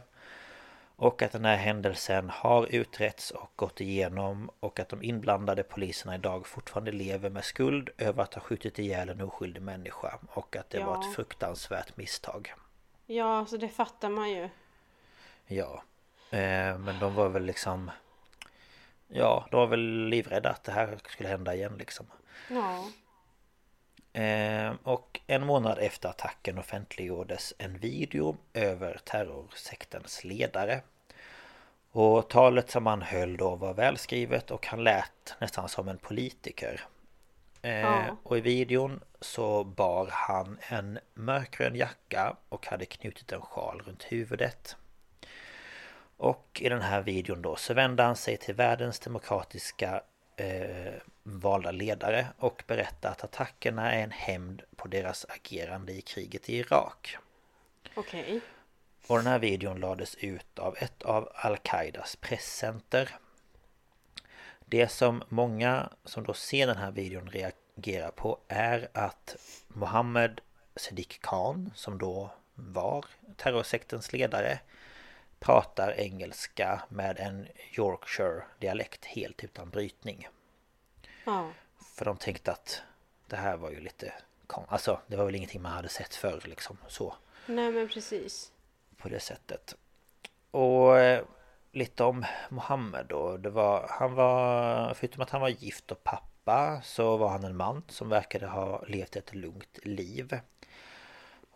Speaker 2: Och att den här händelsen har utretts och gått igenom och att de inblandade poliserna idag fortfarande lever med skuld över att ha skjutit ihjäl en oskyldig människa och att det var
Speaker 1: Ja.
Speaker 2: ett fruktansvärt misstag.
Speaker 1: Ja, så det fattar man ju.
Speaker 2: Ja, men de var väl liksom Ja, de var väl livrädda att det här skulle hända igen liksom.
Speaker 1: Ja.
Speaker 2: Eh, och en månad efter attacken offentliggjordes en video över terrorsektens ledare. Och talet som han höll då var välskrivet och han lät nästan som en politiker. Eh,
Speaker 1: Ja.
Speaker 2: Och i videon så bar han en mörkgrön jacka och hade knutit en sjal runt huvudet. Och i den här videon då så vände han sig till världens demokratiska eh, valda ledare och berättade att attackerna är en hämnd på deras agerande i kriget i Irak.
Speaker 1: Okej.
Speaker 2: Och den här videon lades ut av ett av Al-Qaidas presscenter. Det som många som då ser den här videon reagerar på är att Mohammed Sadiq Khan, som då var terrorsektens ledare, pratar engelska med en Yorkshire-dialekt helt utan brytning.
Speaker 1: Ja.
Speaker 2: För de tänkte att det här var ju lite Alltså det var väl ingenting man hade sett förr liksom så
Speaker 1: Nej men precis.
Speaker 2: På det sättet Och eh, lite om Mohammed då det var, Han var Förutom att han var gift och pappa Så var han en man som verkade ha levt ett lugnt liv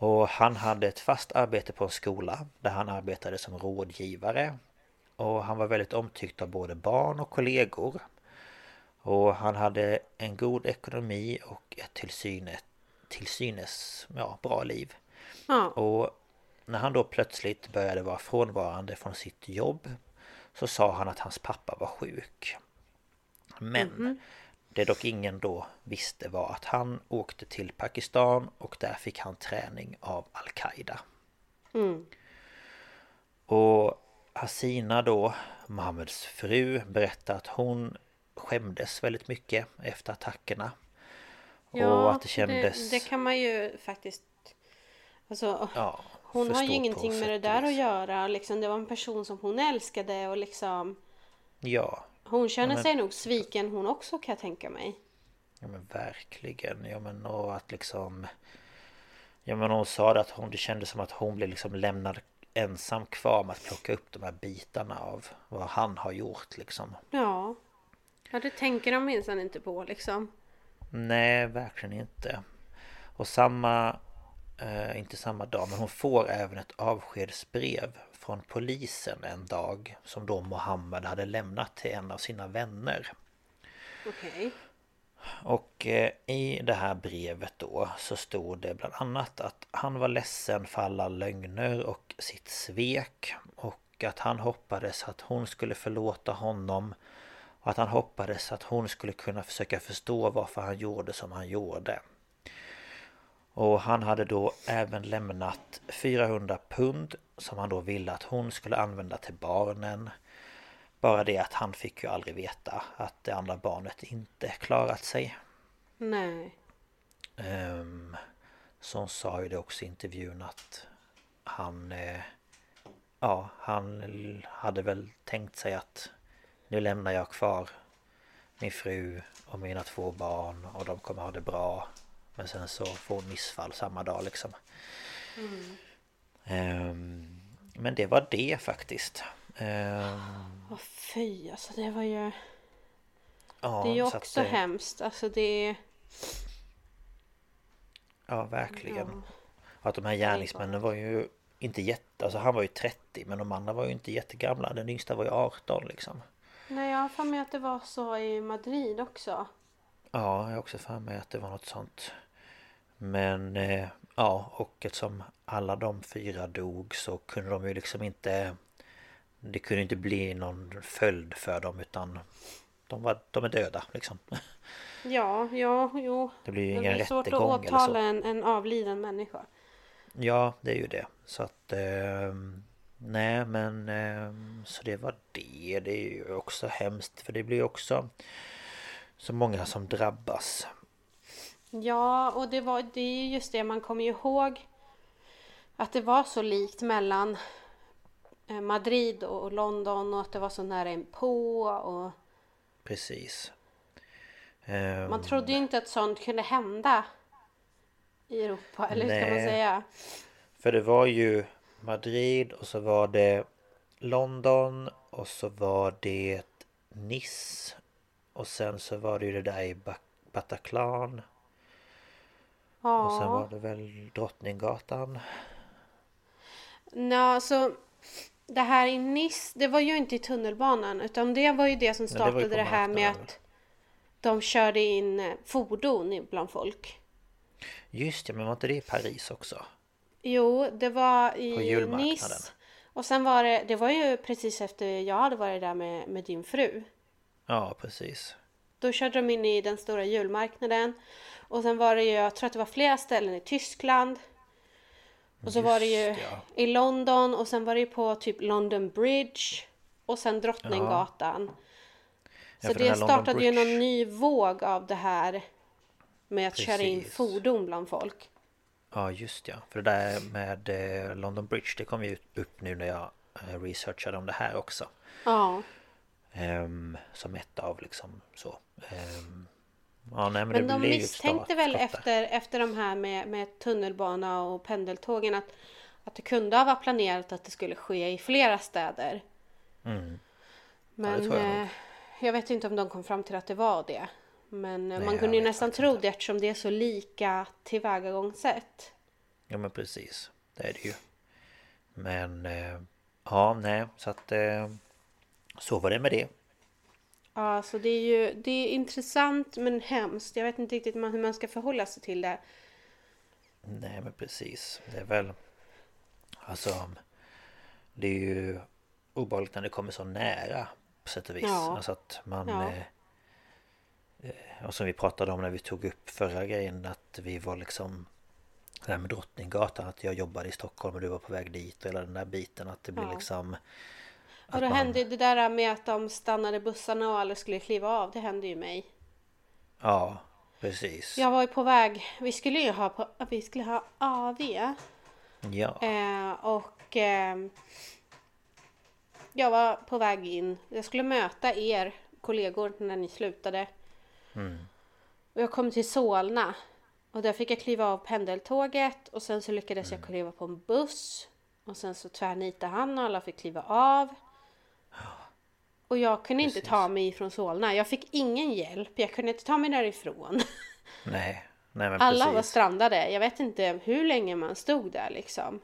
Speaker 2: Och han hade ett fast arbete på en skola Där han arbetade som rådgivare Och han var väldigt omtyckt av både barn och kollegor och han hade en god ekonomi och ett till synes, till synes ja, bra liv.
Speaker 1: Ja.
Speaker 2: Och när han då plötsligt började vara frånvarande från sitt jobb så sa han att hans pappa var sjuk. Men det dock ingen då visste var att han åkte till Pakistan och där fick han träning av Al-Qaida.
Speaker 1: Mm.
Speaker 2: Och Hasina då, Mohammeds fru, berättar att hon skämdes väldigt mycket efter attackerna. och att det kändes...
Speaker 1: det, det kan man ju faktiskt... Alltså,
Speaker 2: ja,
Speaker 1: hon har ju ingenting med det där att göra. Liksom, det var en person som hon älskade och liksom...
Speaker 2: Ja,
Speaker 1: Hon känner
Speaker 2: men-
Speaker 1: sig nog sviken hon också kan jag tänka mig.
Speaker 2: ja men verkligen. Ja men och att liksom... Ja men hon sa det att hon, det kändes som att hon blev liksom lämnad ensam kvar med att plocka upp de här bitarna av vad han har gjort liksom.
Speaker 1: Ja. Ja, det tänker de minsann inte på liksom.
Speaker 2: Nej, verkligen inte. Och samma, eh, inte samma dag, men hon får även ett avskedsbrev från polisen en dag som då Mohammed hade lämnat till en av sina vänner.
Speaker 1: Okej.
Speaker 2: Och eh, i det här brevet då så stod det bland annat att han var ledsen för alla lögner och sitt svek och att han hoppades att hon skulle förlåta honom och att han hoppades att hon skulle kunna försöka förstå varför han gjorde som han gjorde. Och han hade då även lämnat 400 pund som han då ville att hon skulle använda till barnen. Bara det att han fick ju aldrig veta att det andra barnet inte klarat sig.
Speaker 1: Nej.
Speaker 2: Um, så hon sa ju det också i intervjun att han... Eh, ja, han hade väl tänkt sig att nu lämnar jag kvar min fru och mina två barn och de kommer ha det bra. Men sen så får hon missfall samma dag liksom. Mm. Um, men det var det faktiskt. Um,
Speaker 1: Åh fy, alltså det var ju... Ja, det är ju också det... hemskt. Alltså det...
Speaker 2: Ja, verkligen. Ja. Att de här gärningsmännen var ju inte jätte... Alltså han var ju 30 men de andra var ju inte jättegamla. Den yngsta var ju 18 liksom.
Speaker 1: Nej, jag har för mig att det var så i Madrid också.
Speaker 2: Ja, jag har också för mig att det var något sånt. Men eh, ja, och eftersom alla de fyra dog så kunde de ju liksom inte... Det kunde inte bli någon följd för dem utan de, var, de är döda liksom.
Speaker 1: Ja, ja, jo.
Speaker 2: Det blir ju ingen rättegång
Speaker 1: eller så. Det är svårt att åtala en, en avliden människa.
Speaker 2: Ja, det är ju det. Så att... Eh, nej, men... Eh, så det var det. Det är ju också hemskt. För det blir också så många som drabbas.
Speaker 1: Ja, och det, var, det är just det man kommer ihåg. Att det var så likt mellan eh, Madrid och London och att det var så nära inpå och...
Speaker 2: Precis.
Speaker 1: Man trodde ju inte att sånt kunde hända i Europa, eller hur ska man säga?
Speaker 2: För det var ju Madrid och så var det London och så var det Nice och sen så var det ju det där i Bataclan. Ja. Och sen var det väl Drottninggatan.
Speaker 1: Ja, så det här i Nice, det var ju inte i tunnelbanan utan det var ju det som startade det, det, här med att de körde in fordon bland folk.
Speaker 2: Just det, men var inte det i Paris också?
Speaker 1: Jo, det var i Nice. Och sen var det, det var ju precis efter jag hade varit där med, med din fru.
Speaker 2: Ja, precis.
Speaker 1: Då körde de in i den stora julmarknaden. Och sen var det ju, jag tror att det var flera ställen i Tyskland. Och så Just, var det ju ja. i London och sen var det ju på typ London Bridge. Och sen Drottninggatan. Ja. Så det startade ju någon ny våg av det här med att Precis. köra in fordon bland folk.
Speaker 2: Ja just ja, för det där med eh, London Bridge det kom ju upp nu när jag eh, researchade om det här också.
Speaker 1: Ja.
Speaker 2: Um, som ett av liksom så. Um, ja, nej, men,
Speaker 1: men de misstänkte väl efter, efter de här med, med tunnelbana och pendeltågen att, att det kunde ha varit planerat att det skulle ske i flera städer.
Speaker 2: Mm.
Speaker 1: Men ja, jag, eh, jag vet inte om de kom fram till att det var det. Men Nej, man kunde ju nästan tro det eftersom det är så lika tillvägagångssätt.
Speaker 2: Ja men precis. Det är det ju. Men eh, ja, nej, så att eh, så var det med det.
Speaker 1: Ja, så det är ju det är intressant men hemskt. Jag vet inte riktigt hur man ska förhålla sig till det.
Speaker 2: Nej men precis. Det är väl Alltså Det är ju obehagligt när det kommer så nära på sätt och vis. Ja. Alltså att man ja. eh, Eh, och som vi pratade om när vi tog upp förra grejen att vi var liksom Det här med Drottninggatan att jag jobbade i Stockholm och du var på väg dit och hela den där biten att det blir ja. liksom
Speaker 1: Och då man... hände det där med att de stannade bussarna och alla skulle kliva av, det hände ju mig
Speaker 2: Ja, precis
Speaker 1: Jag var ju på väg, vi skulle ju ha, på, vi skulle ha AV
Speaker 2: Ja
Speaker 1: eh, Och eh, Jag var på väg in, jag skulle möta er kollegor när ni slutade
Speaker 2: Mm.
Speaker 1: Och jag kom till Solna. Och där fick jag kliva av pendeltåget och sen så lyckades mm. jag kliva på en buss. Och sen så tvärnitade han och alla fick kliva av. Och jag kunde Precis. inte ta mig från Solna. Jag fick ingen hjälp. Jag kunde inte ta mig därifrån. [LAUGHS]
Speaker 2: Nej, nej men
Speaker 1: Alla
Speaker 2: precis.
Speaker 1: var strandade. Jag vet inte hur länge man stod där liksom.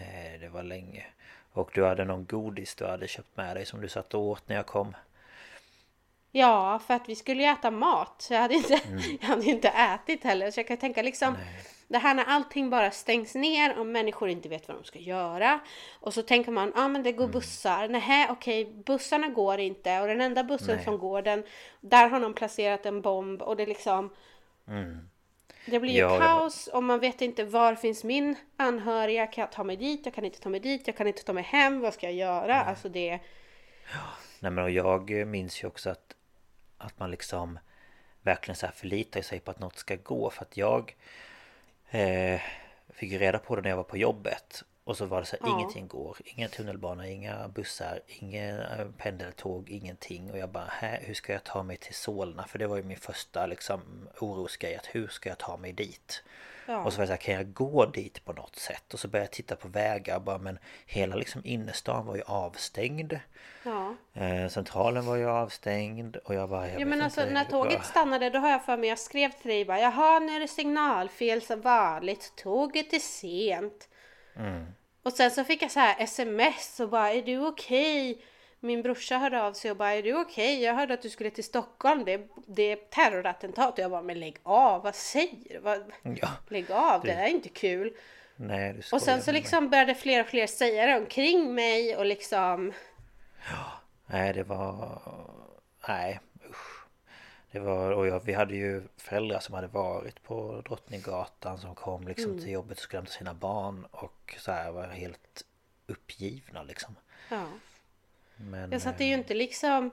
Speaker 2: Nej, det var länge. Och du hade någon godis du hade köpt med dig som du satt och åt när jag kom.
Speaker 1: Ja, för att vi skulle ju äta mat. Så jag hade inte, mm. [LAUGHS] jag hade inte ätit heller. Så jag kan tänka liksom Nej. Det här när allting bara stängs ner och människor inte vet vad de ska göra. Och så tänker man, ja ah, men det går mm. bussar. Nej, okej, okay, bussarna går inte. Och den enda bussen Nej. som går, den, där har någon placerat en bomb. Och det liksom...
Speaker 2: Mm.
Speaker 1: Det blir ju
Speaker 2: Ja,
Speaker 1: kaos och man vet inte var finns min anhöriga? Kan jag ta mig dit? Jag kan inte ta mig dit. Jag kan inte ta mig hem. Vad ska jag göra? Alltså det...
Speaker 2: Nej men och jag minns ju också att Att man liksom Verkligen så här förlitar sig på att något ska gå för att jag eh, Fick reda på det när jag var på jobbet Och så var det så här,
Speaker 1: Ja.
Speaker 2: ingenting går Ingen tunnelbana, inga bussar, ingen eh, pendeltåg, ingenting Och jag bara, Hä, hur ska jag ta mig till Solna? För det var ju min första liksom orosgrej att hur ska jag ta mig dit?
Speaker 1: Ja.
Speaker 2: Och så var jag så här, kan jag gå dit på något sätt? Och så började jag titta på vägar bara, men hela liksom innerstan var ju avstängd
Speaker 1: Ja.
Speaker 2: Eh, centralen var ju avstängd och jag bara... Jag
Speaker 1: Ja men alltså när tåget
Speaker 2: vad-
Speaker 1: stannade då har jag för mig jag skrev till dig bara Jaha nu är det signalfel som vanligt. Tåget är sent.
Speaker 2: Mm.
Speaker 1: Och sen så fick jag så här sms och bara är du okej? Min brorsa hörde av sig och bara är du okej? Jag hörde att du skulle till Stockholm. Det, är- det är terrorattentat. Och jag bara men lägg av. Vad säger du? Vad,
Speaker 2: Ja,
Speaker 1: lägg av. Det där är inte kul.
Speaker 2: nej
Speaker 1: Och sen så
Speaker 2: mig.
Speaker 1: liksom började fler och fler säga det omkring mig och liksom
Speaker 2: Nej det var... Nej usch. Det var... Och jag, vi hade ju föräldrar som hade varit på Drottninggatan som kom liksom
Speaker 1: Mm.
Speaker 2: till jobbet och skulle hämta sina barn och så här var helt uppgivna liksom.
Speaker 1: ja.
Speaker 2: Men...
Speaker 1: Ja, så att det är
Speaker 2: eh,
Speaker 1: ju inte liksom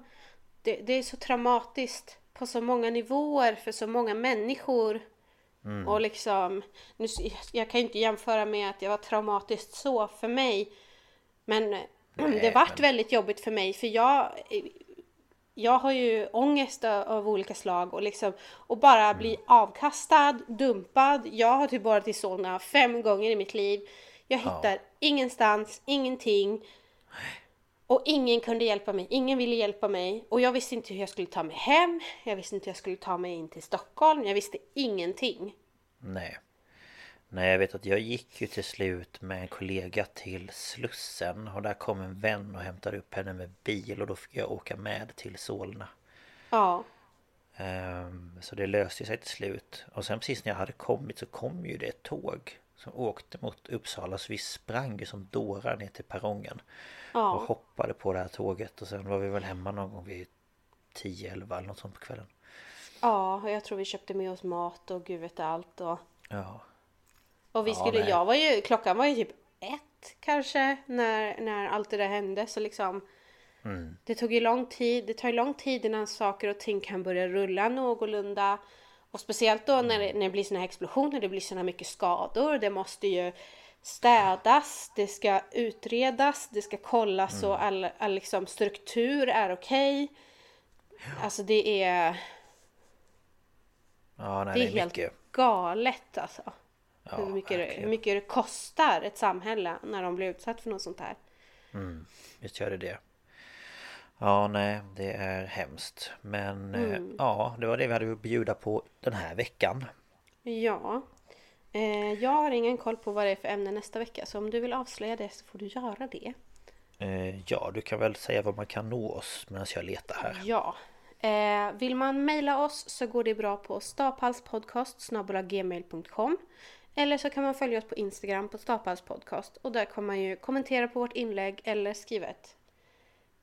Speaker 1: det, det är så traumatiskt på så många nivåer för så många människor.
Speaker 2: Mm.
Speaker 1: Och liksom, nu, jag kan ju inte jämföra med att det var traumatiskt så för mig. Men det vart väldigt jobbigt för mig för jag jag har ju ångest av, av olika slag och liksom och bara bli avkastad, dumpad. Jag har typ varit i Solna fem gånger i mitt liv. Jag hittar ingenstans, ingenting. Och ingen kunde hjälpa mig, ingen ville hjälpa mig. Och jag visste inte hur jag skulle ta mig hem, jag visste inte hur jag skulle ta mig in till Stockholm, jag visste ingenting.
Speaker 2: Nej. Nej jag vet att jag gick ju till slut med en kollega till Slussen och där kom en vän och hämtade upp henne med bil och då fick jag åka med till Solna.
Speaker 1: Ja,
Speaker 2: Ehm, Så det löste sig till slut. Och sen precis när jag hade kommit så kom ju det ett tåg som åkte mot Uppsala så vi sprang som dårar ner till perrongen. Och
Speaker 1: ja,
Speaker 2: hoppade på det här tåget och sen var vi väl hemma någon gång vid 10-11 eller något sånt på kvällen.
Speaker 1: ja, och jag tror vi köpte med oss mat och gud vet allt och...
Speaker 2: Ja.
Speaker 1: Och vi
Speaker 2: Ja,
Speaker 1: skulle,
Speaker 2: nej.
Speaker 1: jag var ju, klockan var ju typ ett kanske när, när allt det där hände så liksom
Speaker 2: Mm.
Speaker 1: Det tog ju lång tid, det tar ju lång tid innan saker och ting kan börja rulla någorlunda Och speciellt då när det, när det blir såna här explosioner, det blir såna mycket skador, det måste ju städas, det ska utredas, det ska kollas så all, all liksom struktur är okej Alltså det är,
Speaker 2: Ja, nej,
Speaker 1: det är
Speaker 2: det är
Speaker 1: helt
Speaker 2: mycket.
Speaker 1: galet alltså
Speaker 2: Ja,
Speaker 1: hur, mycket det, hur mycket det kostar ett samhälle när de blir utsatt för något sånt här.
Speaker 2: Visst gör det det. Ja, nej, det är hemskt. Men eh, ja, det var det vi hade att bjuda på den här veckan.
Speaker 1: Ja. Eh, jag har ingen koll på vad det är för ämne nästa vecka så om du vill avslöja det så får du göra det.
Speaker 2: Eh, ja, du kan väl säga var man kan nå oss medan jag letar här.
Speaker 1: Ja. Eh, vill man mejla oss så går det bra på staphalspodcast gmail.com Eller så kan man följa oss på Instagram på staphalspodcast och där kan man ju kommentera på vårt inlägg eller skriva ett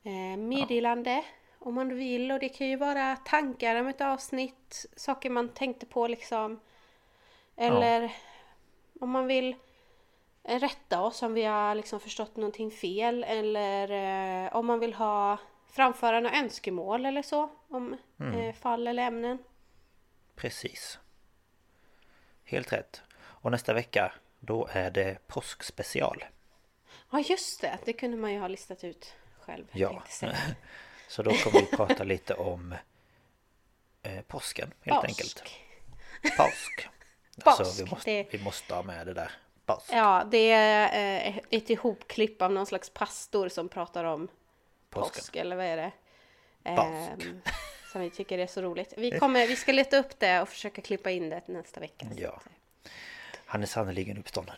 Speaker 1: eh, meddelande om man vill och det kan ju vara tankar om ett avsnitt, saker man tänkte på liksom. Eller om man vill rätta oss om vi har liksom förstått någonting fel eller eh, om man vill ha framföra några önskemål eller så om eh, fall eller ämnen.
Speaker 2: Precis. Helt rätt. Och nästa vecka, då är det påskspecial.
Speaker 1: Ja just det, det kunde man ju ha listat ut själv.
Speaker 2: Ja. [LAUGHS] Så då kommer vi prata lite om eh, påsken, helt
Speaker 1: Påsk.
Speaker 2: enkelt. Påsk. [LAUGHS] Alltså, vi
Speaker 1: Påsk,
Speaker 2: måste,
Speaker 1: det-
Speaker 2: vi måste ha med det där. Påsk.
Speaker 1: Ja, det är eh, ett ihopklipp av någon slags pastor som pratar om
Speaker 2: Påsken.
Speaker 1: påsk eller vad är det?
Speaker 2: Påsk.
Speaker 1: Ehm, som vi tycker är så roligt. Vi, [LAUGHS] kommer, vi ska leta upp det och försöka klippa in det nästa vecka.
Speaker 2: Ja.
Speaker 1: eh,
Speaker 2: Han är sannerligen uppstånden.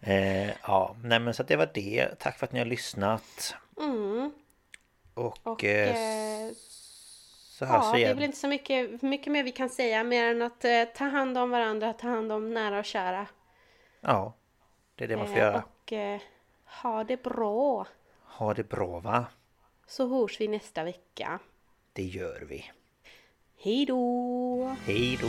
Speaker 2: Eh, ja, nej men så att det var det. Tack för att ni har lyssnat.
Speaker 1: Mm.
Speaker 2: Och,
Speaker 1: Och
Speaker 2: eh,
Speaker 1: eh,
Speaker 2: så hörs
Speaker 1: ja,
Speaker 2: vi
Speaker 1: det är
Speaker 2: igen.
Speaker 1: väl inte så mycket, mycket mer vi kan säga mer än att eh, ta hand om varandra, ta hand om nära och kära.
Speaker 2: Ja, det är det man får
Speaker 1: Eh,
Speaker 2: göra.
Speaker 1: och eh, ha det bra.
Speaker 2: Ha det bra va?
Speaker 1: Så hörs vi nästa vecka.
Speaker 2: Det gör vi.
Speaker 1: Hej då!
Speaker 2: Hej då!